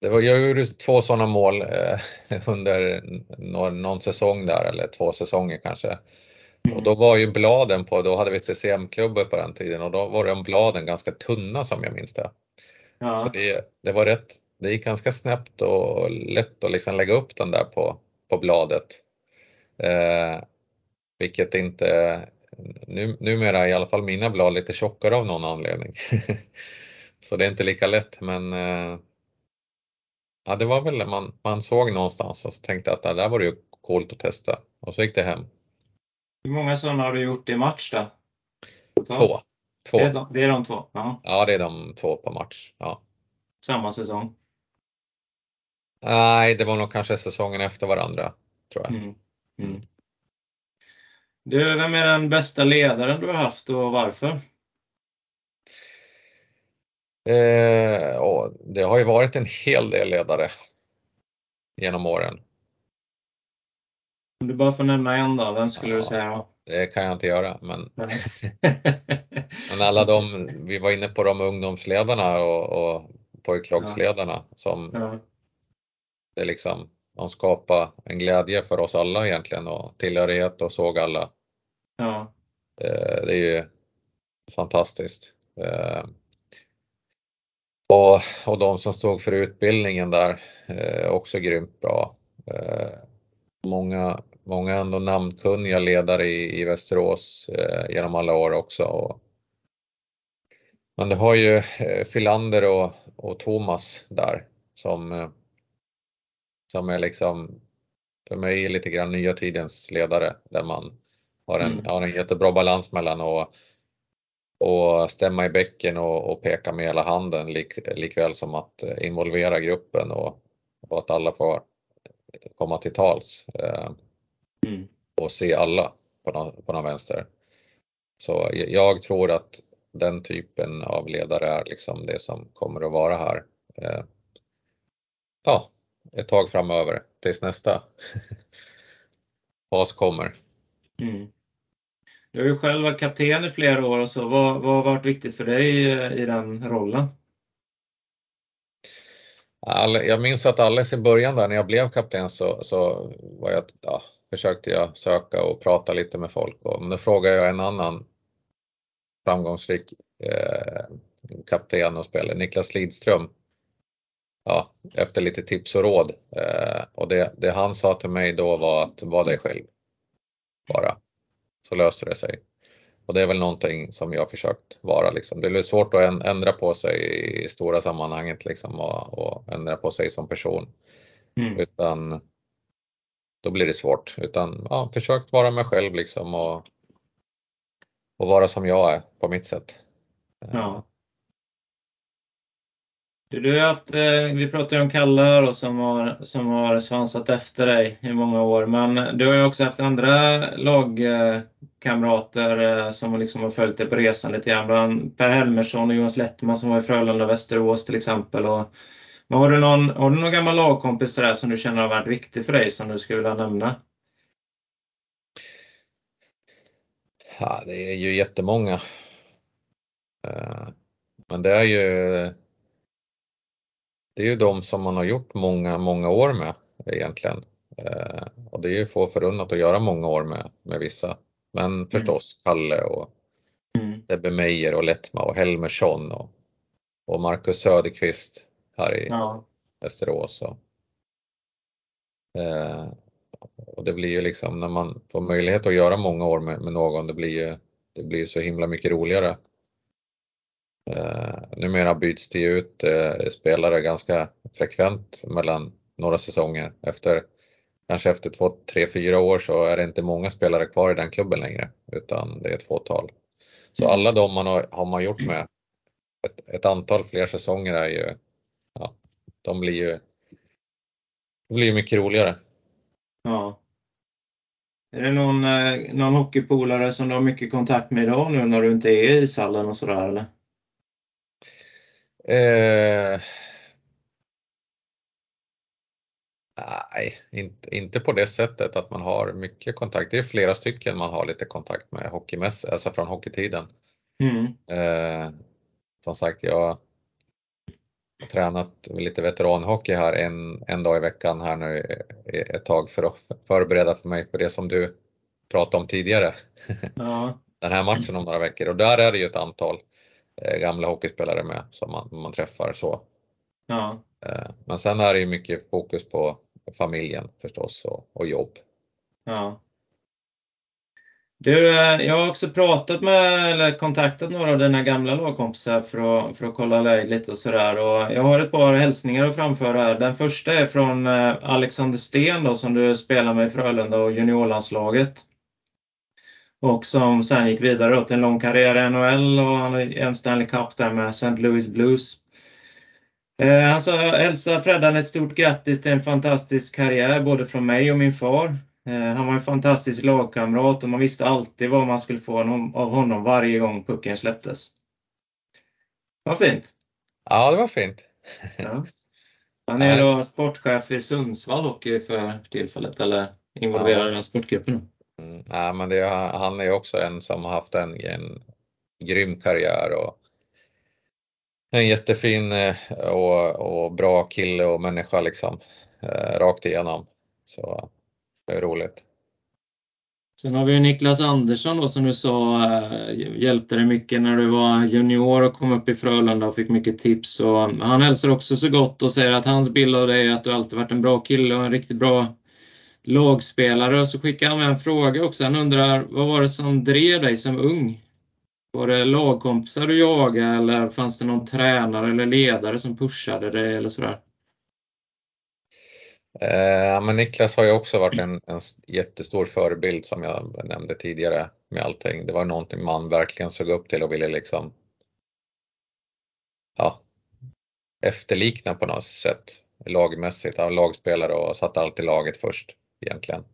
det var, jag gjorde två sådana mål eh, under någon, någon säsong där, eller två säsonger kanske. Och då var ju bladen på, då hade vi CCM-klubbar på den tiden och då var de bladen ganska tunna som jag minns det. Så Ja. det, det var rätt, det gick ganska snabbt och lätt att liksom lägga upp den där på, på bladet. Eh, vilket inte, nu, numera är i alla fall mina blad lite tjockare av någon anledning. Så det är inte lika lätt men eh, ja, det var väl man, man såg någonstans och så tänkte att det där var ju coolt att testa. Och så gick det hem. Hur många sådana har du gjort i match då? Två. två. Det, är de, det är de två? Ja. Ja, det är de två på match. Ja. Samma säsong? Nej, det var nog kanske säsongen efter varandra, tror jag. Mm. Mm. Du, vem är den bästa ledaren du har haft och varför? Eh, och det har ju varit en hel del ledare genom åren. Om du bara får nämna en då, vem skulle Ja. du säga? Det kan jag inte göra, men, men alla de, vi var inne på de ungdomsledarna och, och pojklagsledarna som ja. det liksom, de skapade en glädje för oss alla egentligen och tillhörighet och såg alla. Ja. Eh, Det är ju fantastiskt. Eh, Och, och de som stod för utbildningen där, eh, också grymt bra. Många, många ändå namnkunniga ledare i, i Västerås genom alla år också. Och, men det har ju Filander och, och Thomas där som, som är liksom för mig lite grann nya tidens ledare där man har en, Mm. har en jättebra balans mellan att och stämma i bäcken och, och peka med hela handen lik, likväl som att eh, involvera gruppen och, och att alla får komma till tals eh, Mm. och se alla på någon, på någon vänster. Så jag tror att den typen av ledare är liksom det som kommer att vara här. Eh, ja, ett tag framöver tills nästa fas kommer. Mm. Du har ju själv varit kapten i flera år och så. Vad, vad har varit viktigt för dig eh, i den rollen? All, jag minns att alldeles i början där när jag blev kapten så, så var jag, ja, försökte jag söka och prata lite med folk. Och, men då frågade jag en annan framgångsrik eh, kapten och spelare, Niklas Lidström, ja, efter lite tips och råd. Eh, och det, det han sa till mig då var att var dig själv. Bara. Så löser det sig. Och det är väl någonting som jag försökt vara liksom. Det är svårt att änd- ändra på sig i stora sammanhanget liksom och, och ändra på sig som person. Mm. Utan då blir det svårt. Utan ja, försökt vara mig själv liksom och, och vara som jag är på mitt sätt. Ja. Du, du har haft, eh, vi pratade ju om Kalle här då, som har, som har svansat efter dig i många år. Men du har ju också haft andra lagkamrater eh, som liksom har följt dig på resan lite grann. Bland Per Helmersson och Jonas Lettman som var i Frölunda och Västerås till exempel. Och, men har, du någon, har du någon gammal lagkompis där som du känner har varit viktig för dig som du skulle vilja nämna? Ja, det är ju jättemånga. Eh, men det är ju det är ju de som man har gjort många, många år med egentligen. Eh, Och det är ju få förunnat att göra många år med, med vissa. Men förstås Kalle och Mm. Sebbe Meyer och Lettma och Helmersson och, och Marcus Söderqvist här i Ja. Västerås. Och, eh, och det blir ju liksom när man får möjlighet att göra många år med, med någon, det blir ju det blir så himla mycket roligare. Eh, numera byts det ut eh, spelare ganska frekvent mellan några säsonger. Efter, kanske efter två, tre, fyra år så är det inte många spelare kvar i den klubben längre utan det är ett fåtal. Så Mm. alla de man har, har man gjort med ett, ett antal fler säsonger är ju, ja, de blir ju det blir mycket roligare. Ja. Är det någon, eh, någon hockeypolare som du har mycket kontakt med idag nu när du inte är i ishallen och sådär eller? Eh, nej, inte, inte på det sättet att man har mycket kontakt. Det är flera stycken man har lite kontakt med hockeymäss, alltså från hockeytiden. Mm. Eh, som sagt, jag har tränat lite veteranhockey här en, en dag i veckan här nu ett tag för att förbereda för mig för det som du pratade om tidigare. Ja. Den här matchen om några veckor och där är det ju ett antal gamla hockeyspelare med som man, man träffar så. Ja. Eh, Men sen är det ju mycket fokus på familjen förstås och, och jobb. Ja. Du, eh, jag har också pratat med, eller kontaktat några av dina gamla lagkompisar för att, för att kolla läget lite och sådär. Och jag har ett par hälsningar att framföra här. Den första är från eh, Alexander Sten då, som du spelar med i Frölunda och juniorlandslaget. Och som sen gick vidare till en lång karriär i NHL och han har en Stanley Cup där med St. Louis Blues. Eh, han sa hälsa Freddan ett stort grattis till en fantastisk karriär både från mig och min far. Eh, han var en fantastisk lagkamrat och man visste alltid vad man skulle få av honom varje gång pucken släpptes. Vad fint! Ja, det var fint. Ja. Han är då sportchef i Sundsvall Hockey för tillfället, eller involverad i den sportgruppen. Mm, nej, men det, han är också en som har haft en, en grym karriär och en jättefin eh, och, och bra kille och människa liksom, eh, rakt igenom. Så det är roligt. Sen har vi Niklas Andersson då, som du sa eh, hjälpte dig mycket när du var junior och kom upp i Frölunda och fick mycket tips. Och han hälsar också så gott och säger att hans bild av dig är att du alltid varit en bra kille och en riktigt bra lagspelare. Och så skickar han med en fråga också. Han undrar, vad var det som drev dig som ung? Var det lagkompisar du jagade eller fanns det någon tränare eller ledare som pushade dig eller sådär? Eh, men Niklas har ju också varit en, en jättestor förebild som jag nämnde tidigare med allting. Det var någonting man verkligen såg upp till och ville liksom ja, efterlikna på något sätt lagmässigt. Han lagspelare och satte alltid laget först egentligen.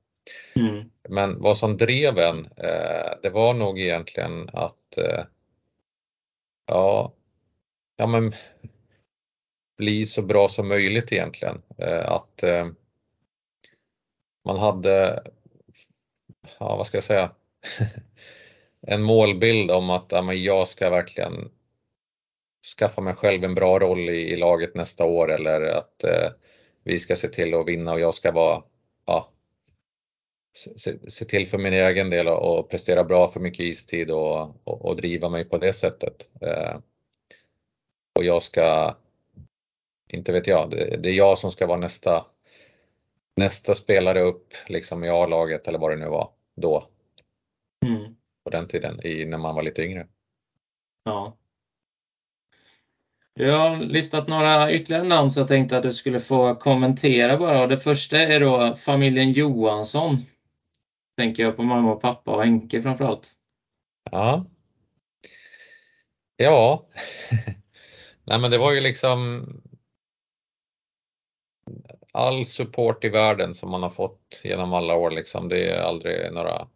Mm. Men vad som drev en, eh, det var nog egentligen att eh, ja, ja men bli så bra som möjligt egentligen. Eh, att man hade, ja vad ska jag säga, en målbild om att ja, men jag ska verkligen skaffa mig själv en bra roll i, i laget nästa år eller att vi ska se till att vinna och jag ska vara, ja, se, se till för min egen del och, prestera bra för mycket istid och, och, och driva mig på det sättet. Eh, och jag ska inte vet jag, det, det är jag som ska vara nästa, nästa spelare upp liksom i A-laget eller vad det nu var då. Mm. På den tiden, i, när man var lite yngre. Ja. Jag har listat några ytterligare namn så jag tänkte att du skulle få kommentera bara. Det första är då familjen Johansson. Tänker jag på mamma och pappa och Henke framförallt. Ja. Ja. Nej men det var ju liksom all support i världen som man har fått genom alla år liksom. Det är aldrig några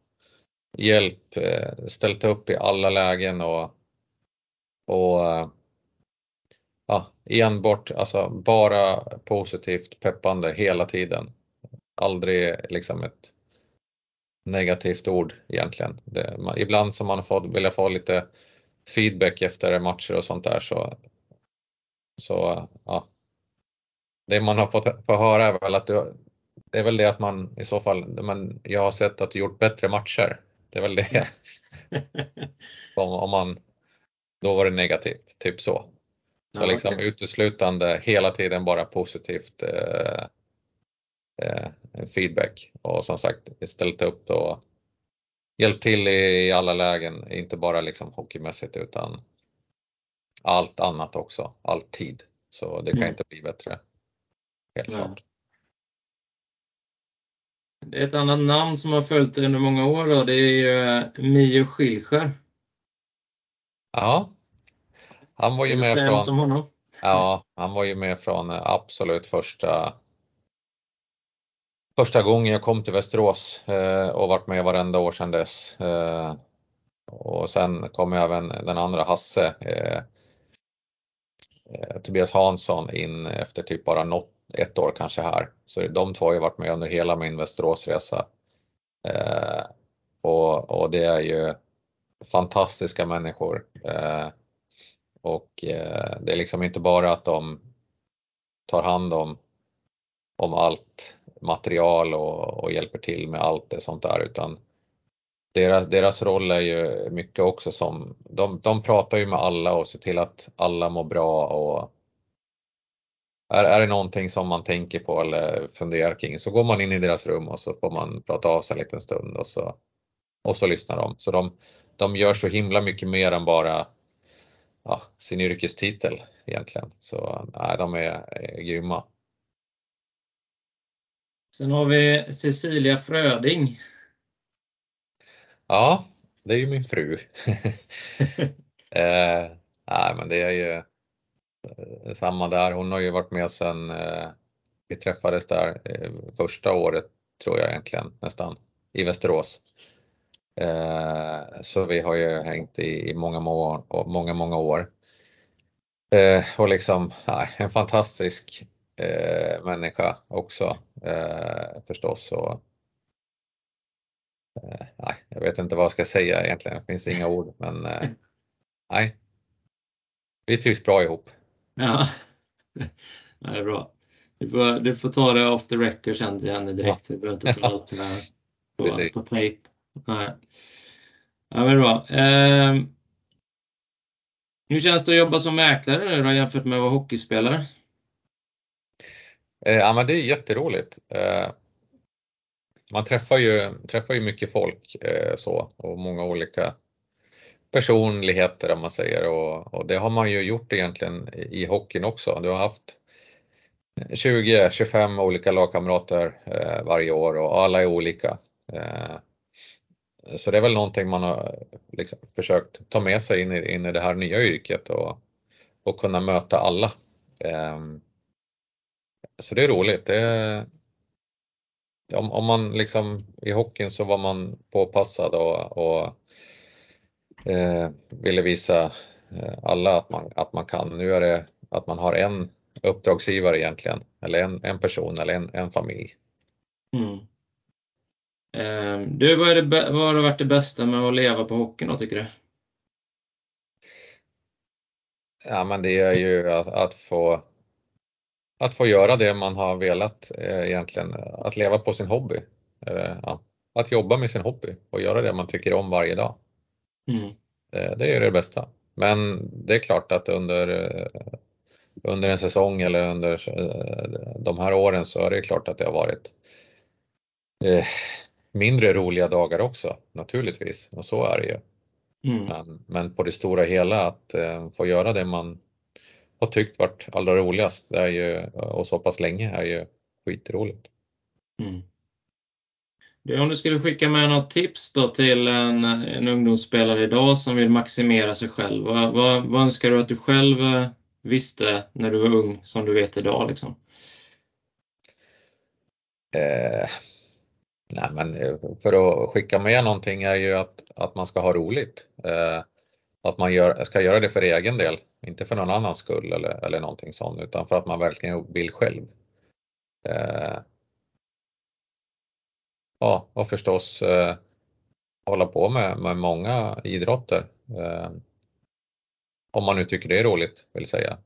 hjälp, eh, ställt upp i alla lägen och, och eh, ja, enbart, alltså bara positivt peppande hela tiden. Aldrig liksom ett negativt ord egentligen. Det, man, ibland som man får, vill få lite feedback efter matcher och sånt där så, så ja, det man har fått, fått höra är väl att du, det är väl det att man i så fall, men jag har sett att du gjort bättre matcher. Det är väl det. om, om man, då var det negativt, typ så. Så ja, liksom okay. uteslutande hela tiden bara positivt eh, eh, feedback och som sagt ställt upp och hjälpt till i, alla lägen, inte bara liksom hockeymässigt utan allt annat också, alltid. Så det kan mm. inte bli bättre. Helt klart. Det är ett annat namn som har följt dig under många år då, det är ju eh, Mio Skilskär. Ja. Han var ju med från... Ja, han var ju med från absolut första första gången jag kom till Västerås eh, och varit med varenda år sedan dess. Eh, och sen kom även den andra Hasse, eh, eh, Tobias Hansson in efter typ bara något ett år kanske här. Så de två har ju varit med under hela min Västeråsresa. Eh, och, och det är ju fantastiska människor. Eh, och eh, det är liksom inte bara att de tar hand om, om allt material och, och hjälper till med allt det sånt där utan deras, deras roll är ju mycket också som, de, de pratar ju med alla och ser till att alla mår bra och är, är det någonting som man tänker på eller funderar kring så går man in i deras rum och så får man prata av sig en liten stund och så och så lyssnar de. Så de, de gör så himla mycket mer än bara ja, sin yrkestitel egentligen. Så nej, de är, är grymma. Sen har vi Cecilia Fröding. Ja, det är ju min fru. eh, nej, men det är ju eh, samma där. Hon har ju varit med sedan eh, vi träffades där eh, första året tror jag egentligen nästan i Västerås. Eh, så vi har ju hängt i, i många, många, många år. Eh, och liksom ja, en fantastisk eh, människa också eh, förstås. Och, eh, nej, jag vet inte vad jag ska säga egentligen, det finns inga ord men eh, nej. Vi trivs bra ihop. Ja, det är bra. Du får, du får ta det off the record sen henne direkt, så du behöver inte ta allt det på, på tejp. Nej. Ja, men bra. Eh, hur känns det att jobba som mäklare nu då jämfört med att vara hockeyspelare? Eh, ja, men det är jätteroligt. Eh, man träffar ju, träffar ju mycket folk eh, så och många olika personligheter om man säger och, och, det har man ju gjort egentligen i hockeyn också. Du har haft 20-25 olika lagkamrater eh, varje år och alla är olika. Eh, så det är väl någonting man har liksom försökt ta med sig in i, in i det här nya yrket och, och kunna möta alla. Ehm, så det är roligt. Det är, om, om man liksom i hockeyn så var man påpassad och, och eh, ville visa eh, alla att man, att man kan. Nu är det att man har en uppdragsgivare egentligen, eller en, en person eller en, en familj. Mm. Eh, du, vad, är det, vad har varit det bästa med att leva på hockeyn då, tycker du? Ja, men det är ju att, att få att få göra det man har velat eh, egentligen, att leva på sin hobby. Ja, att jobba med sin hobby och göra det man tycker om varje dag. Mm. Eh, det är det bästa. Men det är klart att under, eh, under en säsong eller under de här åren så är det klart att det har varit mindre roliga dagar också naturligtvis och så är det ju. Mm. Men, men, på det stora hela att få göra det man har tyckt varit allra roligast det är ju, och så pass länge är ju skitroligt. Mm. Du, om du skulle skicka med något tips då till en, en ungdomsspelare idag som vill maximera sig själv. Vad, vad, vad önskar du att du själv eh, visste när du var ung som du vet idag? Liksom? Eh, nej men eh, för att skicka med någonting är ju att, att man ska ha roligt. Eh, att man gör, ska göra det för egen del, inte för någon annans skull eller, eller någonting sånt, utan för att man verkligen vill själv. Eh, ja, och förstås eh, hålla på med, med många idrotter. Eh, om man nu tycker det är roligt, vill säga.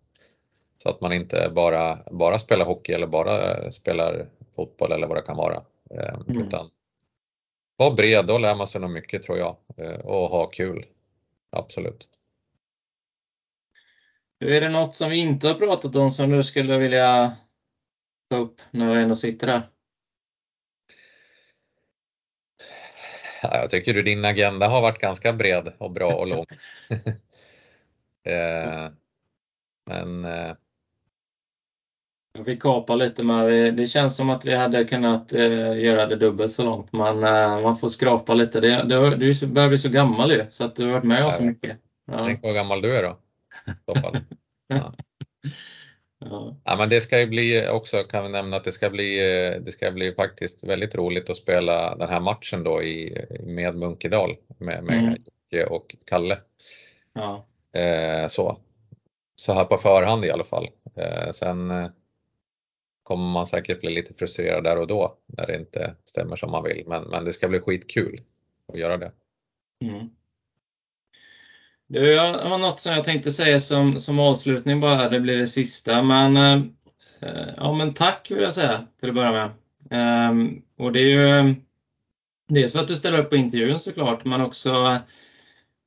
Så att man inte bara, bara spelar hockey eller bara spelar fotboll eller vad det kan vara. Eh, mm. Utan var bred, då lär man sig nog mycket tror jag eh, och ha kul absolut. Är det något som vi inte har pratat om som du skulle vilja ta upp när vi ändå sitter här? Ja, jag tycker du din agenda har varit ganska bred och bra och lång. eh, men eh, jag fick kapa lite med, det känns som att vi hade kunnat eh, göra det dubbelt så långt. Men eh, man får skrapa lite. Det, det, du börjar bli så gammal ju, så att du har varit med oss så mycket. Ja. Tänk vad gammal du är då. Ja. ja. ja. men det ska ju bli också, kan vi nämna att det ska bli, det ska bli faktiskt väldigt roligt att spela den här matchen då i, med Munkedal med, med mm. Jocke och Kalle. Ja. Eh, så. så här på förhand i alla fall. Eh, sen eh, kommer man säkert bli lite frustrerad där och då när det inte stämmer som man vill. Men, men det ska bli skitkul att göra det. Mm. Du, jag har något som jag tänkte säga som, som avslutning bara, det blir det sista. Men, eh, eh, ja, men tack vill jag säga till att börja med. Eh, och det är ju dels för att du ställer upp på intervjun såklart, men också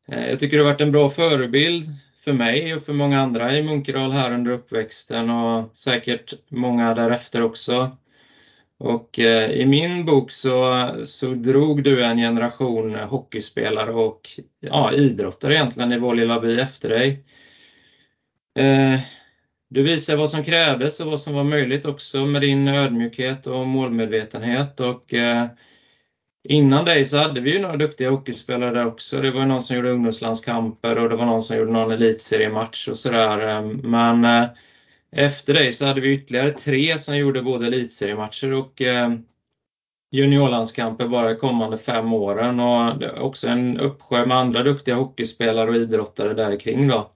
eh, jag tycker du har varit en bra förebild för mig och för många andra i Munkedal här under uppväxten och säkert många därefter också. Och eh, i min bok så, så drog du en generation hockeyspelare och ja, idrottare egentligen i vår lilla by efter dig. Eh, du visade vad som krävdes och vad som var möjligt också med din ödmjukhet och målmedvetenhet. Och, eh, innan dig så hade vi ju några duktiga hockeyspelare där också. Det var någon som gjorde ungdomslandskamper och det var någon som gjorde någon elitseriematch och sådär. Eh, men eh, efter dig så hade vi ytterligare tre som gjorde både elitseriematcher och eh, juniorlandskamper bara de kommande fem åren och också en uppsjö med andra duktiga hockeyspelare och idrottare där kring då.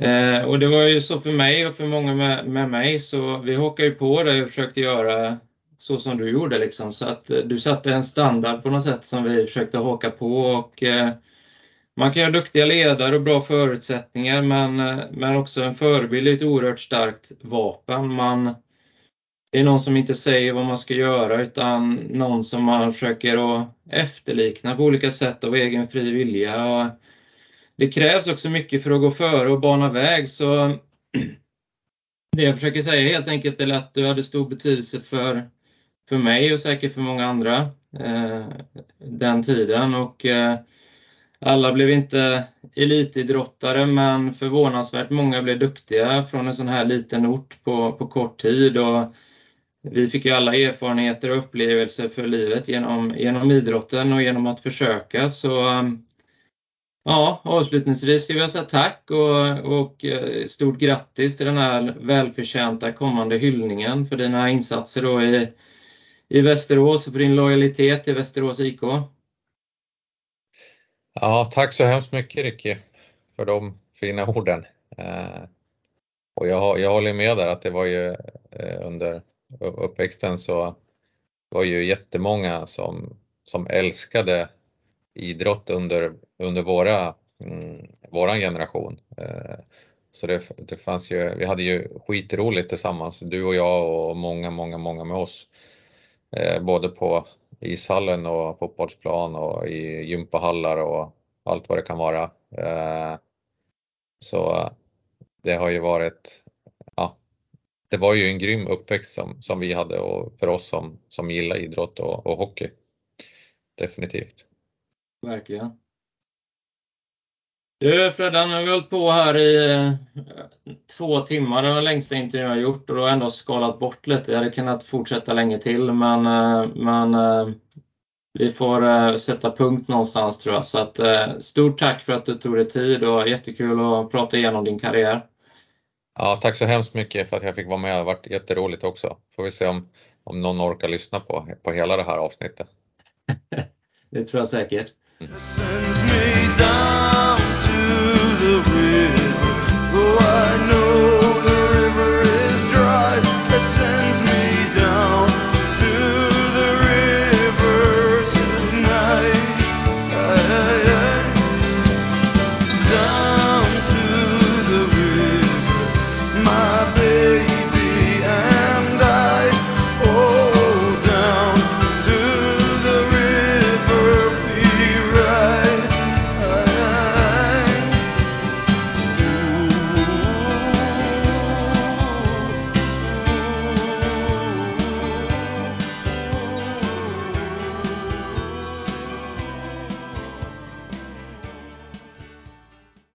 Eh, och det var ju så för mig och för många med, med mig så vi hockade ju på det och försökte göra så som du gjorde liksom. Så att eh, du satte en standard på något sätt som vi försökte haka på och eh, man kan ha duktiga ledare och bra förutsättningar men, eh, men också en förebild är ett oerhört starkt vapen. Man, det är någon som inte säger vad man ska göra utan någon som man försöker att efterlikna på olika sätt av egen fri vilja. Och det krävs också mycket för att gå före och bana väg så det jag försöker säga helt enkelt är att du hade stor betydelse för, för mig och säkert för många andra eh, den tiden och eh, alla blev inte elitidrottare men förvånansvärt många blev duktiga från en sån här liten ort på, på kort tid. Och vi fick ju alla erfarenheter och upplevelser för livet genom, genom idrotten och genom att försöka. Så ja, avslutningsvis ska jag säga tack och, och eh, stort grattis till den här välförtjänta kommande hyllningen för dina insatser då i, i Västerås och för din lojalitet till Västerås IK. Ja, tack så hemskt mycket Ricky för de fina orden. Eh, och jag, jag håller med där att det var ju eh, under uppväxten så var ju jättemånga som, som älskade idrott under, under våra, mm, våran generation. Eh, så det, det fanns ju, vi hade ju skitroligt tillsammans, du och jag och många, många, många med oss. Eh, både på ishallen och fotbollsplan och i gympahallar och allt vad det kan vara. Eh, så det har ju varit, ja, det var ju en grym uppväxt som, som vi hade och för oss som, som gillar idrott och, och hockey. Definitivt. Verkligen. Du Freddan, nu har vi hållit på här i eh, två timmar, det var längsta intervjun jag gjort och då har jag ändå skalat bort lite. Jag hade kunnat fortsätta länge till men, eh, men vi får sätta punkt någonstans tror jag. Så att, stort tack för att du tog dig tid och jättekul att prata igenom din karriär. Ja, tack så hemskt mycket för att jag fick vara med. Det har varit jätteroligt också. Får vi se om, om någon orkar lyssna på, på hela det här avsnittet. det tror jag säkert. Mm.